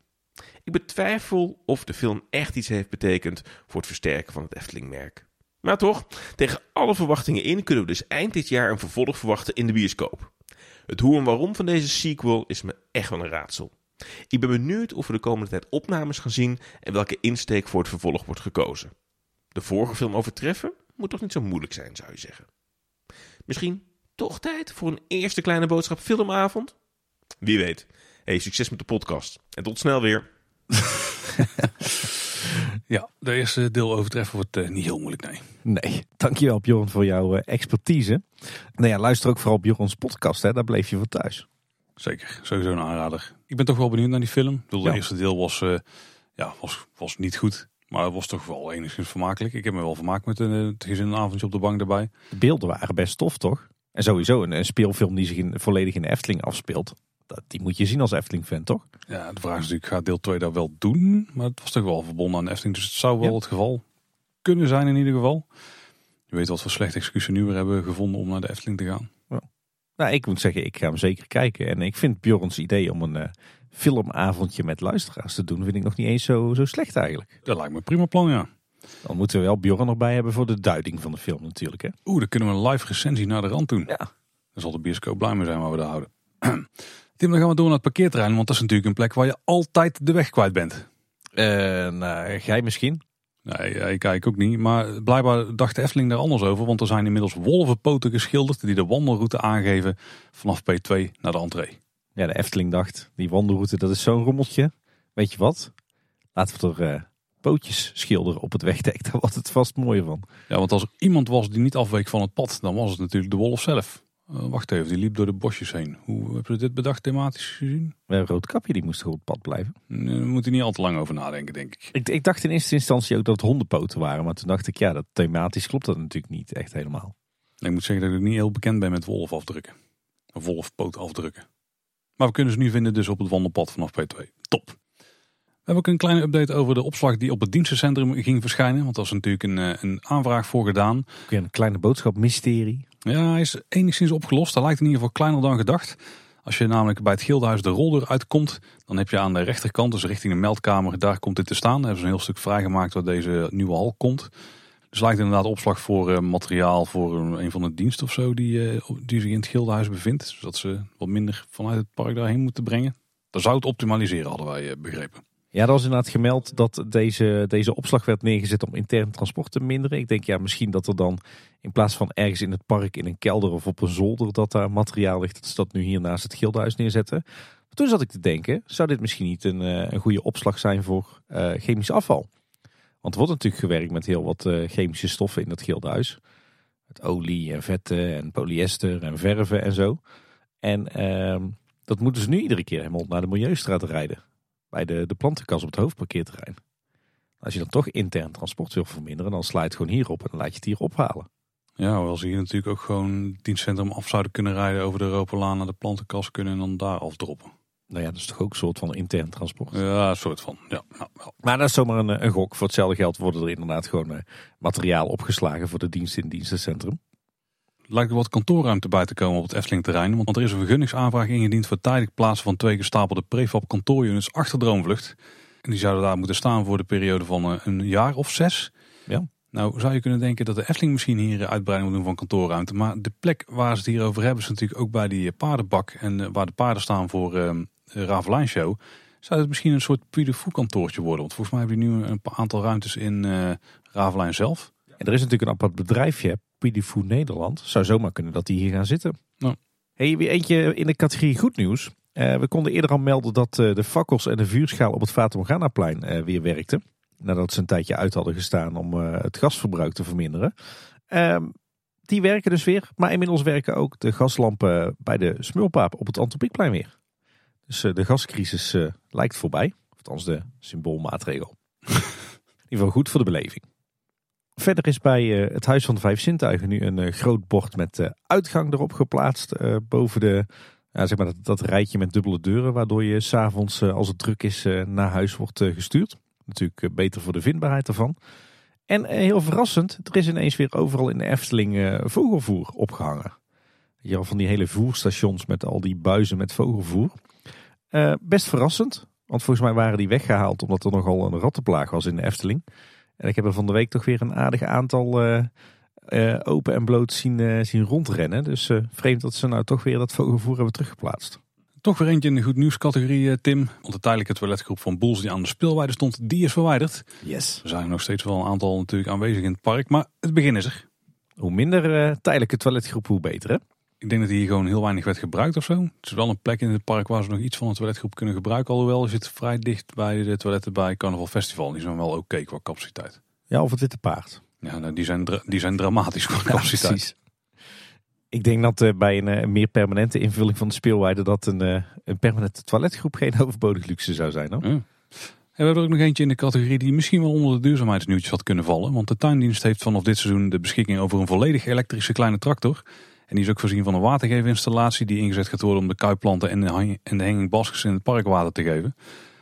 Ik betwijfel of de film echt iets heeft betekend voor het versterken van het Efteling-merk. Maar toch, tegen alle verwachtingen in kunnen we dus eind dit jaar een vervolg verwachten in de bioscoop. Het hoe en waarom van deze sequel is me echt wel een raadsel. Ik ben benieuwd of we de komende tijd opnames gaan zien en welke insteek voor het vervolg wordt gekozen. De vorige film overtreffen moet toch niet zo moeilijk zijn, zou je zeggen. Misschien toch tijd voor een eerste kleine boodschap filmavond? Wie weet. Hey, succes met de podcast. En tot snel weer. ja, de eerste deel overtreffen wordt uh, niet heel moeilijk, nee. Nee, dankjewel Bjorn voor jouw uh, expertise. Nou ja, luister ook vooral op Bjorns podcast, hè? daar bleef je voor thuis. Zeker, sowieso een aanrader. Ik ben toch wel benieuwd naar die film. Ik bedoel, ja. eerste deel was, uh, ja, was, was niet goed. Maar het was toch wel enigszins vermakelijk. Ik heb me wel vermaakt met een, het gezin een avondje op de bank erbij. De beelden waren best tof, toch? En sowieso een, een speelfilm die zich in, volledig in de Efteling afspeelt. Dat, die moet je zien als Efteling-fan, toch? Ja, de vraag is natuurlijk, gaat deel 2 dat wel doen? Maar het was toch wel verbonden aan Efteling. Dus het zou wel ja. het geval kunnen zijn in ieder geval. Je weet wat voor slechte excuses nu weer hebben gevonden om naar de Efteling te gaan. Nou, ik moet zeggen, ik ga hem zeker kijken. En ik vind Bjorns idee om een uh, filmavondje met luisteraars te doen, vind ik nog niet eens zo, zo slecht eigenlijk. Dat lijkt me een prima plan, ja. Dan moeten we wel Bjorn nog bij hebben voor de duiding van de film natuurlijk. Hè? Oeh, dan kunnen we een live recensie naar de rand doen. Ja. Dan zal de bioscoop blij mee zijn waar we daar houden. Tim, dan gaan we door naar het parkeerterrein, want dat is natuurlijk een plek waar je altijd de weg kwijt bent. Uh, nou, jij misschien? Nee, ik kijk ook niet. Maar blijkbaar dacht de Efteling daar anders over. Want er zijn inmiddels wolvenpoten geschilderd die de wandelroute aangeven vanaf P2 naar de entree. Ja, de Efteling dacht, die wandelroute dat is zo'n rommeltje. Weet je wat? Laten we er uh, pootjes schilderen op het wegdek. Daar wordt het vast mooier van. Ja, want als er iemand was die niet afweek van het pad, dan was het natuurlijk de wolf zelf. Uh, wacht even, die liep door de bosjes heen. Hoe hebben we dit bedacht thematisch gezien? Een roodkapje, die moest goed op het pad blijven. Nee, daar moet je niet al te lang over nadenken, denk ik. ik. Ik dacht in eerste instantie ook dat het hondenpoten waren. Maar toen dacht ik, ja, dat thematisch klopt dat natuurlijk niet echt helemaal. Ik moet zeggen dat ik niet heel bekend ben met wolfafdrukken. Of wolfpootafdrukken. Maar we kunnen ze nu vinden dus op het wandelpad vanaf P2. Top. We hebben ook een kleine update over de opslag die op het dienstencentrum ging verschijnen. Want daar is natuurlijk een, een aanvraag voor gedaan. Ook een kleine boodschap, mysterie. Ja, hij is enigszins opgelost. Hij lijkt in ieder geval kleiner dan gedacht. Als je namelijk bij het Gildenhuis de roldeur uitkomt, dan heb je aan de rechterkant, dus richting de meldkamer, daar komt dit te staan. Daar hebben ze een heel stuk vrijgemaakt waar deze nieuwe hal komt. Dus lijkt inderdaad opslag voor uh, materiaal voor een, van de diensten of zo die, uh, die zich in het Gildenhuis bevindt. Zodat ze wat minder vanuit het park daarheen moeten brengen. Dat zou het optimaliseren, hadden wij uh, begrepen. Ja, er was inderdaad gemeld dat deze, deze opslag werd neergezet om intern transport te minderen. Ik denk ja, misschien dat er dan in plaats van ergens in het park in een kelder of op een zolder dat daar materiaal ligt, dat ze dat nu hier naast het Gildenhuis neerzetten. Maar toen zat ik te denken, zou dit misschien niet een, een goede opslag zijn voor uh, chemisch afval? Want er wordt natuurlijk gewerkt met heel wat uh, chemische stoffen in dat Gildenhuis. Met olie en vetten en polyester en verven en zo. En uh, dat moeten ze nu iedere keer helemaal naar de Milieustraat rijden bij de, de plantenkas op het hoofdparkeerterrein. Als je dan toch intern transport wil verminderen, dan sla je het gewoon hierop en dan laat je het hier ophalen. Ja, hoewel ze hier natuurlijk ook gewoon het dienstcentrum af zouden kunnen rijden over de Europalaan naar de plantenkas kunnen en dan daar afdroppen. Nou ja, dat is toch ook een soort van intern transport. Ja, een soort van. Ja, nou, wel. Maar dat is zomaar een, een gok. Voor hetzelfde geld worden er inderdaad gewoon eh, materiaal opgeslagen voor de dienst in het dienstencentrum. Lijkt er wat kantoorruimte bij te komen op het Efteling-terrein. Want er is een vergunningsaanvraag ingediend voor tijdelijk plaatsen van twee gestapelde prefab kantoorunits achter Droomvlucht. En die zouden daar moeten staan voor de periode van eh, een jaar of zes. Ja. Nou zou je kunnen denken dat de Efteling misschien hier uitbreiding moet doen van kantoorruimte. Maar de plek waar ze het hier over hebben is natuurlijk ook bij die eh, paardenbak. En eh, waar de paarden staan voor uh, de Ravelijn Show. Zou het misschien een soort puy de Fou kantoortje worden? Want volgens mij hebben die nu een aantal ruimtes in Ravelijn zelf. En er is natuurlijk een apart bedrijfje, Pidifood Nederland. Zou zomaar kunnen dat die hier gaan zitten. Ja. Hey, weer eentje in de categorie goed nieuws. Eh, we konden eerder al melden dat eh, de fakkels en de vuurschaal op het Fata Morgana-plein eh, weer werkten. Nadat ze een tijdje uit hadden gestaan om het gasverbruik te verminderen. Ehm, die werken dus weer. Maar inmiddels werken ook de gaslampen bij de Smulpaap op het Antropiekplein weer. Dus de gascrisis lijkt voorbij. Of althans de symboolmaatregel. in ieder geval goed voor de beleving. Verder is bij eh, het Huis van de Vijf Zintuigen nu een eh, groot bord met eh, uitgang erop geplaatst. boven de, zeg maar dat, dat rijtje met dubbele deuren. Waardoor je s'avonds als het druk is naar huis wordt gestuurd. Natuurlijk beter voor de vindbaarheid ervan. En heel verrassend, er is ineens weer overal in de Efteling vogelvoer opgehangen. Je al van die hele voerstations met al die buizen met vogelvoer. Best verrassend, want volgens mij waren die weggehaald omdat er nogal een rattenplaag was in de Efteling. En ik heb er van de week toch weer een aardig aantal eh, eh, open en bloot zien, eh, zien rondrennen. Dus vreemd dat ze nou toch weer dat vogelvoer hebben teruggeplaatst. Toch weer eentje in de goed nieuws categorie, eh, Tim. Want de tijdelijke toiletgroep van Boels die aan de speelweide stond, die is verwijderd. Yes. Er zijn nog steeds wel een aantal natuurlijk aanwezig in het park. Maar het begin is er. Hoe minder tijdelijke toiletgroep, hoe beter hè? Ik denk dat hier gewoon heel weinig werd gebruikt of zo. Het is wel een plek in het park waar ze nog iets van een toiletgroep kunnen gebruiken. Alhoewel, zit vrij dicht bij de toiletten bij Carnaval Festival. Die zijn wel oké qua capaciteit. Ja, of het witte paard. Ja, nou, die, zijn die zijn dramatisch qua capaciteit. Ik denk dat eh, bij een eh, meer permanente invulling van de speelweide dat een, eh, een permanente toiletgroep geen overbodig luxe zou zijn. Hoor. Ja. En we hebben er ook nog eentje in de categorie die misschien wel onder de duurzaamheidsnieuwtjes had kunnen vallen. Want de tuindienst heeft vanaf dit seizoen de beschikking over een volledig elektrische kleine tractor. En die is ook voorzien van een watergeefinstallatie die ingezet gaat worden om de kuipplanten en de, hang- en de hanging baskets in het park water te geven.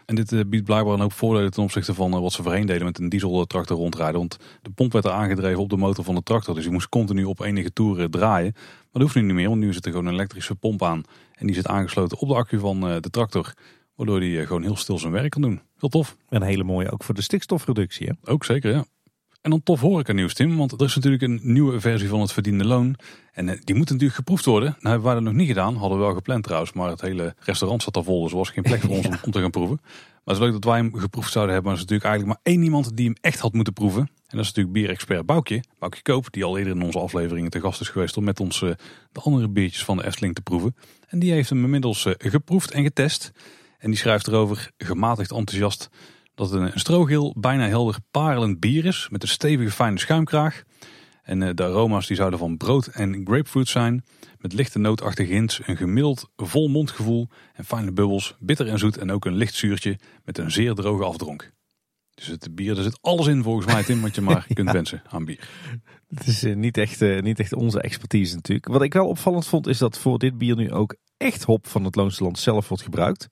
En dit eh, biedt blijkbaar een hoop voordelen ten opzichte van eh, wat ze voorheen deden met een dieseltractor rondrijden. Want de pomp werd er aangedreven op de motor van de tractor. Dus die moest continu op enige toeren draaien. Maar dat hoeft nu niet meer, want nu zit er gewoon een elektrische pomp aan. En die zit aangesloten op de accu van eh, de tractor. Waardoor die gewoon heel stil zijn werk kan doen. Heel tof. Een hele mooie ook voor de stikstofreductie. Hè? Ook zeker, ja. En dan tof horeca nieuws, Tim. Want er is natuurlijk een nieuwe versie van het verdiende loon. En eh, die moet natuurlijk geproefd worden. Nou hebben wij dat nog niet gedaan. Hadden we wel gepland trouwens. Maar het hele restaurant zat al vol. Dus er was geen plek voor ons om, om te gaan proeven. Maar het is leuk dat wij hem geproefd zouden hebben. Maar er is natuurlijk eigenlijk maar één iemand die hem echt had moeten proeven. En dat is natuurlijk bierexpert Boukje. Boukje Koop. Die al eerder in onze afleveringen te gast is geweest. Om met ons eh, de andere biertjes van de Efteling te proeven. En die heeft hem inmiddels eh, geproefd en getest. En die schrijft erover, gematigd enthousiast, dat het een, strogeel, bijna helder parelend bier is. Met een stevige fijne schuimkraag. En eh, de aroma's die zouden van brood en grapefruit zijn. Met lichte nootachtige hints, een gemiddeld vol mondgevoel en fijne bubbels. Bitter en zoet en ook een licht zuurtje met een zeer droge afdronk. Dus het bier, er zit alles in volgens mij Tim wat je maar kunt wensen aan bier. Het is eh, niet, echt, eh, niet echt onze expertise natuurlijk. Wat ik wel opvallend vond is dat voor dit bier nu ook echt hop van het Loonse Land zelf wordt gebruikt.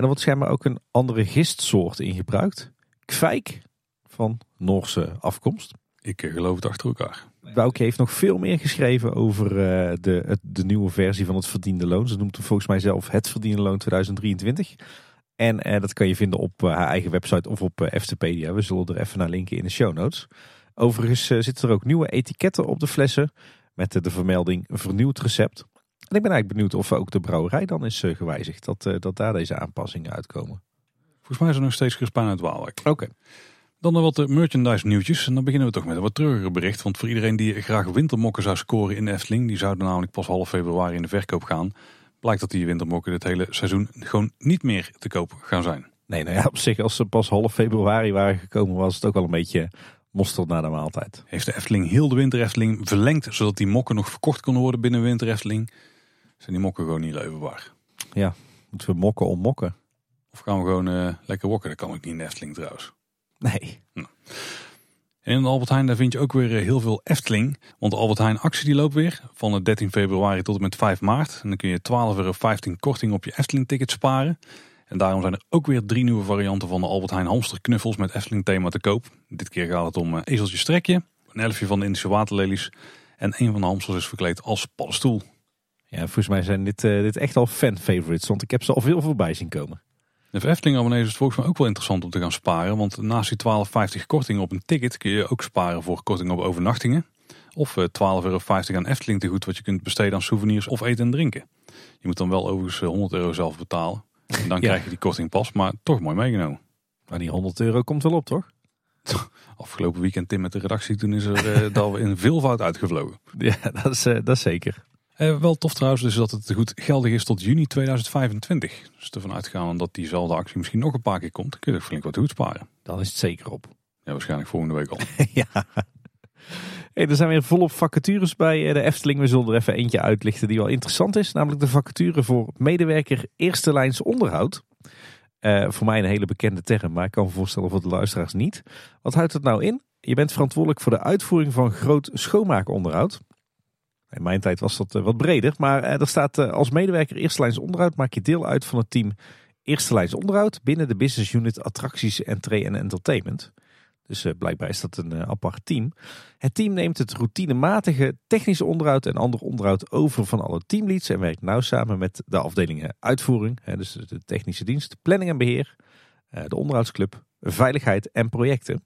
En er wordt schijnbaar ook een andere gistsoort in gebruikt. Kwijk van Noorse afkomst. Ik eh, geloof het achter elkaar. Bouke heeft nog veel meer geschreven over eh, de, de nieuwe versie van het verdiende loon. Ze noemt hem volgens mij zelf het verdiende loon 2023. En eh, dat kan je vinden op haar eigen website of op Eftepedia. We zullen er even naar linken in de show notes. Overigens zitten er ook nieuwe etiketten op de flessen met de vermelding vernieuwd recept. En ik ben eigenlijk benieuwd of ook de brouwerij dan is eh, gewijzigd. Dat, eh, dat daar deze aanpassingen uitkomen. Volgens mij is er nog steeds Crispijn uit Waalwijk. Oké. Dan nog wat eh, merchandise nieuwtjes. En dan beginnen we toch met een wat treuriger bericht. Want voor iedereen die graag wintermokken zou scoren in de Efteling. Die zouden namelijk pas half februari in de verkoop gaan. Blijkt dat die wintermokken dit hele seizoen gewoon niet meer te koop gaan zijn. Nee, nou ja, op zich als ze pas half februari waren gekomen was het ook wel een beetje mosterd na de maaltijd. Heeft de Efteling heel de winter Efteling verlengd. Zodat die mokken nog verkocht kunnen worden binnen winter Efteling. Zijn die mokken gewoon niet leverbaar. Moeten we mokken om mokken? Of gaan we gewoon eh, lekker wokken. Dat kan ook niet in de Efteling trouwens. Nee. En in de Albert Heijn daar vind je ook weer eh, heel veel Efteling. Want de Albert Heijn actie die loopt weer van de 13 februari tot en met 5 maart. En dan kun je 12,15 euro korting op je Efteling ticket sparen. En daarom zijn er ook weer drie nieuwe varianten van de Albert Heijn hamster knuffels met Efteling thema te koop. Dit keer gaat het om uh, ezeltje strekje, een elfje van de Indische waterlelies en een van de hamsters is verkleed als paddenstoel. Ja, volgens mij zijn dit, uh, dit echt al fan favorites, want ik heb ze al veel voorbij zien komen. De Efteling abonnees is het volgens mij ook wel interessant om te gaan sparen. Want naast die 12,50 korting op een ticket kun je ook sparen voor korting op overnachtingen. Of 12,50 euro aan Efteling te goed wat je kunt besteden aan souvenirs of eten en drinken. Je moet dan wel overigens 100 euro zelf betalen. En dan krijg je die korting pas, maar toch mooi meegenomen. Maar die 100 euro komt wel op, toch? Afgelopen weekend Tim met de redactie, toen is er uh, dat we in veelvoud uitgevlogen. Ja, dat is, uh, dat is zeker. Uh, wel tof trouwens dus dat het goed geldig is tot juni 2025. Dus ervan uitgaan dat diezelfde actie misschien nog een paar keer komt, kun je er flink wat goed sparen. Dan is het zeker op. Ja, waarschijnlijk volgende week al. ja. Hey, er zijn weer volop vacatures bij de Efteling. We zullen er even eentje uitlichten die wel interessant is. Namelijk de vacature voor medewerker eerste lijns onderhoud. Uh, voor mij een hele bekende term, maar ik kan me voorstellen voor de luisteraars niet. Wat houdt het nou in? Je bent verantwoordelijk voor de uitvoering van groot schoonmaakonderhoud. In mijn tijd was dat uh, wat breder, maar uh, er staat als medewerker eerste lijns onderhoud maak je deel uit van het team eerste lijns onderhoud binnen de business unit attracties, entree en entertainment. Dus blijkbaar is dat een apart team. Het team neemt het routinematige technische onderhoud en ander onderhoud over van alle teamleads en werkt nauw samen met de afdelingen uitvoering, dus de technische dienst, planning en beheer, de onderhoudsclub, veiligheid en projecten.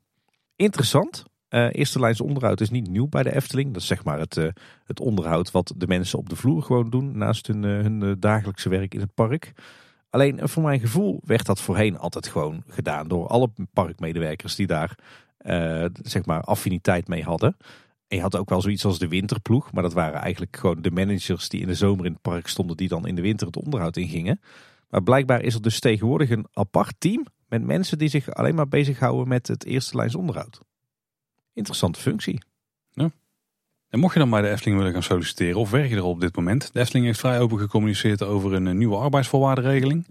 Interessant. Eerste lijns onderhoud is niet nieuw bij de Efteling. Dat is zeg maar het, het onderhoud wat de mensen op de vloer gewoon doen naast hun, hun dagelijkse werk in het park. Alleen voor mijn gevoel werd dat voorheen altijd gewoon gedaan door alle parkmedewerkers die daar zeg maar affiniteit mee hadden. En je had ook wel zoiets als de winterploeg, maar dat waren eigenlijk gewoon de managers die in de zomer in het park stonden, die dan in de winter het onderhoud ingingen. Maar blijkbaar is er dus tegenwoordig een apart team met mensen die zich alleen maar bezighouden met het eerste lijns onderhoud. Interessante functie. Ja. En mocht je dan bij de Efteling willen gaan solliciteren of werk je er op dit moment? De Efteling heeft vrij open gecommuniceerd over een nieuwe arbeidsvoorwaardenregeling.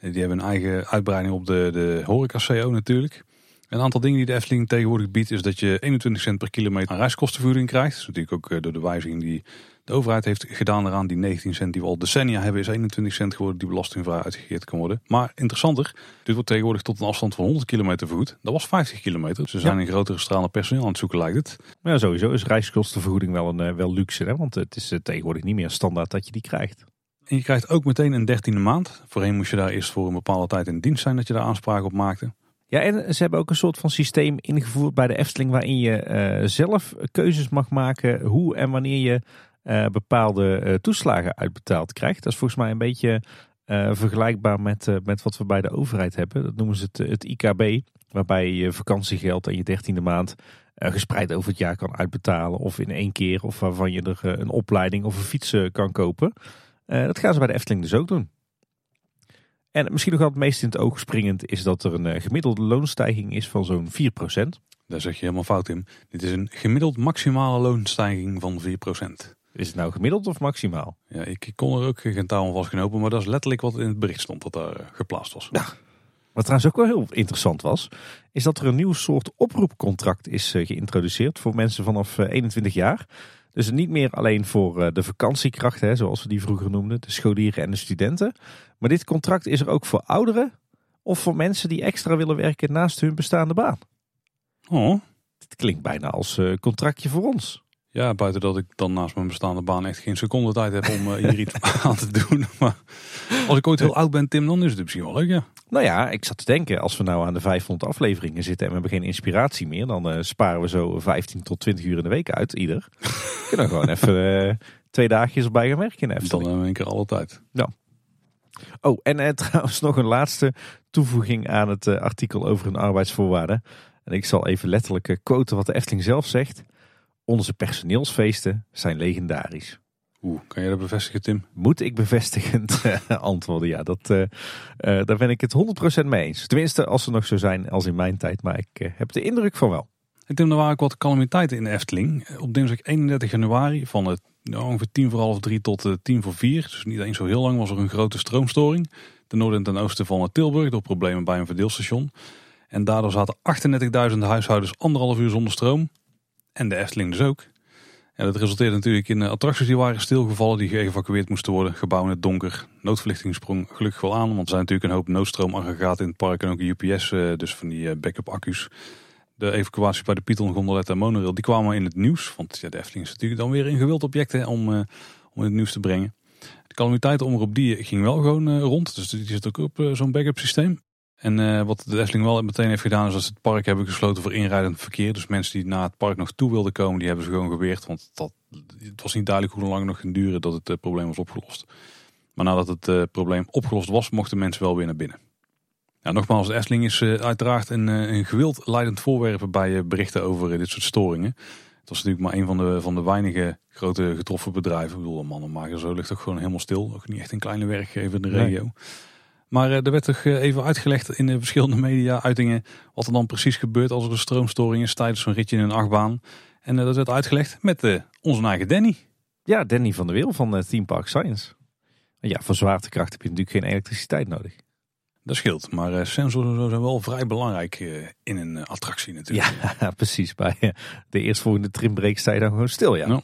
Die hebben een eigen uitbreiding op de, de horeca-CO natuurlijk. Een aantal dingen die de Efteling tegenwoordig biedt is dat je 21 cent per kilometer aan reiskostenvergoeding krijgt. Dat is natuurlijk ook eh, door de wijziging die de overheid heeft gedaan eraan. Die 19 cent die we al decennia hebben is 21 cent geworden die belastingvrij uitgegeerd kan worden. Maar interessanter, dit wordt tegenwoordig tot een afstand van 100 kilometer vergoed. Dat was 50 kilometer. Dus ze zijn ja. in grotere stralen personeel aan het zoeken lijkt het. Ja, sowieso is reiskostenvergoeding wel, een, uh, wel luxe. Hè? Want het is uh, tegenwoordig niet meer standaard dat je die krijgt. En je krijgt ook meteen een dertiende maand. Voorheen moest je daar eerst voor een bepaalde tijd in dienst zijn dat je daar aanspraak op maakte. Ja, en ze hebben ook een soort van systeem ingevoerd bij de Efteling waarin je uh, zelf keuzes mag maken hoe en wanneer je uh, bepaalde uh, toeslagen uitbetaald krijgt. Dat is volgens mij een beetje vergelijkbaar met, met wat we bij de overheid hebben. Dat noemen ze het, het IKB, waarbij je vakantiegeld en je dertiende maand gespreid over het jaar kan uitbetalen. Of in één keer, of waarvan je er een opleiding of een fiets kan kopen. dat gaan ze bij de Efteling dus ook doen. En misschien nog wel het meest in het oog springend is dat er een gemiddelde loonstijging is van zo'n 4%. Daar zeg je helemaal fout in. Dit is een gemiddeld maximale loonstijging van 4%. Is het nou gemiddeld of maximaal? Ja, ik kon er ook geen touw aan vastgenopen, maar dat is letterlijk wat in het bericht stond dat daar uh, geplaatst was. Ja. Wat trouwens ook wel heel interessant was, is dat er een nieuw soort oproepcontract is uh, geïntroduceerd voor mensen vanaf 21 jaar. Dus niet meer alleen voor de vakantiekrachten, zoals we die vroeger noemden, de scholieren en de studenten. Maar dit contract is er ook voor ouderen of voor mensen die extra willen werken naast hun bestaande baan. Oh. Dit klinkt bijna als contractje voor ons. Ja, buiten dat ik dan naast mijn bestaande baan echt geen seconde tijd heb om uh, hier iets aan te doen. Maar als ik ooit heel oud ben, Tim, dan is het misschien wel leuk, ja. Nou ja, ik zat te denken, als we nou aan de 500 afleveringen zitten en we hebben geen inspiratie meer, dan uh, sparen we zo 15 tot 20 uur in de week uit, ieder. Kunnen gewoon even twee dagjes erbij gaan werken in Dan in één keer alle tijd. Ja. Oh, en eh, trouwens nog een laatste toevoeging aan het artikel over hun arbeidsvoorwaarden. En ik zal even letterlijk quoten wat de Efteling zelf zegt. Onze personeelsfeesten zijn legendarisch. Oeh, kan je dat bevestigen, Tim? Moet ik bevestigend antwoorden? Ja, dat, daar ben ik het 100% mee eens. Tenminste, als ze nog zo zijn als in mijn tijd. Maar ik heb de indruk van wel. En Tim, er waren ook wat calamiteiten in de Efteling. Op dinsdag 31 januari van het nou, ongeveer tien voor half drie tot uh, tien voor vier. Dus niet eens zo heel lang was er een grote stroomstoring. Ten noorden en ten oosten van Tilburg door problemen bij een verdeelstation. En daardoor zaten 38.000 huishoudens anderhalf uur zonder stroom. En de Efteling dus ook. En dat resulteerde natuurlijk in attracties die waren stilgevallen, die geëvacueerd moesten worden. Gebouwen in het donker. Noodverlichting sprong gelukkig wel aan, want er zijn natuurlijk een hoop noodstroomaggregaten in het park en ook UPS, dus van die backup accu's de evacuatie bij de Python, Gondolet en Monorail, die kwamen in het nieuws. Want ja, de Efteling is natuurlijk dan weer een gewild object hè, om, om in het nieuws te brengen. De calamiteitenomroep die ging wel gewoon rond. Dus die zit ook op zo'n backup systeem. En wat de Efteling wel meteen heeft gedaan is dat ze het park hebben gesloten voor inrijdend verkeer. Dus mensen die naar het park nog toe wilden komen, die hebben ze gewoon geweerd. Want dat, het was niet duidelijk hoe lang nog ging duren dat het probleem was opgelost. Maar nadat het probleem opgelost was, mochten mensen wel weer naar binnen. Ja, nogmaals, de Efteling is uiteraard een, een gewild leidend voorwerp bij berichten over dit soort storingen. Het was natuurlijk maar een van de, van de weinige grote getroffen bedrijven. Ik bedoel, mannen maken zo ligt toch gewoon helemaal stil. Ook niet echt een kleine werkgever in de regio. Nee. Maar er werd toch even uitgelegd in de verschillende media-uitingen wat er dan precies gebeurt als er een stroomstoring is tijdens zo'n ritje in een achtbaan. En dat werd uitgelegd met onze eigen Danny. Ja, Danny van der Wil van Team Park Science. Ja, voor zwaartekracht heb je natuurlijk geen elektriciteit nodig. Dat scheelt, maar sensoren zijn wel vrij belangrijk in een attractie natuurlijk. Ja, precies. Bij de eerstvolgende trimbreak sta je dan gewoon stil, ja.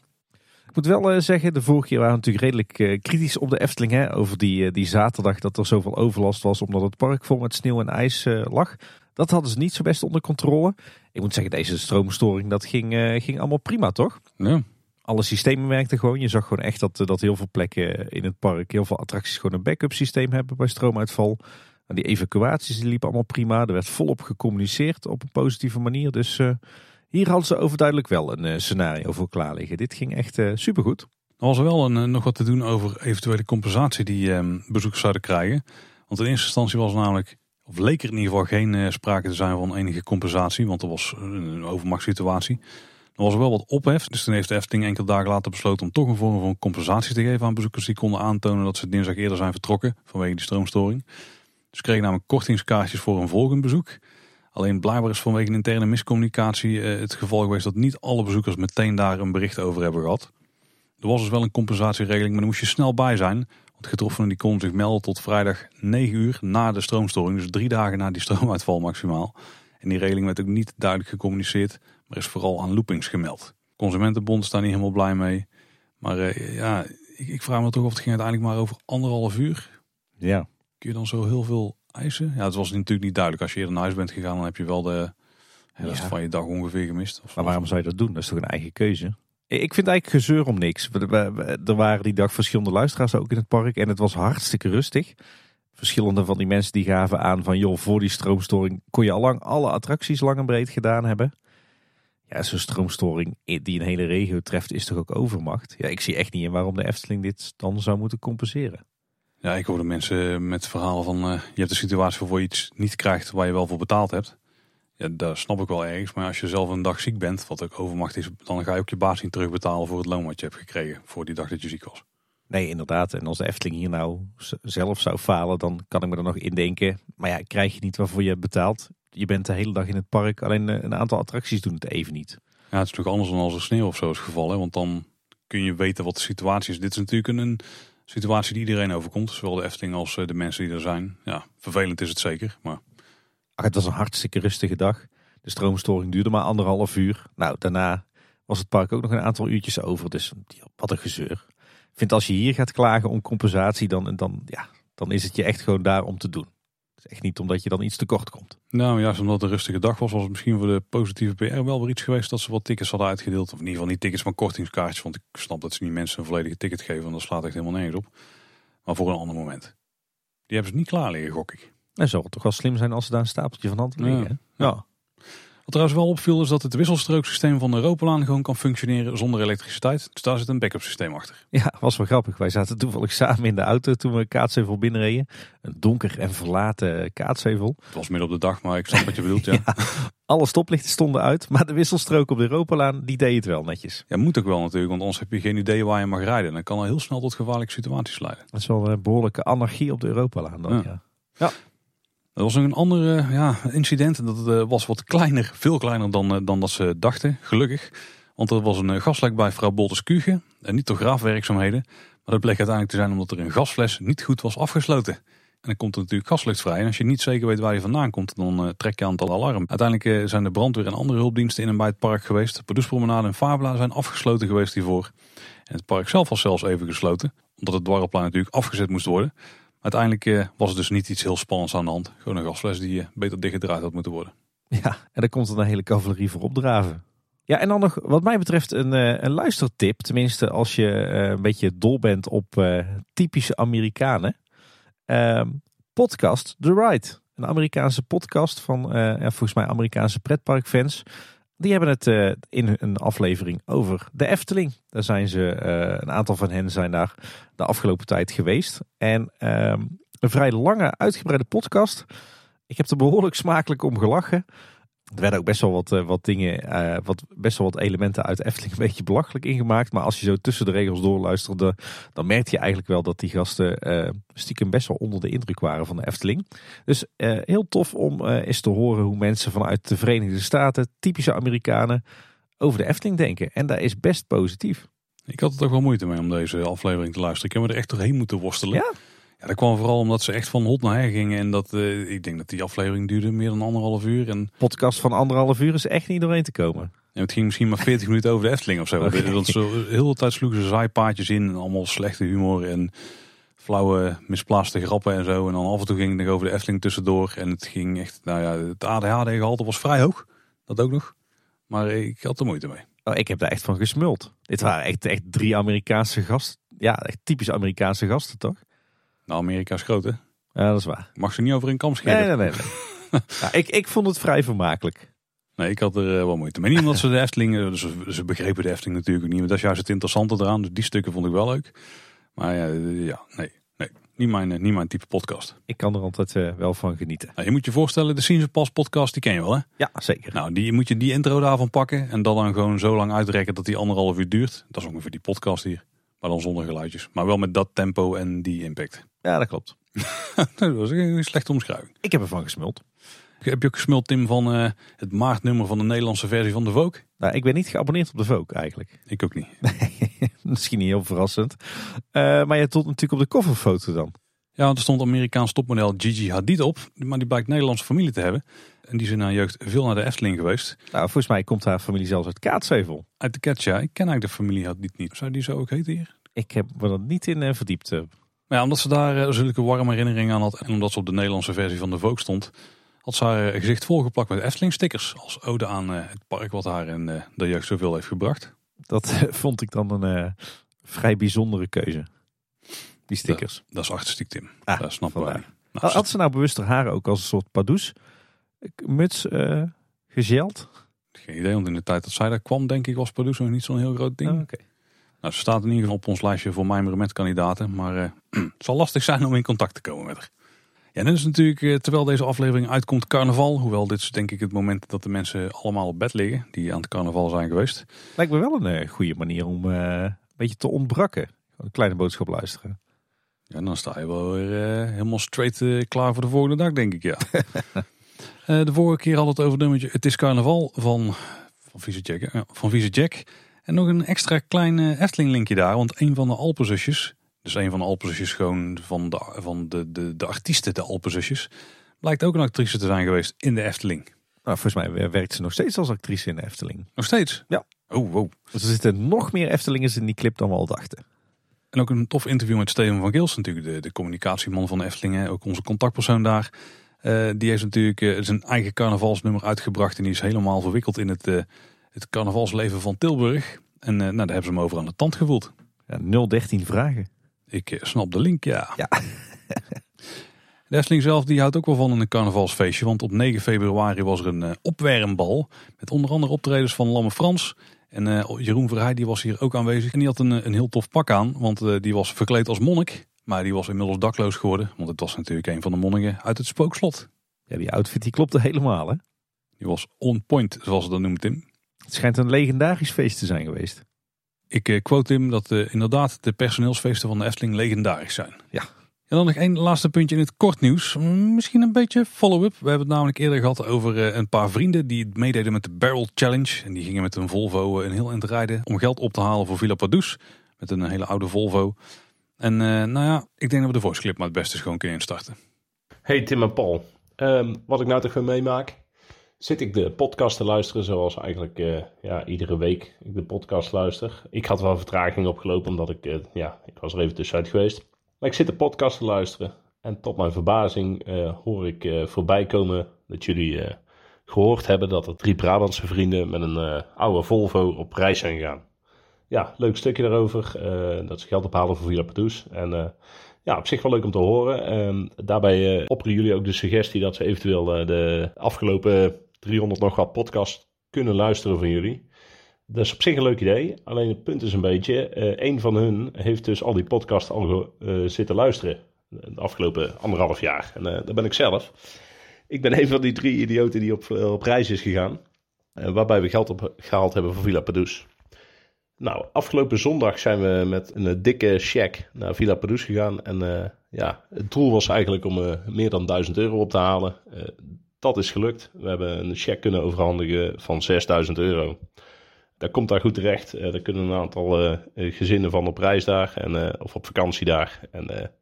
Ik moet wel zeggen, de vorige keer waren we natuurlijk redelijk kritisch op de Efteling. Hè, over die, die zaterdag dat er zoveel overlast was omdat het park vol met sneeuw en ijs lag. Dat hadden ze niet zo best onder controle. Ik moet zeggen, deze stroomstoring, dat ging, ging allemaal prima, toch? Ja. Alle systemen werkten gewoon. Je zag gewoon echt dat, dat heel veel plekken in het park, heel veel attracties gewoon een backup systeem hebben bij stroomuitval. Die evacuaties die liepen allemaal prima. Er werd volop gecommuniceerd op een positieve manier. Dus uh, hier hadden ze overduidelijk wel een uh, scenario voor klaar liggen. Dit ging echt uh, supergoed. Er was wel een, nog wat te doen over eventuele compensatie die bezoekers zouden krijgen. Want in eerste instantie was namelijk, of leek er in ieder geval geen sprake te zijn van enige compensatie. Want er was een overmachtssituatie. Er was wel wat ophef. Dus toen heeft de Efteling enkele dagen later besloten om toch een vorm van compensatie te geven aan bezoekers die konden aantonen dat ze dinsdag eerder zijn vertrokken vanwege die stroomstoring. Ze kregen namelijk kortingskaartjes voor een volgend bezoek. Alleen blijkbaar is vanwege een interne miscommunicatie eh, het geval geweest dat niet alle bezoekers meteen daar een bericht over hebben gehad. Er was dus wel een compensatieregeling, maar daar moest je snel bij zijn. Want getroffenen die konden zich melden tot vrijdag 9 uur na de stroomstoring. Dus drie dagen na die stroomuitval maximaal. En die regeling werd ook niet duidelijk gecommuniceerd, maar is vooral aan loopings gemeld. Consumentenbond staan niet helemaal blij mee. Maar uh, ja, ik, ik, vraag me toch of het ging uiteindelijk maar over anderhalf uur. Ja. Kun je dan zo heel veel eisen? Ja, het was natuurlijk niet duidelijk. Als je eerder naar huis bent gegaan, dan heb je wel de rest ja. van je dag ongeveer gemist. Maar waarom zou je dat doen? Dat is toch een eigen keuze? Ik vind eigenlijk gezeur om niks. Er waren die dag verschillende luisteraars ook in het park en het was hartstikke rustig. Verschillende van die mensen die gaven aan van joh, voor die stroomstoring kon je al lang alle attracties lang en breed gedaan hebben. Ja, zo'n stroomstoring die een hele regio treft is toch ook overmacht? Ja, ik zie echt niet in waarom de Efteling dit dan zou moeten compenseren. Ja, ik hoorde mensen met verhalen van uh, je hebt een situatie waarvoor je iets niet krijgt waar je wel voor betaald hebt. Ja, daar snap ik wel ergens. Maar als je zelf een dag ziek bent, wat ook overmacht is, dan ga je ook je baas niet terugbetalen voor het loon wat je hebt gekregen voor die dag dat je ziek was. Nee, inderdaad. En als de Efteling hier nou zelf zou falen, dan kan ik me er nog indenken. Maar ja, krijg je niet waarvoor je betaalt. Je bent de hele dag in het park, alleen eh, een aantal attracties doen het even niet. Ja, het is natuurlijk anders dan als er sneeuw of zo is gevallen. Want dan kun je weten wat de situatie is. Dit is natuurlijk een, situatie die iedereen overkomt. Zowel de Efteling als eh, de mensen die er zijn. Ja, vervelend is het zeker. Maar... Ach, het was een hartstikke rustige dag. De stroomstoring duurde maar anderhalf uur. Nou, daarna was het park ook nog een aantal uurtjes over. Dus wat een gezeur. Ik vind als je hier gaat klagen om compensatie, dan, dan, ja, dan is het je echt gewoon daar om te doen. Het is echt niet omdat je dan iets tekort komt. Nou, juist omdat het een rustige dag was, was het misschien voor de positieve PR wel weer iets geweest dat ze wat tickets hadden uitgedeeld. Of in ieder geval niet tickets, maar kortingskaartjes. Want ik snap dat ze niet mensen een volledige ticket geven, want dat slaat echt helemaal nergens op. Maar voor een ander moment. Die hebben ze niet klaar liggen, gok ik. En zou het toch wel slim zijn als ze daar een stapeltje van hand liggen. Ja. ja. Wat trouwens wel opviel is dat het wisselstrooksysteem van de Europalaan gewoon kan functioneren zonder elektriciteit. Dus daar zit een backup systeem achter. Ja, was wel grappig. Wij zaten toevallig samen in de auto toen we Kaatsheuvel binnenreden. Een donker en verlaten Kaatsheuvel. Het was midden op de dag, maar ik snap wat je bedoelt, ja. Alle stoplichten stonden uit, maar de wisselstrook op de Europalaan, die deed het wel netjes. Ja, moet ook wel natuurlijk, want anders heb je geen idee waar je mag rijden. Dan kan al heel snel tot gevaarlijke situaties leiden. Dat is wel een behoorlijke anarchie op de Europalaan dan, ja. ja. Er was een ander ja, incident. Dat uh, was wat kleiner, veel kleiner dan, uh, dan dat ze dachten, gelukkig. Want er was een uh, gaslek bij vrouw Bolters Kugen. En niet door graafwerkzaamheden. Maar dat bleek uiteindelijk te zijn omdat er een gasfles niet goed was afgesloten. dan komt er natuurlijk gaslicht vrij. En als je niet zeker weet waar die vandaan komt, dan trek je aan het alarm. Uiteindelijk zijn de brandweer en andere hulpdiensten in en bij het park geweest. De Pardoespromenade en Fabula zijn afgesloten geweest hiervoor. En het park zelf was zelfs even gesloten, omdat het dwarrelplein natuurlijk afgezet moest worden. Uiteindelijk uh, was het dus niet iets heel spannends aan de hand. Gewoon een gasfles die beter dichtgedraaid had moeten worden. Ja, en dan komt er een hele cavalerie voor opdraven. Ja, en dan nog wat mij betreft een, een luistertip. Tenminste, als je een beetje dol bent op typische Amerikanen. Ehm, podcast The Ride. Een Amerikaanse podcast van uh, volgens mij Amerikaanse pretparkfans. Die hebben het uh, in een aflevering over de Efteling. Daar zijn ze, uh, een aantal van hen zijn daar de afgelopen tijd geweest. En ehm, een vrij lange, uitgebreide podcast. Ik heb er behoorlijk smakelijk om gelachen. Er werden ook best wel wat, wat dingen, uh, wat, best wel wat elementen uit Efteling een beetje belachelijk ingemaakt. Maar als je zo tussen de regels doorluisterde, dan merkte je eigenlijk wel dat die gasten uh, stiekem best wel onder de indruk waren van de Efteling. Dus uh, heel tof om eens te horen hoe mensen vanuit de Verenigde Staten, typische Amerikanen, over de Efteling denken. En dat is best positief. Ik had er toch wel moeite mee om deze aflevering te luisteren. Ik heb me er echt doorheen moeten worstelen. Ja? Ja, dat kwam vooral omdat ze echt van hot naar her gingen. En dat, uh, ik denk dat die aflevering duurde meer dan anderhalf uur. En... Podcast van anderhalf uur is echt niet doorheen te komen. Ja, het ging misschien maar 40 minuten over de Efteling of zo. Okay. Want zo heel de tijd sloegen ze zaaipaadjes in. En allemaal slechte humor en flauwe misplaatste grappen en zo. En dan af en toe ging het nog over de Efteling tussendoor. En het ging echt, nou ja, het ADHD-gehalte was vrij hoog. Dat ook nog. Maar ik had er moeite mee. Oh, ik heb daar echt van gesmuld. Dit waren echt, echt drie Amerikaanse gasten. Ja, echt typisch Amerikaanse gasten, toch? Nou, Amerika is groot, hè? Ja, dat is waar. Mag ze niet over een kam scheren. Nee, nee, nee. nee. ja, ik, ik vond het vrij vermakelijk. Nee, ik had er uh, wel moeite mee. Niet omdat ze de Efteling, dus ze begrepen de Efteling natuurlijk niet. Maar dat is juist het interessante eraan. Dus die stukken vond ik wel leuk. Maar ja, ja nee, nee. Niet mijn, niet mijn type podcast. Ik kan er altijd uh, wel van genieten. Nou, je moet je voorstellen, de Scenes Pas podcast, die ken je wel hè? Ja, zeker. Nou, die moet je die intro daarvan pakken. En dan, dan gewoon zo lang uitrekken dat die anderhalf uur duurt. Dat is ongeveer die podcast hier. Maar dan zonder geluidjes. Maar wel met dat tempo en die impact. Ja, dat klopt. dat was een slechte omschrijving. Ik heb ervan gesmuld. Heb je ook gesmuld, Tim, van uh, het maartnummer van de Nederlandse versie van de Vogue? Nou, ik ben niet geabonneerd op de Vogue eigenlijk. Ik ook niet. Misschien niet heel verrassend. Uh, maar je stond natuurlijk op de coverfoto dan. Ja, want er stond Amerikaans topmodel Gigi Hadid op. Maar die blijkt Nederlandse familie te hebben. En die is in haar jeugd veel naar de Efteling geweest. Nou, volgens mij komt haar familie zelfs uit Kaatsheuvel. Uit de Cats, ja. Ik ken eigenlijk de familie Hadid niet. Zou die zo ook heten hier? Ik heb me er niet in uh, verdiept. Maar ja, omdat ze daar uh, zulke warme herinneringen aan had. En omdat ze op de Nederlandse versie van de Vogue stond. Had ze haar uh, gezicht volgeplakt met Efteling stickers. Als ode aan het park wat haar in de jeugd zoveel heeft gebracht. Dat vond ik dan een vrij bijzondere keuze. Die stickers. Dat, dat is artistiek Tim. Ah, dat snap ik wel. Nou, had ze nou bewust haar ook als een soort padoes muts gegeld? Geen idee, want in de tijd dat zij daar kwam, denk ik, was padoes nog niet zo'n heel groot ding. Oh, okay. Nou, ze staat in ieder geval op ons lijstje voor mijmeren met kandidaten. Maar uh, het zal lastig zijn om in contact te komen met haar. Ja, en dan is natuurlijk, uh, terwijl deze aflevering uitkomt, carnaval. Hoewel dit is denk ik het moment dat de mensen allemaal op bed liggen. Die aan het carnaval zijn geweest. Lijkt me wel een goede manier om een beetje te ontbrakken. Een kleine boodschap luisteren. Ja, dan sta je wel weer helemaal straight klaar voor de volgende dag, denk ik, ja. de vorige keer we het over het nummertje Het is carnaval van, van Vieze Jack. Ja, van Vieze Jack. En nog een extra klein Efteling linkje daar. Want een van de Alpenzusjes, dus een van de Alpenzusjes gewoon van de, van de, de, de artiesten, de Alpenzusjes, blijkt ook een actrice te zijn geweest in de Efteling. Nou, volgens mij werkt ze nog steeds als actrice in de Efteling. Nog steeds? Ja. Oh, wow. Dus er zitten nog meer Eftelingers in die clip dan we al dachten. En ook een tof interview met Steven van Gils, natuurlijk de, de communicatieman van de Eftelingen, ook onze contactpersoon daar. Uh, die heeft natuurlijk uh, zijn eigen carnavalsnummer uitgebracht en die is helemaal verwikkeld in het, uh, het carnavalsleven van Tilburg. En nou, daar hebben ze hem over aan de tand gevoeld. Ja, 013 vragen. Ik snap de link, ja. ja. de Efteling zelf die houdt ook wel van een carnavalsfeestje. Want op 9 februari was er een opwarmbal. Met onder andere optredens van Lamme Frans. En Jeroen Verheij die was hier ook aanwezig. En die had een, een heel tof pak aan. Want die was verkleed als monnik. Maar die was inmiddels dakloos geworden. Want het was natuurlijk een van de monniken uit het spookslot. Ja, die outfit die klopte helemaal hè. Die was on point, zoals ze dat noemt Tim. Het schijnt een legendarisch feest te zijn geweest. Ik uh, quote Tim dat uh, inderdaad de personeelsfeesten van de Efteling legendarisch zijn. Ja. En dan nog één laatste puntje in het kort nieuws. Misschien een beetje follow-up. We hebben het namelijk eerder gehad over uh, een paar vrienden die meededen met de Barrel Challenge. En die gingen met een Volvo een heel eind rijden om geld op te halen voor Villa Padus. Met een hele oude Volvo. En nou ja, ik denk dat we de voice clip maar het beste is gewoon kunnen instarten. Hey Tim en Paul. Ehm, wat ik nou toch weer meemaak, zit ik de podcast te luisteren zoals eigenlijk eh, ja, iedere week ik de podcast luister. Ik had wel vertraging opgelopen omdat ik, eh, ja, ik was er even tussenuit geweest. Maar ik zit de podcast te luisteren en tot mijn verbazing eh, hoor ik voorbij komen dat jullie gehoord hebben dat er drie Brabantse vrienden met een oude Volvo op reis zijn gegaan. Ja, leuk stukje daarover, dat ze geld ophalen voor Villa Padus en ja, op zich wel leuk om te horen. Um, daarbij opperen jullie ook de suggestie dat ze eventueel de afgelopen 300 nog wat podcast kunnen luisteren van jullie. Dat is op zich een leuk idee. Alleen het punt is een beetje, uh, een van hun heeft dus al die podcasts al zitten luisteren. De afgelopen anderhalf jaar. En dat ben ik zelf. Ik ben een van die drie idioten die op, op reis is gegaan. waarbij we geld opgehaald hebben voor Villa Padus. Nou, afgelopen zondag zijn we met een dikke check naar Villa Padus gegaan. En uh, ja, het doel was eigenlijk om uh, meer dan 1000 euro op te halen. Uh, dat is gelukt. We hebben een check kunnen overhandigen van 6000 euro. Dat komt daar goed terecht. er kunnen een aantal gezinnen van op reis daar en, of op vakantie daar. En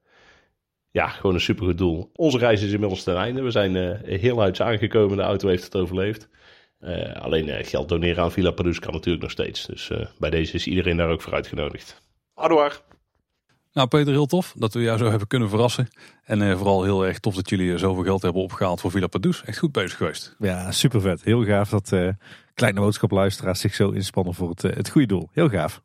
ja, gewoon een supergoed doel. Onze reis is inmiddels ten einde. We zijn heel uit aangekomen. De auto heeft het overleefd. Uh, alleen uh, geld doneren aan Villa Padus kan natuurlijk nog steeds. Dus uh, bij deze is iedereen daar ook voor uitgenodigd. Ardoar. Nou Peter, heel tof dat we jou zo hebben kunnen verrassen. En vooral heel erg tof dat jullie zoveel geld hebben opgehaald voor Villa Padus. Echt goed bezig geweest. Ja, super vet. Heel gaaf dat kleine boodschapluisteraars zich zo inspannen voor het, het goede doel. Heel gaaf.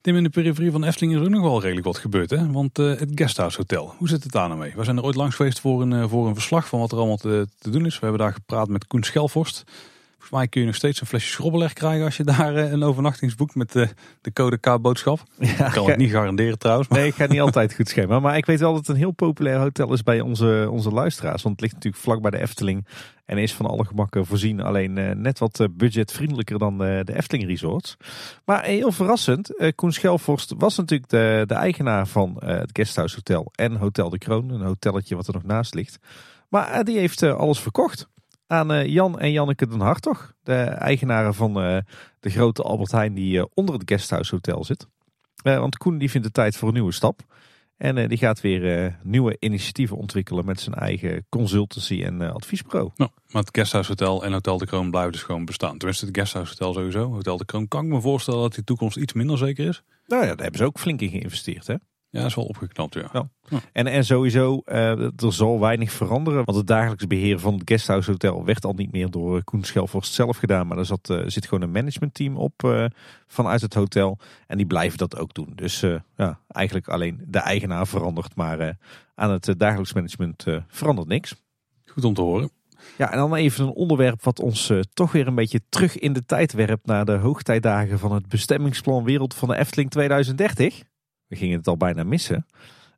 Tim, in de periferie van Efteling is ook nog wel redelijk wat gebeurd. Hè? Want het Guesthouse Hotel, hoe zit het daar nou mee? We zijn er ooit langs geweest voor een, voor een verslag van wat er allemaal te, te doen is. We hebben daar gepraat met Koen Schelvorst. Volgens mij kun je nog steeds een flesje schrobbeleg krijgen als je daar eh, een overnachtingsboek met de, de code K-boodschap. Ja, ik kan het niet garanderen trouwens. Maar. Nee, ik ga niet altijd goed schema. Maar ik weet wel dat het een heel populair hotel is bij onze, onze luisteraars. Want het ligt natuurlijk vlak bij de Efteling. En is van alle gemakken voorzien. Alleen uh, net wat budgetvriendelijker dan de Efteling Resorts. Maar heel verrassend. Koen Schelvorst was natuurlijk de, de eigenaar van het Guesthouse Hotel. En Hotel de Kroon. Een hotelletje wat er nog naast ligt. Maar die heeft alles verkocht aan eh, Jan en Janneke den Hartog. De eigenaren van eh, de grote Albert Heijn die eh, onder het Guesthouse Hotel zit. want Koen die vindt het tijd voor een nieuwe stap. En die gaat weer nieuwe initiatieven ontwikkelen met zijn eigen consultancy en adviesbureau. Nou, maar het Guesthouse Hotel en Hotel de Kroon blijven dus gewoon bestaan. Tenminste het Guesthouse Hotel sowieso. Hotel de Kroon kan ik me voorstellen dat die toekomst iets minder zeker is. Nou ja, daar hebben ze ook flink in geïnvesteerd hè. Ja, is wel opgeknapt, ja. En, en sowieso, uh, er zal weinig veranderen. Want het dagelijks beheer van het Guesthouse Hotel werd al niet meer door Koen Schelvorst zelf gedaan. Maar er zat, uh, zit gewoon een managementteam op uh, vanuit het hotel. En die blijven dat ook doen. Dus ja, eigenlijk alleen de eigenaar verandert. Maar aan het dagelijks management verandert niks. Goed om te horen. Ja, en dan even een onderwerp wat ons toch weer een beetje terug in de tijd werpt naar de hoogtijdagen van het bestemmingsplan Wereld van de Efteling 2030 we gingen het al bijna missen.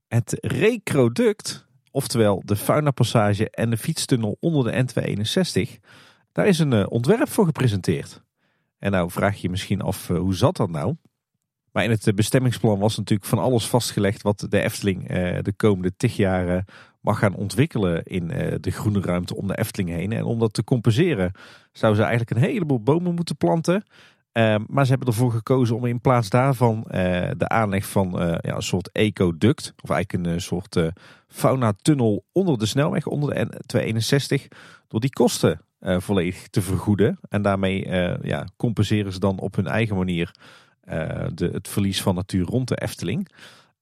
Het Recroduct, oftewel de Faunapassage en de fietstunnel onder de N261, daar is een eh, ontwerp voor gepresenteerd. En nou vraag je je misschien af, eh, hoe zat dat nou? Maar in het eh, bestemmingsplan was natuurlijk van alles vastgelegd wat de Efteling de komende tig jaar mag gaan ontwikkelen in de groene ruimte om de Efteling heen. En om dat te compenseren zouden ze eigenlijk een heleboel bomen moeten planten. Ehm, maar ze hebben ervoor gekozen om in plaats daarvan uh, de aanleg van uh, ja, een soort ecoduct, of eigenlijk een eh, soort fauna-tunnel onder de snelweg, onder de N261, door die kosten volledig te vergoeden. En daarmee ja, compenseren ze dan op hun eigen manier de, het verlies van natuur rond de Efteling.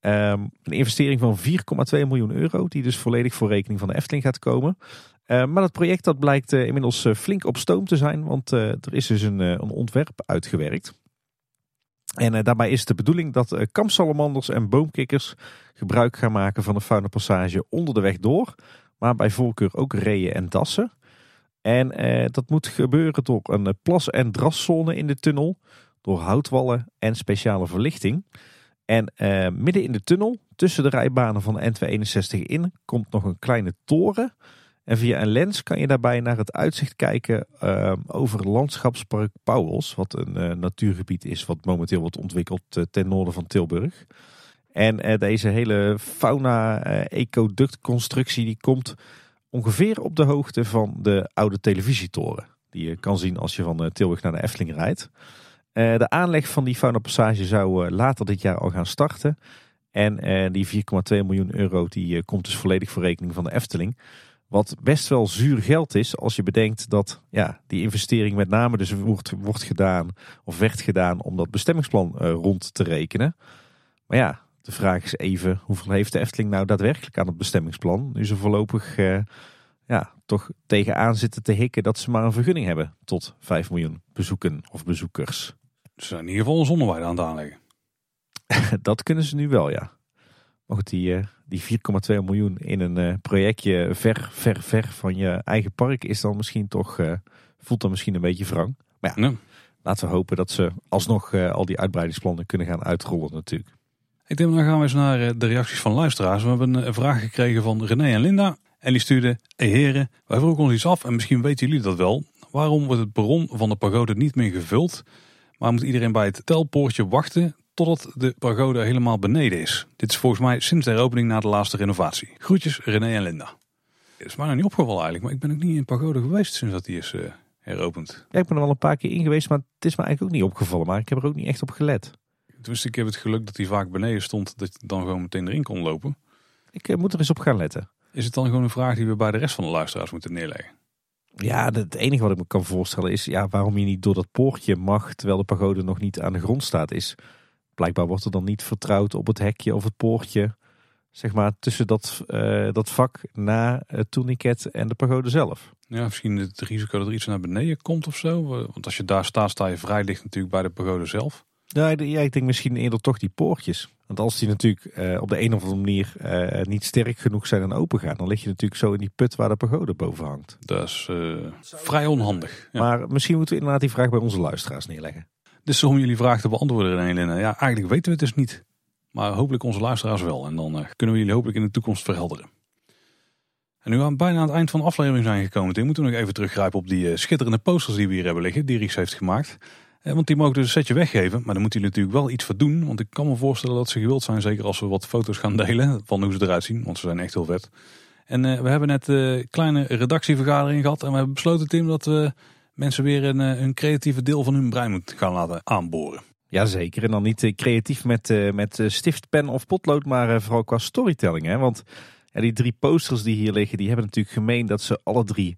Um, een investering van 4,2 miljoen euro, die dus volledig voor rekening van de Efteling gaat komen. Uh, maar dat project dat blijkt uh, inmiddels uh, flink op stoom te zijn, want er is dus een, een ontwerp uitgewerkt. En daarbij is de bedoeling dat kampsalamanders en boomkikkers gebruik gaan maken van de faunapassage onder de weg door. Maar bij voorkeur ook reeën en dassen. En dat moet gebeuren door een plas- en draszone in de tunnel, door houtwallen en speciale verlichting. En midden in de tunnel, tussen de rijbanen van de N261 in, komt nog een kleine toren en via een lens kan je daarbij naar het uitzicht kijken uh, over landschapspark Pauwels. Wat een uh, natuurgebied is wat momenteel wordt ontwikkeld uh, ten noorden van Tilburg. En uh, deze hele fauna-ecoductconstructie die komt ongeveer op de hoogte van de oude televisietoren. Die je kan zien als je van Tilburg naar de Efteling rijdt. de aanleg van die faunapassage zou later dit jaar al gaan starten. En die 4,2 miljoen euro die komt dus volledig voor rekening van de Efteling. Wat best wel zuur geld is als je bedenkt dat ja, die investering met name dus wordt, wordt gedaan of werd gedaan om dat bestemmingsplan uh, rond te rekenen. Maar ja, de vraag is even, hoeveel heeft de Efteling nou daadwerkelijk aan het bestemmingsplan? Nu ze voorlopig uh, ja, toch tegenaan zitten te hikken dat ze maar een vergunning hebben tot 5 miljoen bezoeken of bezoekers. Ze zijn in ieder geval een aan het aanleggen. dat kunnen ze nu wel, ja. Maar goed, die, uh, die 4,2 miljoen in een uh, projectje ver, ver, ver van je eigen park is dan misschien toch, uh, voelt dan misschien een beetje wrang. Maar ja, laten we hopen dat ze alsnog al die uitbreidingsplannen kunnen gaan uitrollen natuurlijk. Ik denk, dan gaan we eens naar de reacties van luisteraars. We hebben een vraag gekregen van René en Linda. En die stuurden, hey heren, wij vroegen ons iets af en misschien weten jullie dat wel. Waarom wordt het perron van de pagode niet meer gevuld? Maar moet iedereen bij het telpoortje wachten totdat de pagode helemaal beneden is. Dit is volgens mij sinds de heropening na de laatste renovatie. Groetjes René en Linda. Het is mij nog niet opgevallen eigenlijk, maar ik ben ook niet in pagode geweest sinds dat die is uh, heropend. Ja, ik ben er wel een paar keer in geweest, maar het is me eigenlijk ook niet opgevallen. Maar ik heb er ook niet echt op gelet. Dus ik heb het geluk dat hij vaak beneden stond, dat je dan gewoon meteen erin kon lopen. Ik uh, moet er eens op gaan letten. Is het dan gewoon een vraag die we bij de rest van de luisteraars moeten neerleggen? Ja, het enige wat ik me kan voorstellen is ja, waarom je niet door dat poortje mag terwijl de pagode nog niet aan de grond staat. Is blijkbaar wordt er dan niet vertrouwd op het hekje of het poortje. Zeg maar tussen dat, uh, dat vak na het tourniquet en de pagode zelf. Ja, misschien het risico dat er iets naar beneden komt of zo. Want als je daar staat, sta je vrij dicht natuurlijk bij de pagode zelf. Ja, ik denk misschien eerder toch die poortjes. Want als die natuurlijk uh, op de een of andere manier uh, niet sterk genoeg zijn en open gaan, dan lig je natuurlijk zo in die put waar de pagode boven hangt. Dat is uh, vrij onhandig. Ja. Maar misschien moeten we inderdaad die vraag bij onze luisteraars neerleggen. Dus om jullie vraag te beantwoorden, René Ja, eigenlijk weten we het dus niet. Maar hopelijk onze luisteraars wel. En dan kunnen we jullie hopelijk in de toekomst verhelderen. En nu we bijna aan het eind van de aflevering zijn gekomen, Tim, moeten we nog even teruggrijpen op die schitterende posters die we hier hebben liggen, die Ries heeft gemaakt. Want die mogen dus een setje weggeven, maar dan moet hij natuurlijk wel iets voor doen. Want ik kan me voorstellen dat ze gewild zijn, zeker als we wat foto's gaan delen van hoe ze eruit zien. Want ze zijn echt heel vet. En we hebben net een kleine redactievergadering gehad. En we hebben besloten, Tim, dat we mensen weer een, een creatieve deel van hun brein moeten gaan laten aanboren. Jazeker, en dan niet creatief met, met stiftpen of potlood, maar vooral qua storytelling. Hè? Want ja, die drie posters die hier liggen, die hebben natuurlijk gemeen dat ze alle drie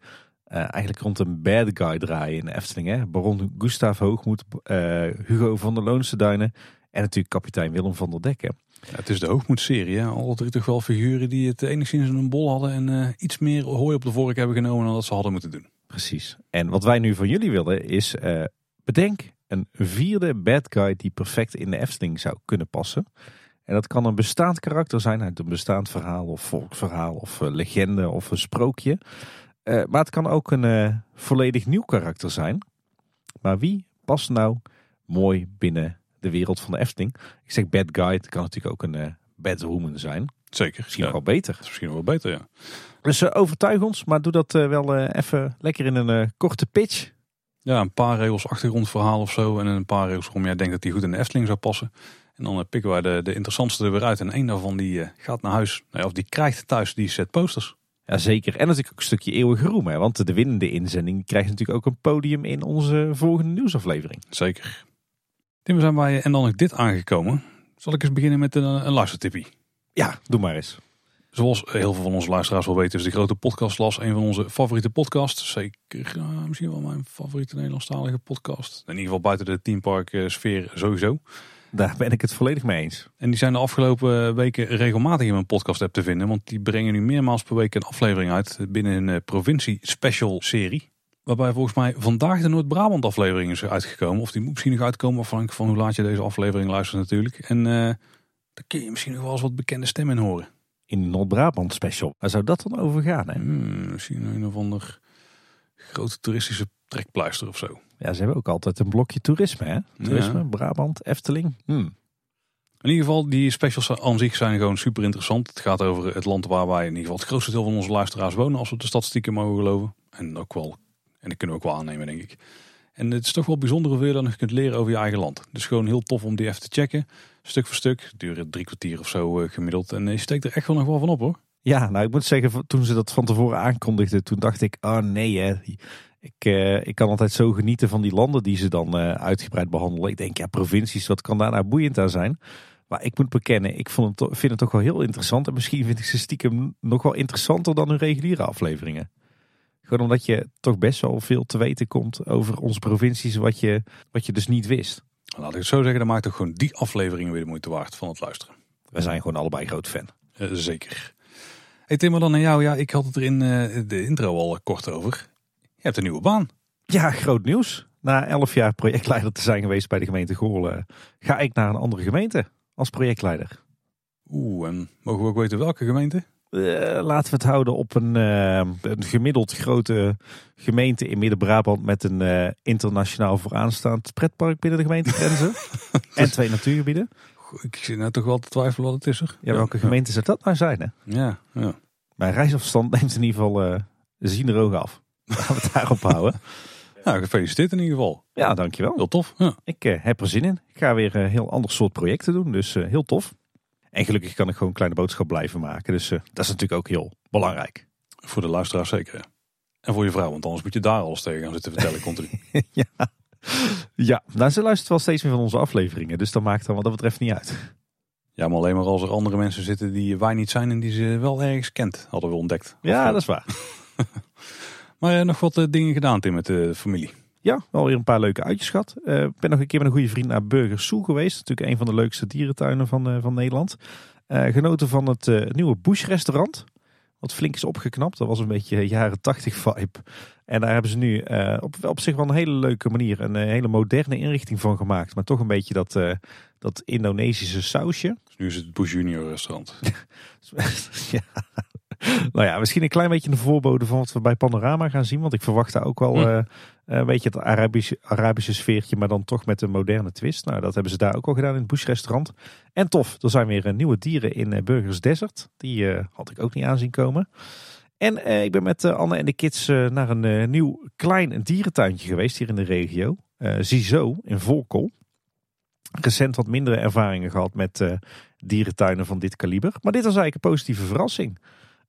uh, eigenlijk rond een bad guy draaien in de Efteling. Hè? Baron Gustav Hoogmoed, uh, Hugo van der Loonse Duinen en natuurlijk kapitein Willem van der Dekken. Ja, het is de Hoogmoed-serie. Hè? Al drie toch wel figuren die het enigszins in een bol hadden en uh, iets meer hooi op de vork hebben genomen dan dat ze hadden moeten doen. Precies. En wat wij nu van jullie willen is, bedenk een vierde bad guy die perfect in de Efteling zou kunnen passen. En dat kan een bestaand karakter zijn uit een bestaand verhaal of volksverhaal of legende of een sprookje. Uh, maar het kan ook een uh, volledig nieuw karakter zijn. Maar wie past nou mooi binnen de wereld van de Efteling? Ik zeg bad guy, het kan natuurlijk ook een bad woman zijn. Zeker. Misschien ja. wel beter. Misschien wel beter, ja. Dus overtuig ons, maar doe dat wel even lekker in een korte pitch. Ja, een paar regels achtergrondverhaal of zo. En een paar regels waarom jij denkt dat die goed in de Efteling zou passen. En dan pikken wij de, de interessantste er weer uit. En één daarvan die gaat naar huis. Nou of die krijgt thuis die set posters. Ja, zeker. En natuurlijk ook een stukje eeuwige roem. Hè? Want de winnende inzending krijgt natuurlijk ook een podium in onze volgende nieuwsaflevering. Zeker. Tim, we zijn bij en dan nog dit aangekomen. Zal ik eens beginnen met een, een luistertippie? Ja, doe maar eens. Zoals heel veel van onze luisteraars wel weten is de Grote Podcastlas een van onze favoriete podcasts. Zeker uh, misschien wel mijn favoriete Nederlandstalige podcast. In ieder geval buiten de teampark uh, sfeer sowieso. Daar ben ik het volledig mee eens. En die zijn de afgelopen weken regelmatig in mijn podcast app te vinden. Want die brengen nu meermaals per week een aflevering uit binnen een eh, provincie special serie. Waarbij volgens mij vandaag de Noord-Brabant aflevering is uitgekomen. Of die moet misschien nog uitkomen afhankelijk van hoe laat je deze aflevering luistert natuurlijk. En uh, daar kun je misschien nog wel eens wat bekende stemmen in horen. In Noord-Brabant special. Waar zou dat dan over gaan? Hè? Hmm, misschien een of ander grote toeristische trekpleister of zo. Ja, ze hebben ook altijd een blokje toerisme, hè? Toerisme, Brabant, Efteling. Hmm. In ieder geval, die specials aan zich zijn gewoon super interessant. Het gaat over het land waar wij in ieder geval het grootste deel van onze luisteraars wonen, als we de statistieken mogen geloven. En ook wel, en dat kunnen we ook wel aannemen, denk ik. En het is toch wel bijzonder hoeveel je dan nog kunt leren over je eigen land. Dus gewoon heel tof om die even te checken. Stuk voor stuk. Duren drie kwartier of zo uh, gemiddeld. En je steekt er echt wel nog wel van op hoor. Ja, nou ik moet zeggen, toen ze dat van tevoren aankondigden, toen dacht ik, oh nee hè. Ik, uh, ik kan altijd zo genieten van die landen die ze dan uh, uitgebreid behandelen. Ik denk, ja, provincies, wat kan daar nou boeiend aan zijn? Maar ik moet bekennen, ik vind het toch wel heel interessant. En misschien vind ik ze stiekem nog wel interessanter dan hun reguliere afleveringen. Gewoon omdat je toch best wel veel te weten komt over onze provincies, wat je, wat je dus niet wist. Laat ik het zo zeggen, dan maakt ook gewoon die afleveringen weer de moeite waard van het luisteren. We zijn gewoon allebei groot fan. Eh, zeker. Hey Tim, dan naar jou. Ja, ik had het er in eh, de intro al kort over. Je hebt een nieuwe baan. Ja, groot nieuws. Na elf jaar projectleider te zijn geweest bij de gemeente Goorlen, ga ik naar een andere gemeente als projectleider. Oeh, en mogen we ook weten welke gemeente? Eh, laten we het houden op een, eh, een gemiddeld grote gemeente in Midden-Brabant met een eh, internationaal vooraanstaand pretpark binnen de gemeentegrenzen. en twee natuurgebieden. Ik zit nou toch wel te twijfelen wat het is er. Ja, welke gemeente zou dat nou zijn? Hè? Ja, ja. Mijn reisafstand neemt in ieder geval zien er oog af. Laten we het daarop houden. Nou, gefeliciteerd in ieder geval. Ja, dankjewel. Heel tof. Ja. Ik heb er zin in. Ik ga weer een heel ander soort projecten doen, dus heel tof. En gelukkig kan ik gewoon een kleine boodschap blijven maken. Dus uh, dat is natuurlijk ook heel belangrijk. Voor de luisteraars zeker. En voor je vrouw, want anders moet je daar alles tegen gaan zitten vertellen continu. ja. ja, nou ze luistert wel steeds meer van onze afleveringen. Dus dat maakt dan wat dat betreft niet uit. Ja, maar alleen maar als er andere mensen zitten die wij niet zijn en die ze wel ergens kent, hadden we ontdekt. Ja, dat is waar. maar uh, nog wat dingen gedaan, Tim, met de familie. Ja, wel weer een paar leuke uitjes gehad. Ik uh, ben nog een keer met een goede vriend naar Burger Soe geweest. Natuurlijk een van de leukste dierentuinen van, van Nederland. genoten van het nieuwe Bush restaurant. Wat flink is opgeknapt. Dat was een beetje jaren tachtig vibe. En daar hebben ze nu op, op zich wel een hele leuke manier een hele moderne inrichting van gemaakt. Maar toch een beetje dat, dat Indonesische sausje. Dus nu is het Bush Junior restaurant. ja. Nou ja, misschien een klein beetje een voorbode van wat we bij Panorama gaan zien. Want ik verwacht daar ook wel hm. uh, een beetje het Arabische, Arabische sfeertje, maar dan toch met een moderne twist. Nou, dat hebben ze daar ook al gedaan in het Bush restaurant. En tof, er zijn weer uh, nieuwe dieren in Burgers Desert. Die had ik ook niet aanzien komen. En ik ben met Anne en de kids naar een nieuw klein dierentuintje geweest hier in de regio. Zizo in Volkel. Recent wat mindere ervaringen gehad met dierentuinen van dit kaliber. Maar dit was eigenlijk een positieve verrassing.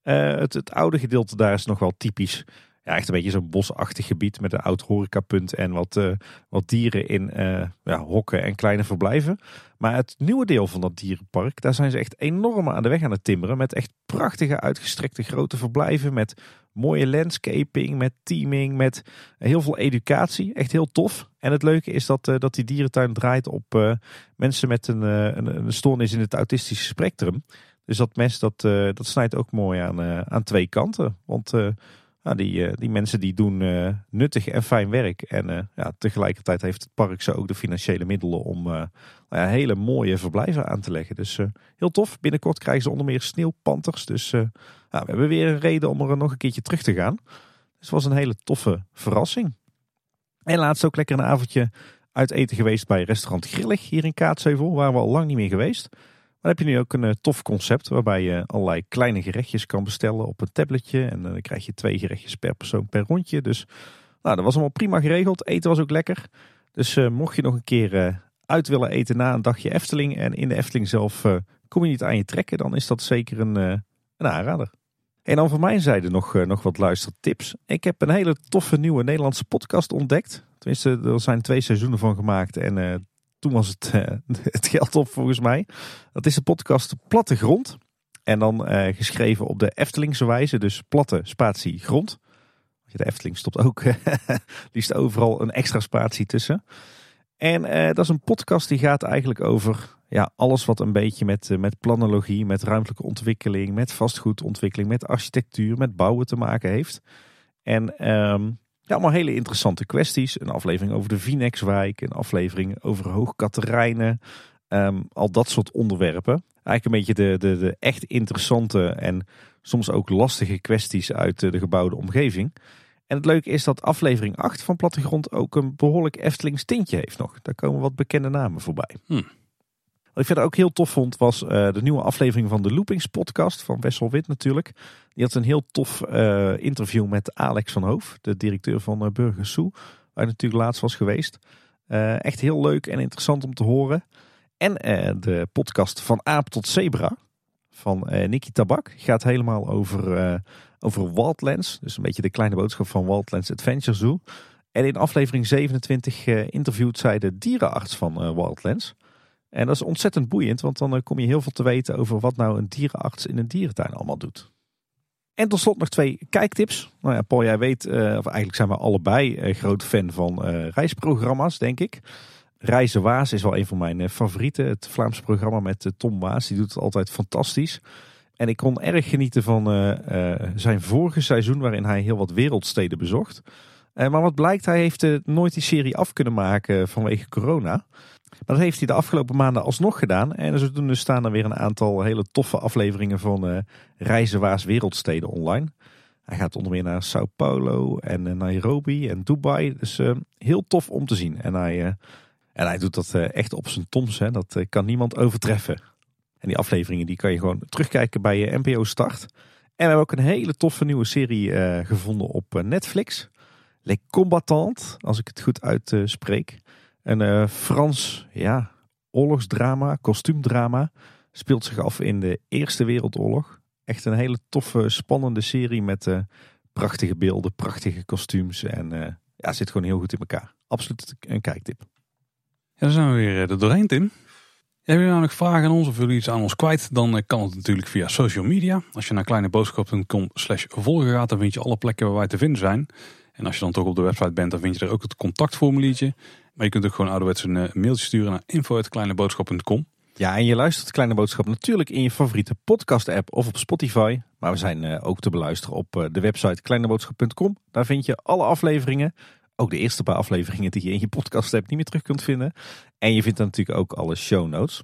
Uh, het, het, oude gedeelte daar is nog wel typisch. Ja, echt een beetje zo'n bosachtig gebied met een oud horecapunt en wat, uh, wat dieren in uh, ja, hokken en kleine verblijven. Maar het nieuwe deel van dat dierenpark, daar zijn ze echt enorm aan de weg aan het timmeren. Met echt prachtige uitgestrekte grote verblijven. Met mooie landscaping, met teaming, met heel veel educatie. Echt heel tof. En het leuke is dat, dat die dierentuin draait op mensen met een, een, een stoornis in het autistische spectrum. Dus dat mes dat, uh, dat snijdt ook mooi aan, uh, aan twee kanten. Want nou, die, die mensen die doen nuttig en fijn werk. En ja, tegelijkertijd heeft het park zo ook de financiële middelen om nou ja, hele mooie verblijven aan te leggen. Dus heel tof. Binnenkort krijgen ze onder meer sneeuwpanters. Dus we hebben weer een reden om er nog een keertje terug te gaan. Dus het was een hele toffe verrassing. En laatst ook lekker een avondje uit eten geweest bij restaurant Grillig hier in Kaatsheuvel. Waar we al lang niet meer geweest. Dan heb je nu ook een uh, tof concept waarbij je allerlei kleine gerechtjes kan bestellen op een tabletje. En uh, dan krijg je twee gerechtjes per persoon per rondje. Dus nou, dat was allemaal prima geregeld. Eten was ook lekker. Dus uh, mocht je nog een keer uit willen eten na een dagje Efteling en in de Efteling zelf kom je niet aan je trekken, dan is dat zeker een, een aanrader. En dan van mijn zijde nog, nog wat luistertips. Ik heb een hele toffe nieuwe Nederlandse podcast ontdekt. Tenminste, er zijn twee seizoenen van gemaakt en toen was het, uh, het geld op volgens mij. Dat is de podcast Plattegrond. En dan uh, geschreven op de Eftelingse wijze. Dus platte spatie grond. De Efteling stopt ook liefst overal een extra spatie tussen. En uh, dat is een podcast die gaat eigenlijk over ja, alles wat een beetje met, met planologie, met ruimtelijke ontwikkeling, met vastgoedontwikkeling, met architectuur, met bouwen te maken heeft. En um, allemaal hele interessante kwesties. Een aflevering over de Vinexwijk, een aflevering over Hoogkaterijnen. Um, al dat soort onderwerpen. Eigenlijk een beetje de, de, de echt interessante en soms ook lastige kwesties uit de gebouwde omgeving. En het leuke is dat aflevering 8 van Plattegrond ook een behoorlijk Eftelings tintje heeft nog. Daar komen wat bekende namen voorbij. Hmm. Wat ik verder ook heel tof vond was uh, de nieuwe aflevering van de Loopings podcast van Wessel Wit natuurlijk. Die had een heel tof uh, interview met Alex van Hoof, de directeur van uh, Burger Soe. Waar natuurlijk laatst was geweest. echt heel leuk en interessant om te horen. En de podcast van Aap tot Zebra van Nicky Tabak gaat helemaal over, over Wildlands. Dus een beetje de kleine boodschap van Wildlands Adventure Zoo. En in aflevering 27 interviewt zij de dierenarts van Wildlands. En dat is ontzettend boeiend, want dan eh, kom je heel veel te weten over wat nou een dierenarts in een dierentuin allemaal doet. En tot slot nog twee kijktips. Nou ja, Paul, jij weet, eh, of eigenlijk zijn we allebei uh, groot fan van reisprogramma's, denk ik. Reizen Waas is wel een van mijn favorieten. Het Vlaams programma met Tom Waas, die doet het altijd fantastisch. En ik kon erg genieten van zijn vorige seizoen, waarin hij heel wat wereldsteden bezocht. maar wat blijkt, hij heeft nooit die serie af kunnen maken vanwege corona. Maar dat heeft hij de afgelopen maanden alsnog gedaan. En zodoende staan er weer een aantal hele toffe afleveringen van uh, Reizenwaars Wereldsteden online. Hij gaat onder meer naar Sao Paulo en uh, Nairobi en Dubai. Dus uh, heel tof om te zien. En hij, en hij doet dat echt op zijn toms. Hè. Dat kan niemand overtreffen. En die afleveringen die kan je gewoon terugkijken bij NPO Start. En we hebben ook een hele toffe nieuwe serie gevonden op Netflix. Les Combattants, als ik het goed uitspreek. Een uh, Frans ja, oorlogsdrama, kostuumdrama. Speelt zich af in de Eerste Wereldoorlog. Echt een hele toffe, spannende serie met uh, prachtige beelden, prachtige kostuums. En uh, ja, zit gewoon heel goed in elkaar. Absoluut een kijktip. Ja, dan zijn we weer er doorheen, Tim. Hebben jullie nog vragen aan ons of jullie iets aan ons kwijt? Dan kan het natuurlijk via social media. Als je naar kleineboodschap.com slash volgen gaat, dan vind je alle plekken waar wij te vinden zijn. En als je dan toch op de website bent, dan vind je er ook het contactformuliertje. Maar je kunt ook gewoon ouderwets een eh, mailtje sturen naar info.kleineboodschap.com. Ja, en je luistert Kleine Boodschap natuurlijk in je favoriete podcast app of op Spotify. Maar we zijn eh, ook te beluisteren op eh, de website kleineboodschap.com. Daar vind je alle afleveringen. Ook de eerste paar afleveringen die je in je podcast app niet meer terug kunt vinden. En je vindt dan natuurlijk ook alle show notes.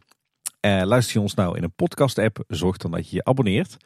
luister je ons nou in een podcast app, zorg dan dat je je abonneert.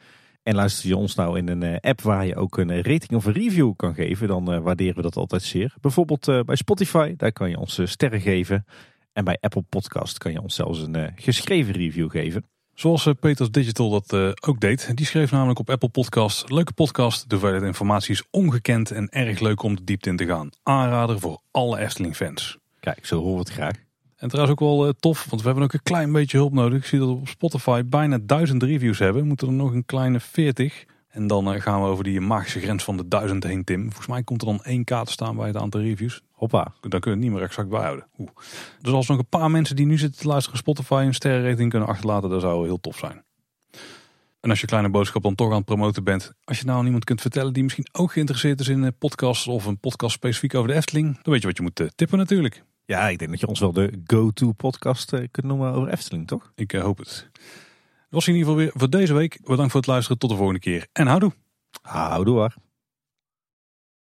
En luister je ons nou in een eh, app waar je ook een eh, rating of een review kan geven, dan eh, waarderen we dat altijd zeer. Bijvoorbeeld bij Spotify, daar kan je ons sterren geven. En bij Apple Podcast kan je ons zelfs een geschreven review geven. Zoals Peters Digital dat ook deed. Die schreef namelijk op Apple Podcast. Leuke podcast, de hoeveelheid informatie is ongekend en erg leuk om de diepte in te gaan. Aanrader voor alle Efteling fans. Kijk, zo horen we het graag. En trouwens ook wel uh, tof, want we hebben ook een klein beetje hulp nodig. Ik zie dat we op Spotify bijna duizend reviews hebben. We moeten er nog een kleine 40. En dan uh, gaan we over die magische grens van de duizend heen, Tim. Volgens mij komt er dan één k te staan bij het aantal reviews. Hoppa. Dan kunnen we het niet meer exact bijhouden. Dus als nog een paar mensen die nu zitten te luisteren Spotify een sterrenrating kunnen achterlaten, dat zou heel tof zijn. En als je kleine boodschap dan toch aan het promoten bent. Als je nou aan iemand kunt vertellen die misschien ook geïnteresseerd is in podcasts of een podcast specifiek over de Efteling. Dan weet je wat je moet uh, tippen natuurlijk. Ja, ik denk dat je ons wel de go-to podcast uh, kunt noemen over Efteling, toch? Ik uh, hoop het. Dat was in ieder geval weer voor deze week. Bedankt voor het luisteren. Tot de volgende keer. En houdoe. Houdoe.